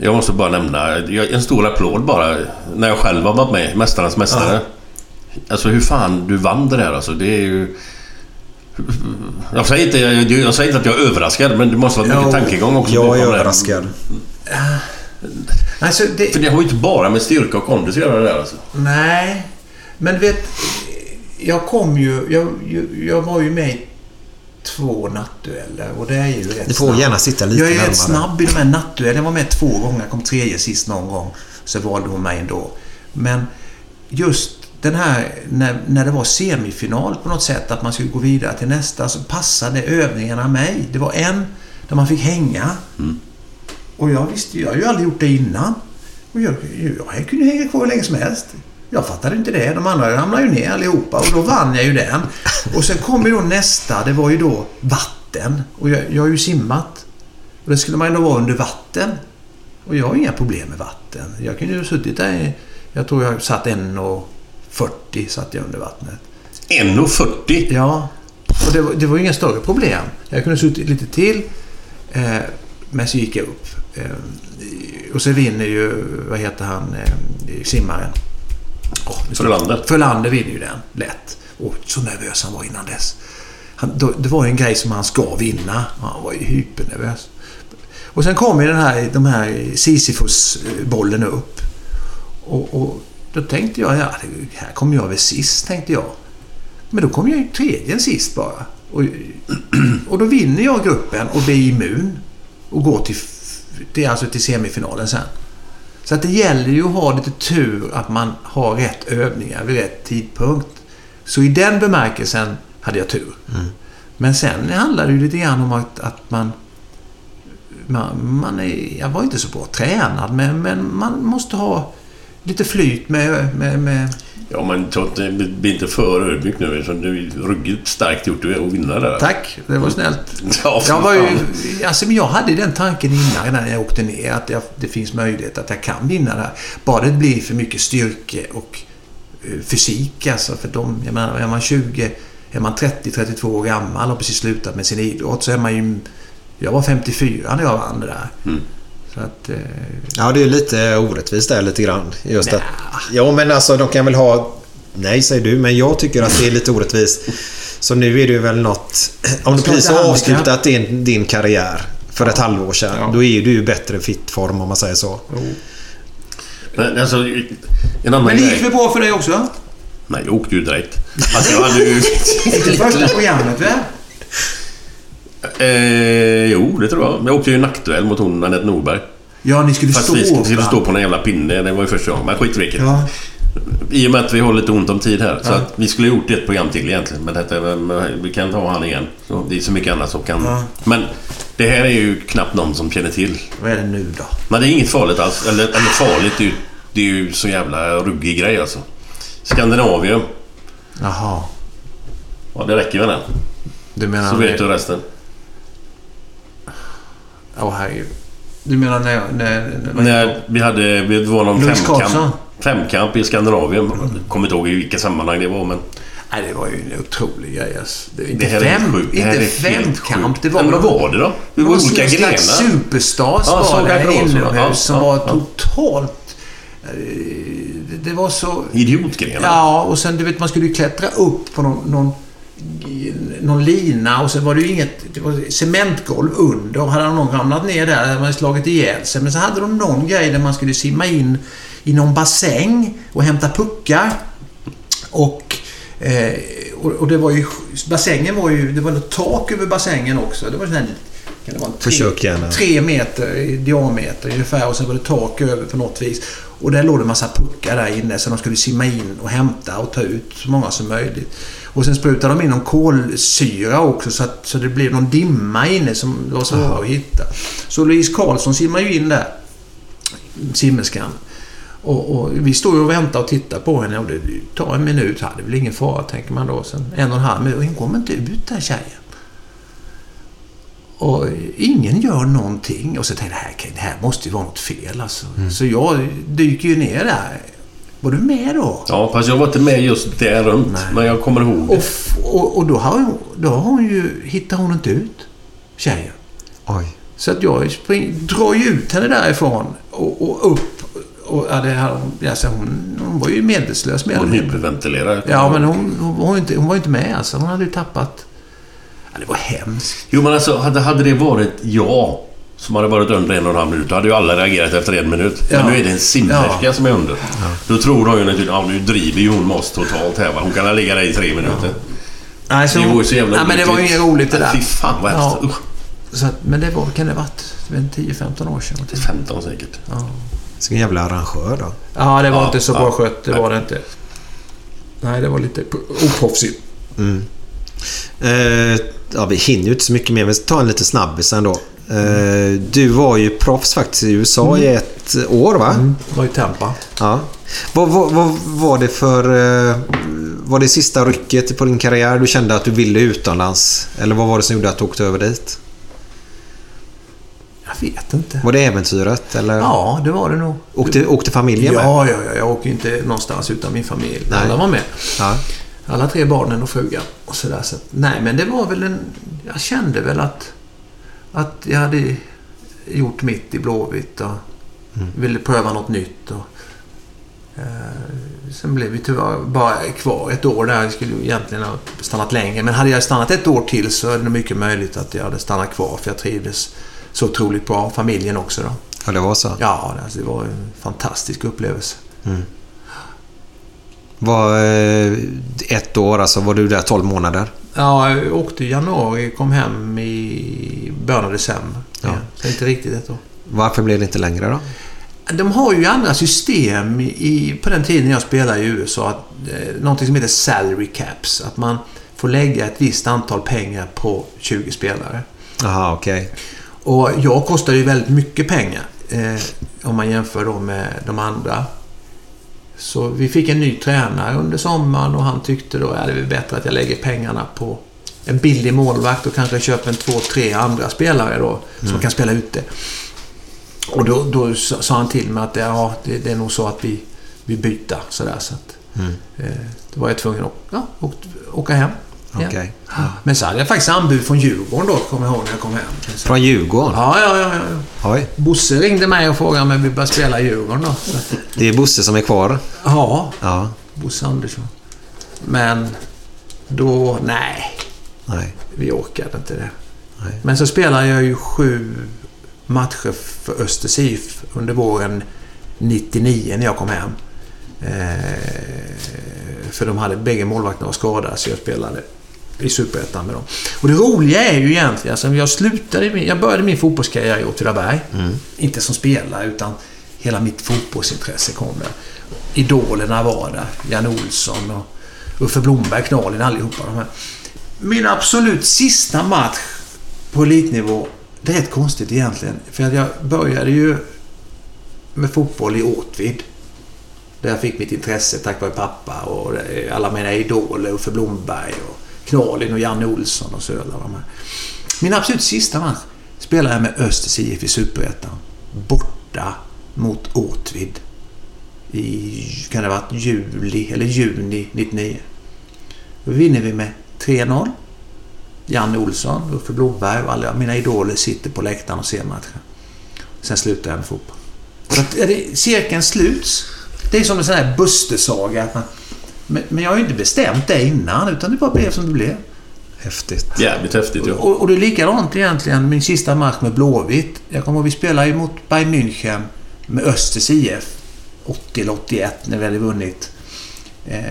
Jag måste bara nämna en stor applåd bara. När jag själv har varit med, Mästarnas Mästare. Alltså hur fan du vann det där alltså. Det är ju... Jag säger, inte, jag, jag säger inte att jag är överraskad, men det måste vara mycket Jo, tankegång också. Jag är överraskad. Alltså, det, För det har ju inte bara med styrka och kondis att göra det där alltså. Nej, men vet... Jag kom ju... Jag, jag, jag var ju med i två nattdueller och det är ju rätt Du får snabb. gärna sitta lite Jag är närmare. rätt snabb i de här nattduellerna. Jag var med två gånger. Jag kom tredje sist någon gång. Så valde hon mig ändå. Men just den här när, när det var semifinal på något sätt, att man skulle gå vidare till nästa, så passade övningarna mig. Det var en där man fick hänga. Och jag visste jag har ju aldrig gjort det innan. Och jag, jag kunde hänga kvar hur länge som helst. Jag fattade inte det. De andra ramlade ju ner allihopa och då vann jag ju den. Och sen kom ju då nästa, det var ju då vatten. Och jag, jag har ju simmat. Och det skulle man ju då vara under vatten. Och jag har inga problem med vatten. Jag kunde ju ha suttit där Jag tror jag satt 1,40 satt jag under vattnet. 1,40? Ja. Och det var, det var inga större problem. Jag kunde ha suttit lite till. Eh, men så gick jag upp. Eh, och så vinner ju, vad heter han, eh, simmaren. Oh, Frölander. Frölander vinner ju den, lätt. Och så nervös han var innan dess. Han, då, det var ju en grej som han ska vinna. Han var ju hypernervös. Och sen kom ju den här, de här Sisyfos-bollen upp. Och, och då tänkte jag, ja, här kommer jag väl sist, tänkte jag. Men då kom jag ju tredje sist bara. Och, och då vinner jag gruppen och blir immun. Och går till, till, alltså till semifinalen sen. Så att det gäller ju att ha lite tur att man har rätt övningar vid rätt tidpunkt. Så i den bemärkelsen hade jag tur. Men sen handlar det ju lite grann om att, att man... Man, man är, jag var inte så bra tränad, men, men man måste ha lite flyt med... med, med Ja, men bli inte för ödmjuk nu. eftersom Du är ruggigt starkt gjort att vinna där. Tack, det var snällt. Ja, Jag, var ju, alltså, men jag hade den tanken innan när jag åkte ner att jag, det finns möjlighet att jag kan vinna det här. Bara det blir för mycket styrke och eh, fysik alltså. För de, jag menar, är man 20, är man 30-32 år gammal och precis slutat med sin idrott så är man ju... Jag var 54 när jag vann det där. Mm. Så att... Eh, Ja, det är lite orättvist där lite grann. Just att, ja, men alltså de kan väl ha... Nej, säger du, men jag tycker att det är lite orättvist. Så nu är det väl något... Om du Ska precis har avslutat din, din karriär för ett halvår sedan. Ja. Då är du ju bättre fit form om man säger så. Men alltså, en annan men det gick väl bra för dig också? Nej, jag åkte ju direkt. [laughs] Alltså, jag hade ju... Inte första programmet väl? Eh, jo, det tror jag. Jag åkte ju nackduell mot hon Anette Norberg. Ja, ni skulle Fast stå vi skulle, skulle stå på en jävla pinne. Det var ju första gången. Men skit i vilket. Ja. I och med att vi har lite ont om tid här. Så Ja. att vi skulle ha gjort ett program till egentligen. Men detta, vi kan ta han igen. Det är så mycket annat som kan... Ja. Men det här är ju knappt någon som känner till. Vad är det nu då? Men det är inget farligt alls. Eller, eller farligt, det är, ju, det är ju så jävla ruggig grej alltså. Skandinavien. Jaha. Ja, det räcker väl det. Du menar... Så vet du resten. Åh herregud. Du menar när... när, när, När vi hade... Det var någon Louis Karlsson. femkamp, femkamp i Skandinavien. Kommer inte ihåg i vilka sammanhang det var men... Nej, det var ju en otrolig grej alltså. Det, inte här är fem, sjukt. Det här inte är helt femkamp. sjukt. Det var, Men vad var det då? Det var olika någon slags grenar. superstars Ja, var det inomhus ja, som ja, var ja. totalt... eh, Det, det var så... Idiotgrenar. Ja, och sen du vet man skulle ju klättra upp på någon, någon, någon lina och sen var det ju inget... Det var cementgolv under. Hade någon ramlat ner där hade man slagit ihjäl sig. Men så hade de någon grej där man skulle simma in i någon bassäng och hämta puckar. Och, eh, och, och det var ju... Bassängen var ju... Det var något tak över bassängen också. Det var sån här... Kan det vara tre, Försök gärna. tre meter i diameter ungefär och sen var det tak över på något vis. Och där låg det en massa puckar där inne så de skulle simma in och hämta och ta ut så många som möjligt. Och sen sprutade de in någon kolsyra också så att så det blev någon dimma inne som var svår att hitta. Så Louise Karlsson simmar ju in där. Simmerskan. Och, och vi står ju och väntar och tittar på henne och det tar en minut. Ja, det är väl ingen fara tänker man då. Sen en och en halv minut. och Hon kommer inte ut den tjejen. Och ingen gör någonting. Och så tänkte jag, det här, det här måste ju vara något fel alltså. Så jag dyker ju ner där. Var du med då? Ja, fast jag var inte med just där runt. Men jag kommer ihåg Och, det. f- och, och då, har hon, då har hon ju, hittar hon inte ut, tjejen. Oj. Så att jag spring, drar ju ut henne därifrån och, och upp. Och, ja, det, här- alltså, hon, hon var ju medvetslös med Hon hyperventilerade. Ja, men hon, hon, var inte, hon var ju inte med alltså. Hon hade ju tappat... Ja, det var hemskt. Jo, men alltså hade, hade det varit jag som hade varit under en och en halv minut, då hade ju alla reagerat efter en minut. Ja. Men nu är det en simmerska Ja. som är under. Då tror de ju naturligtvis, ja nu driver ju hon med oss totalt här va. Hon kan ligga där i tre minuter. Nej, så, Det var ju så jävla Nej, men det var ju roligt det där. Fy fan vad. Ja. Så att, men det var, kan det ha varit jag vet inte, 10-15 år sedan? någonting. 15 säkert. Vilken jävla arrangör då. Ja, det var Ja, inte så ja. bra skött. Det var det inte. Nej, det var lite oproffsigt. Eh, ja, vi hinner ju inte så mycket mer. Vi ska ta en lite snabbis ändå. Eh, du var ju proffs faktiskt i USA i ett år va? Mm. Var ju Tampa. Ja. Vad, vad, vad var det för... Eh, var det sista rycket på din karriär du kände att du ville utomlands? Eller vad var det som gjorde att du åkte över dit? Jag vet inte. Var det äventyret? Eller? Ja, det var det nog. Åkte, åkte familjen med? Ja, ja, ja. Jag åker inte någonstans utan min familj. Nej. Alla var med. Ja. Alla tre barnen och frugan och sådär. Så, nej, men det var väl en... Jag kände väl att... Att jag hade gjort mitt i Blåvitt och ville pröva något nytt. Och, eh, sen blev vi tyvärr bara kvar ett år där. Jag skulle egentligen ha stannat längre. Men hade jag stannat ett år till så är det mycket möjligt att jag hade stannat kvar. För jag trivdes så otroligt bra. Familjen också då. ja, det var så. Ja, alltså, det var en fantastisk upplevelse. Var, eh, ett år, alltså var du där 12 månader? Ja, jag åkte i januari, kom hem i början av december. Ja. Ja. Så inte riktigt ett år. Varför blev det inte längre då? De har ju andra system i, på den tiden jag spelade i USA. Att, eh, någonting som heter salary caps. Att man får lägga ett visst antal pengar på 20 spelare. Jaha, okej. Och jag kostar ju väldigt mycket pengar. Eh, om man jämför då med de andra. Så vi fick en ny tränare under sommaren och han tyckte då att det är bättre att jag lägger pengarna på en billig målvakt och kanske köper en två, tre andra spelare då som kan spela ute. Och då, då sa han till mig att ja, det, det är nog så att vi, vi byter sådär. Så att, eh, då var jag tvungen att ja, åka, åka hem. igen. Okej. Men så hade jag faktiskt anbud från Djurgården då, kommer jag ihåg när jag kom hem. Från Djurgården? Ja, ja, ja. ja. Oj. Bosse ringde mig och frågade om jag ville börja spela i Djurgården då. Så, Det är Bosse som är kvar. ja, Ja. Bosse Andersson. Men då, nej, Nej. vi orkade inte det. Nej. Men så spelade jag ju sju matcher för Östers IF under våren 99 när jag kom hem. Eh, för de hade bägge målvakterna var skadade så jag spelade i Superettan med dem. Och det roliga är ju egentligen, alltså jag slutade, jag började min fotbollskarriär i Åtvidaberg. Inte som spelare utan hela mitt fotbollsintresse kom där. Idolerna var där. Jan Olsson och Uffe Blomberg, Knalin, allihopa de här. Min absolut sista match på elitnivå, det är rätt konstigt egentligen. För jag började ju med fotboll i Åtvid. Där jag fick mitt intresse tack vare pappa och alla mina idoler, Uffe Blomberg och Knalin och Janne Olsson och Söla. Min absolut sista match spelade jag med Östers IF i Superettan. Borta mot Åtvid. I, kan det ha varit juli eller juni 99. Då vinner vi med 3-0. Janne Olsson, Uffe Blomberg och alla mina idoler sitter på läktaren och ser matchen. Sen slutar jag med fotboll. Så att, är det, cirkeln sluts. Det är som en sån här Buster-saga. att man- men, men jag har ju inte bestämt det innan, utan det bara blev som det blev. Häftigt. Jävligt häftigt ja. Och, och det är likadant egentligen min sista match med Blåvitt. Jag kommer ihåg vi spelade ju mot Bayern München med Östers IF. 80 eller 81 när vi hade vunnit eh,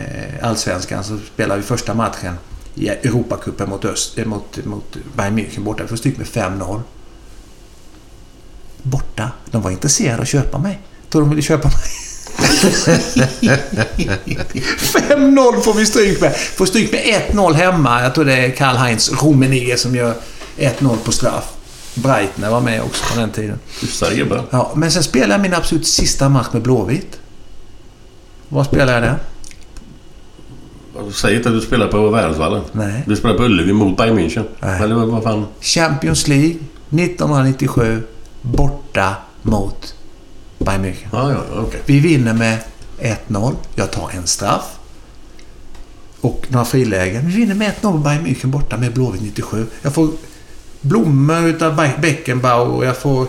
Allsvenskan så spelade vi första matchen i Europacupen mot, Öst, eh, mot, mot Bayern München borta. Vi får stryk med 5-0. Borta. De var intresserade av att köpa mig. Jag tror de ville köpa mig. 5-0 får vi stryk med. Får stryk med 1-0 hemma. Jag tror det är Karl-Heinz Rummenigge som gör 1-0 på straff. Breitner var med också på den tiden. Hyfsade gubbar. Ja, men sen spelade jag min absolut sista match med Blåvitt. Var spelade jag den? Säg inte att du spelar på Värnsvallen. Nej. Du spelar på Ullevi mot Bayern München. Nej. Eller vad vad fan? Champions League 1997. Borta mot Bayern München. Ja, ja, okej. Vi vinner med 1-0. Jag tar en straff. Och några frilägen. Vi vinner med 1-0 Bayern München borta med Blåvitt 97. Jag får blommor utav Be- Beckenbauer och jag får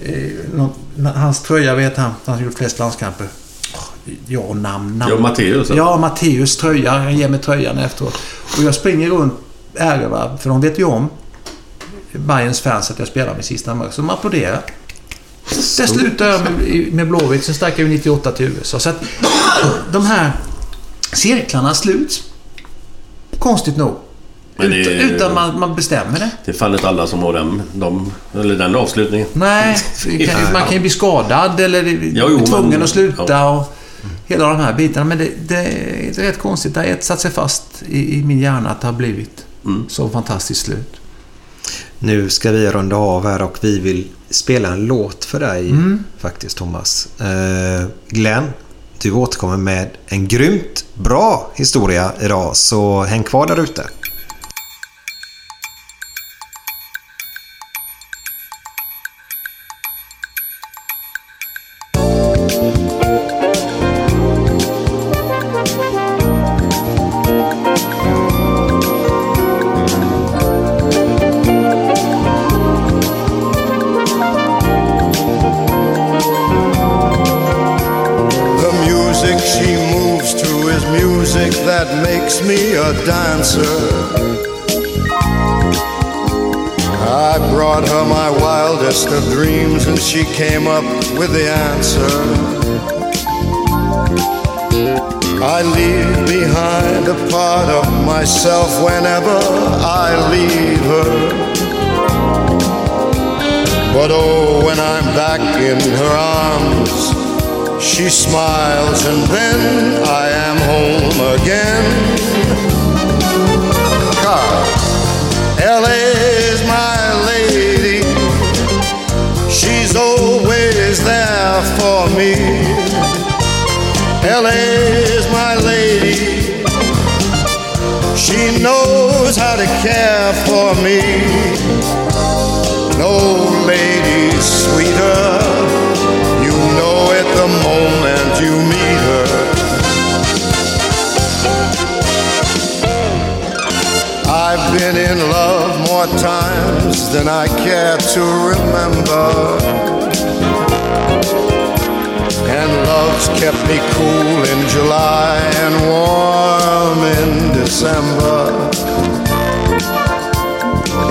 eh, någon, hans tröja vet han. Han har gjort flest landskamper. Oh, ja, namn, namn. Ja, Matteus. Ja, Matteus tröja. Han ger mig tröjan efteråt. Och jag springer runt Äreva, för de vet ju om Bayerns fans att jag spelar med sista match. Så de applåderar. Sen slutade jag med, med Blåvitt, sen stack jag ju 98 till USA. Så att de här cirklarna sluts. Konstigt nog. Men det- Utan, utan man, man bestämmer det. Det är fan inte alla som har den, de, eller den avslutningen. Nej, [laughs] kan, man kan ju bli skadad eller Jo, jo, tvungen men- att sluta. ja. Och hela de här bitarna. Men det, det, det är rätt konstigt. Det har satt sig fast i, i min hjärna att det har blivit Mm. så fantastiskt slut. Nu ska vi runda av här och vi vill spela en låt för dig faktiskt Thomas. Eh, Glenn, du återkommer med en grymt bra historia idag så häng kvar där ute.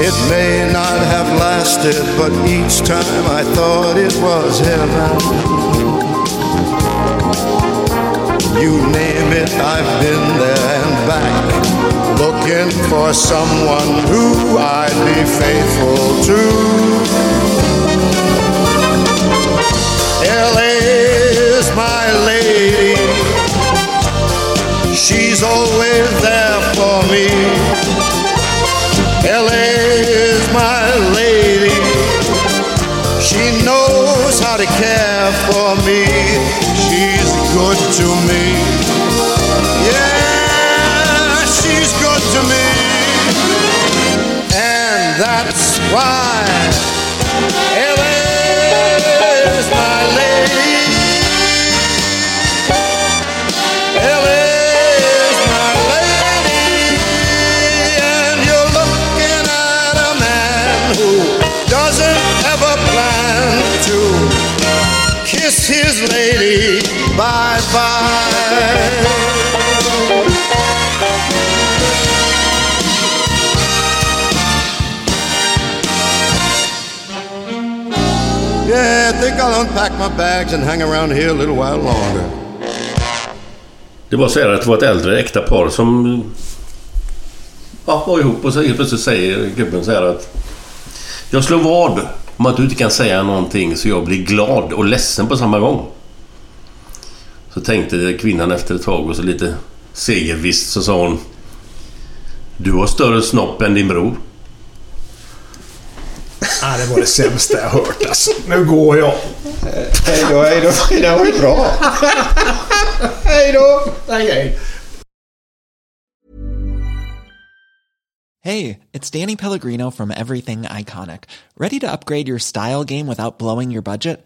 It may not have lasted, but each time I thought it was heaven. You name it, I've been there and back, looking for someone who I'd be faithful to. LA is my lady. She's always there for me. LA care for me. She's good to me. Yeah, she's good to me. And that's why bye bye. Yeah, I think I'll unpack my bags and hang around here a little while longer. Det var så här att det var ett äldre äkta par som ja, var ihop och så helt plötsligt säger gubben så här att Jag slår vad om att du inte kan säga någonting så jag blir glad och ledsen på samma gång. Så tänkte kvinnan efter ett tag och så lite segervisst så sa hon Du har större snopp än din bror. Ah, det var det sämsta jag hört alltså. Nu går jag. Hej då, hej då. Det var bra. Hej då! Hej, hej. Hey, it's Danny Pellegrino from Everything Iconic. Ready to upgrade your style game without blowing your budget?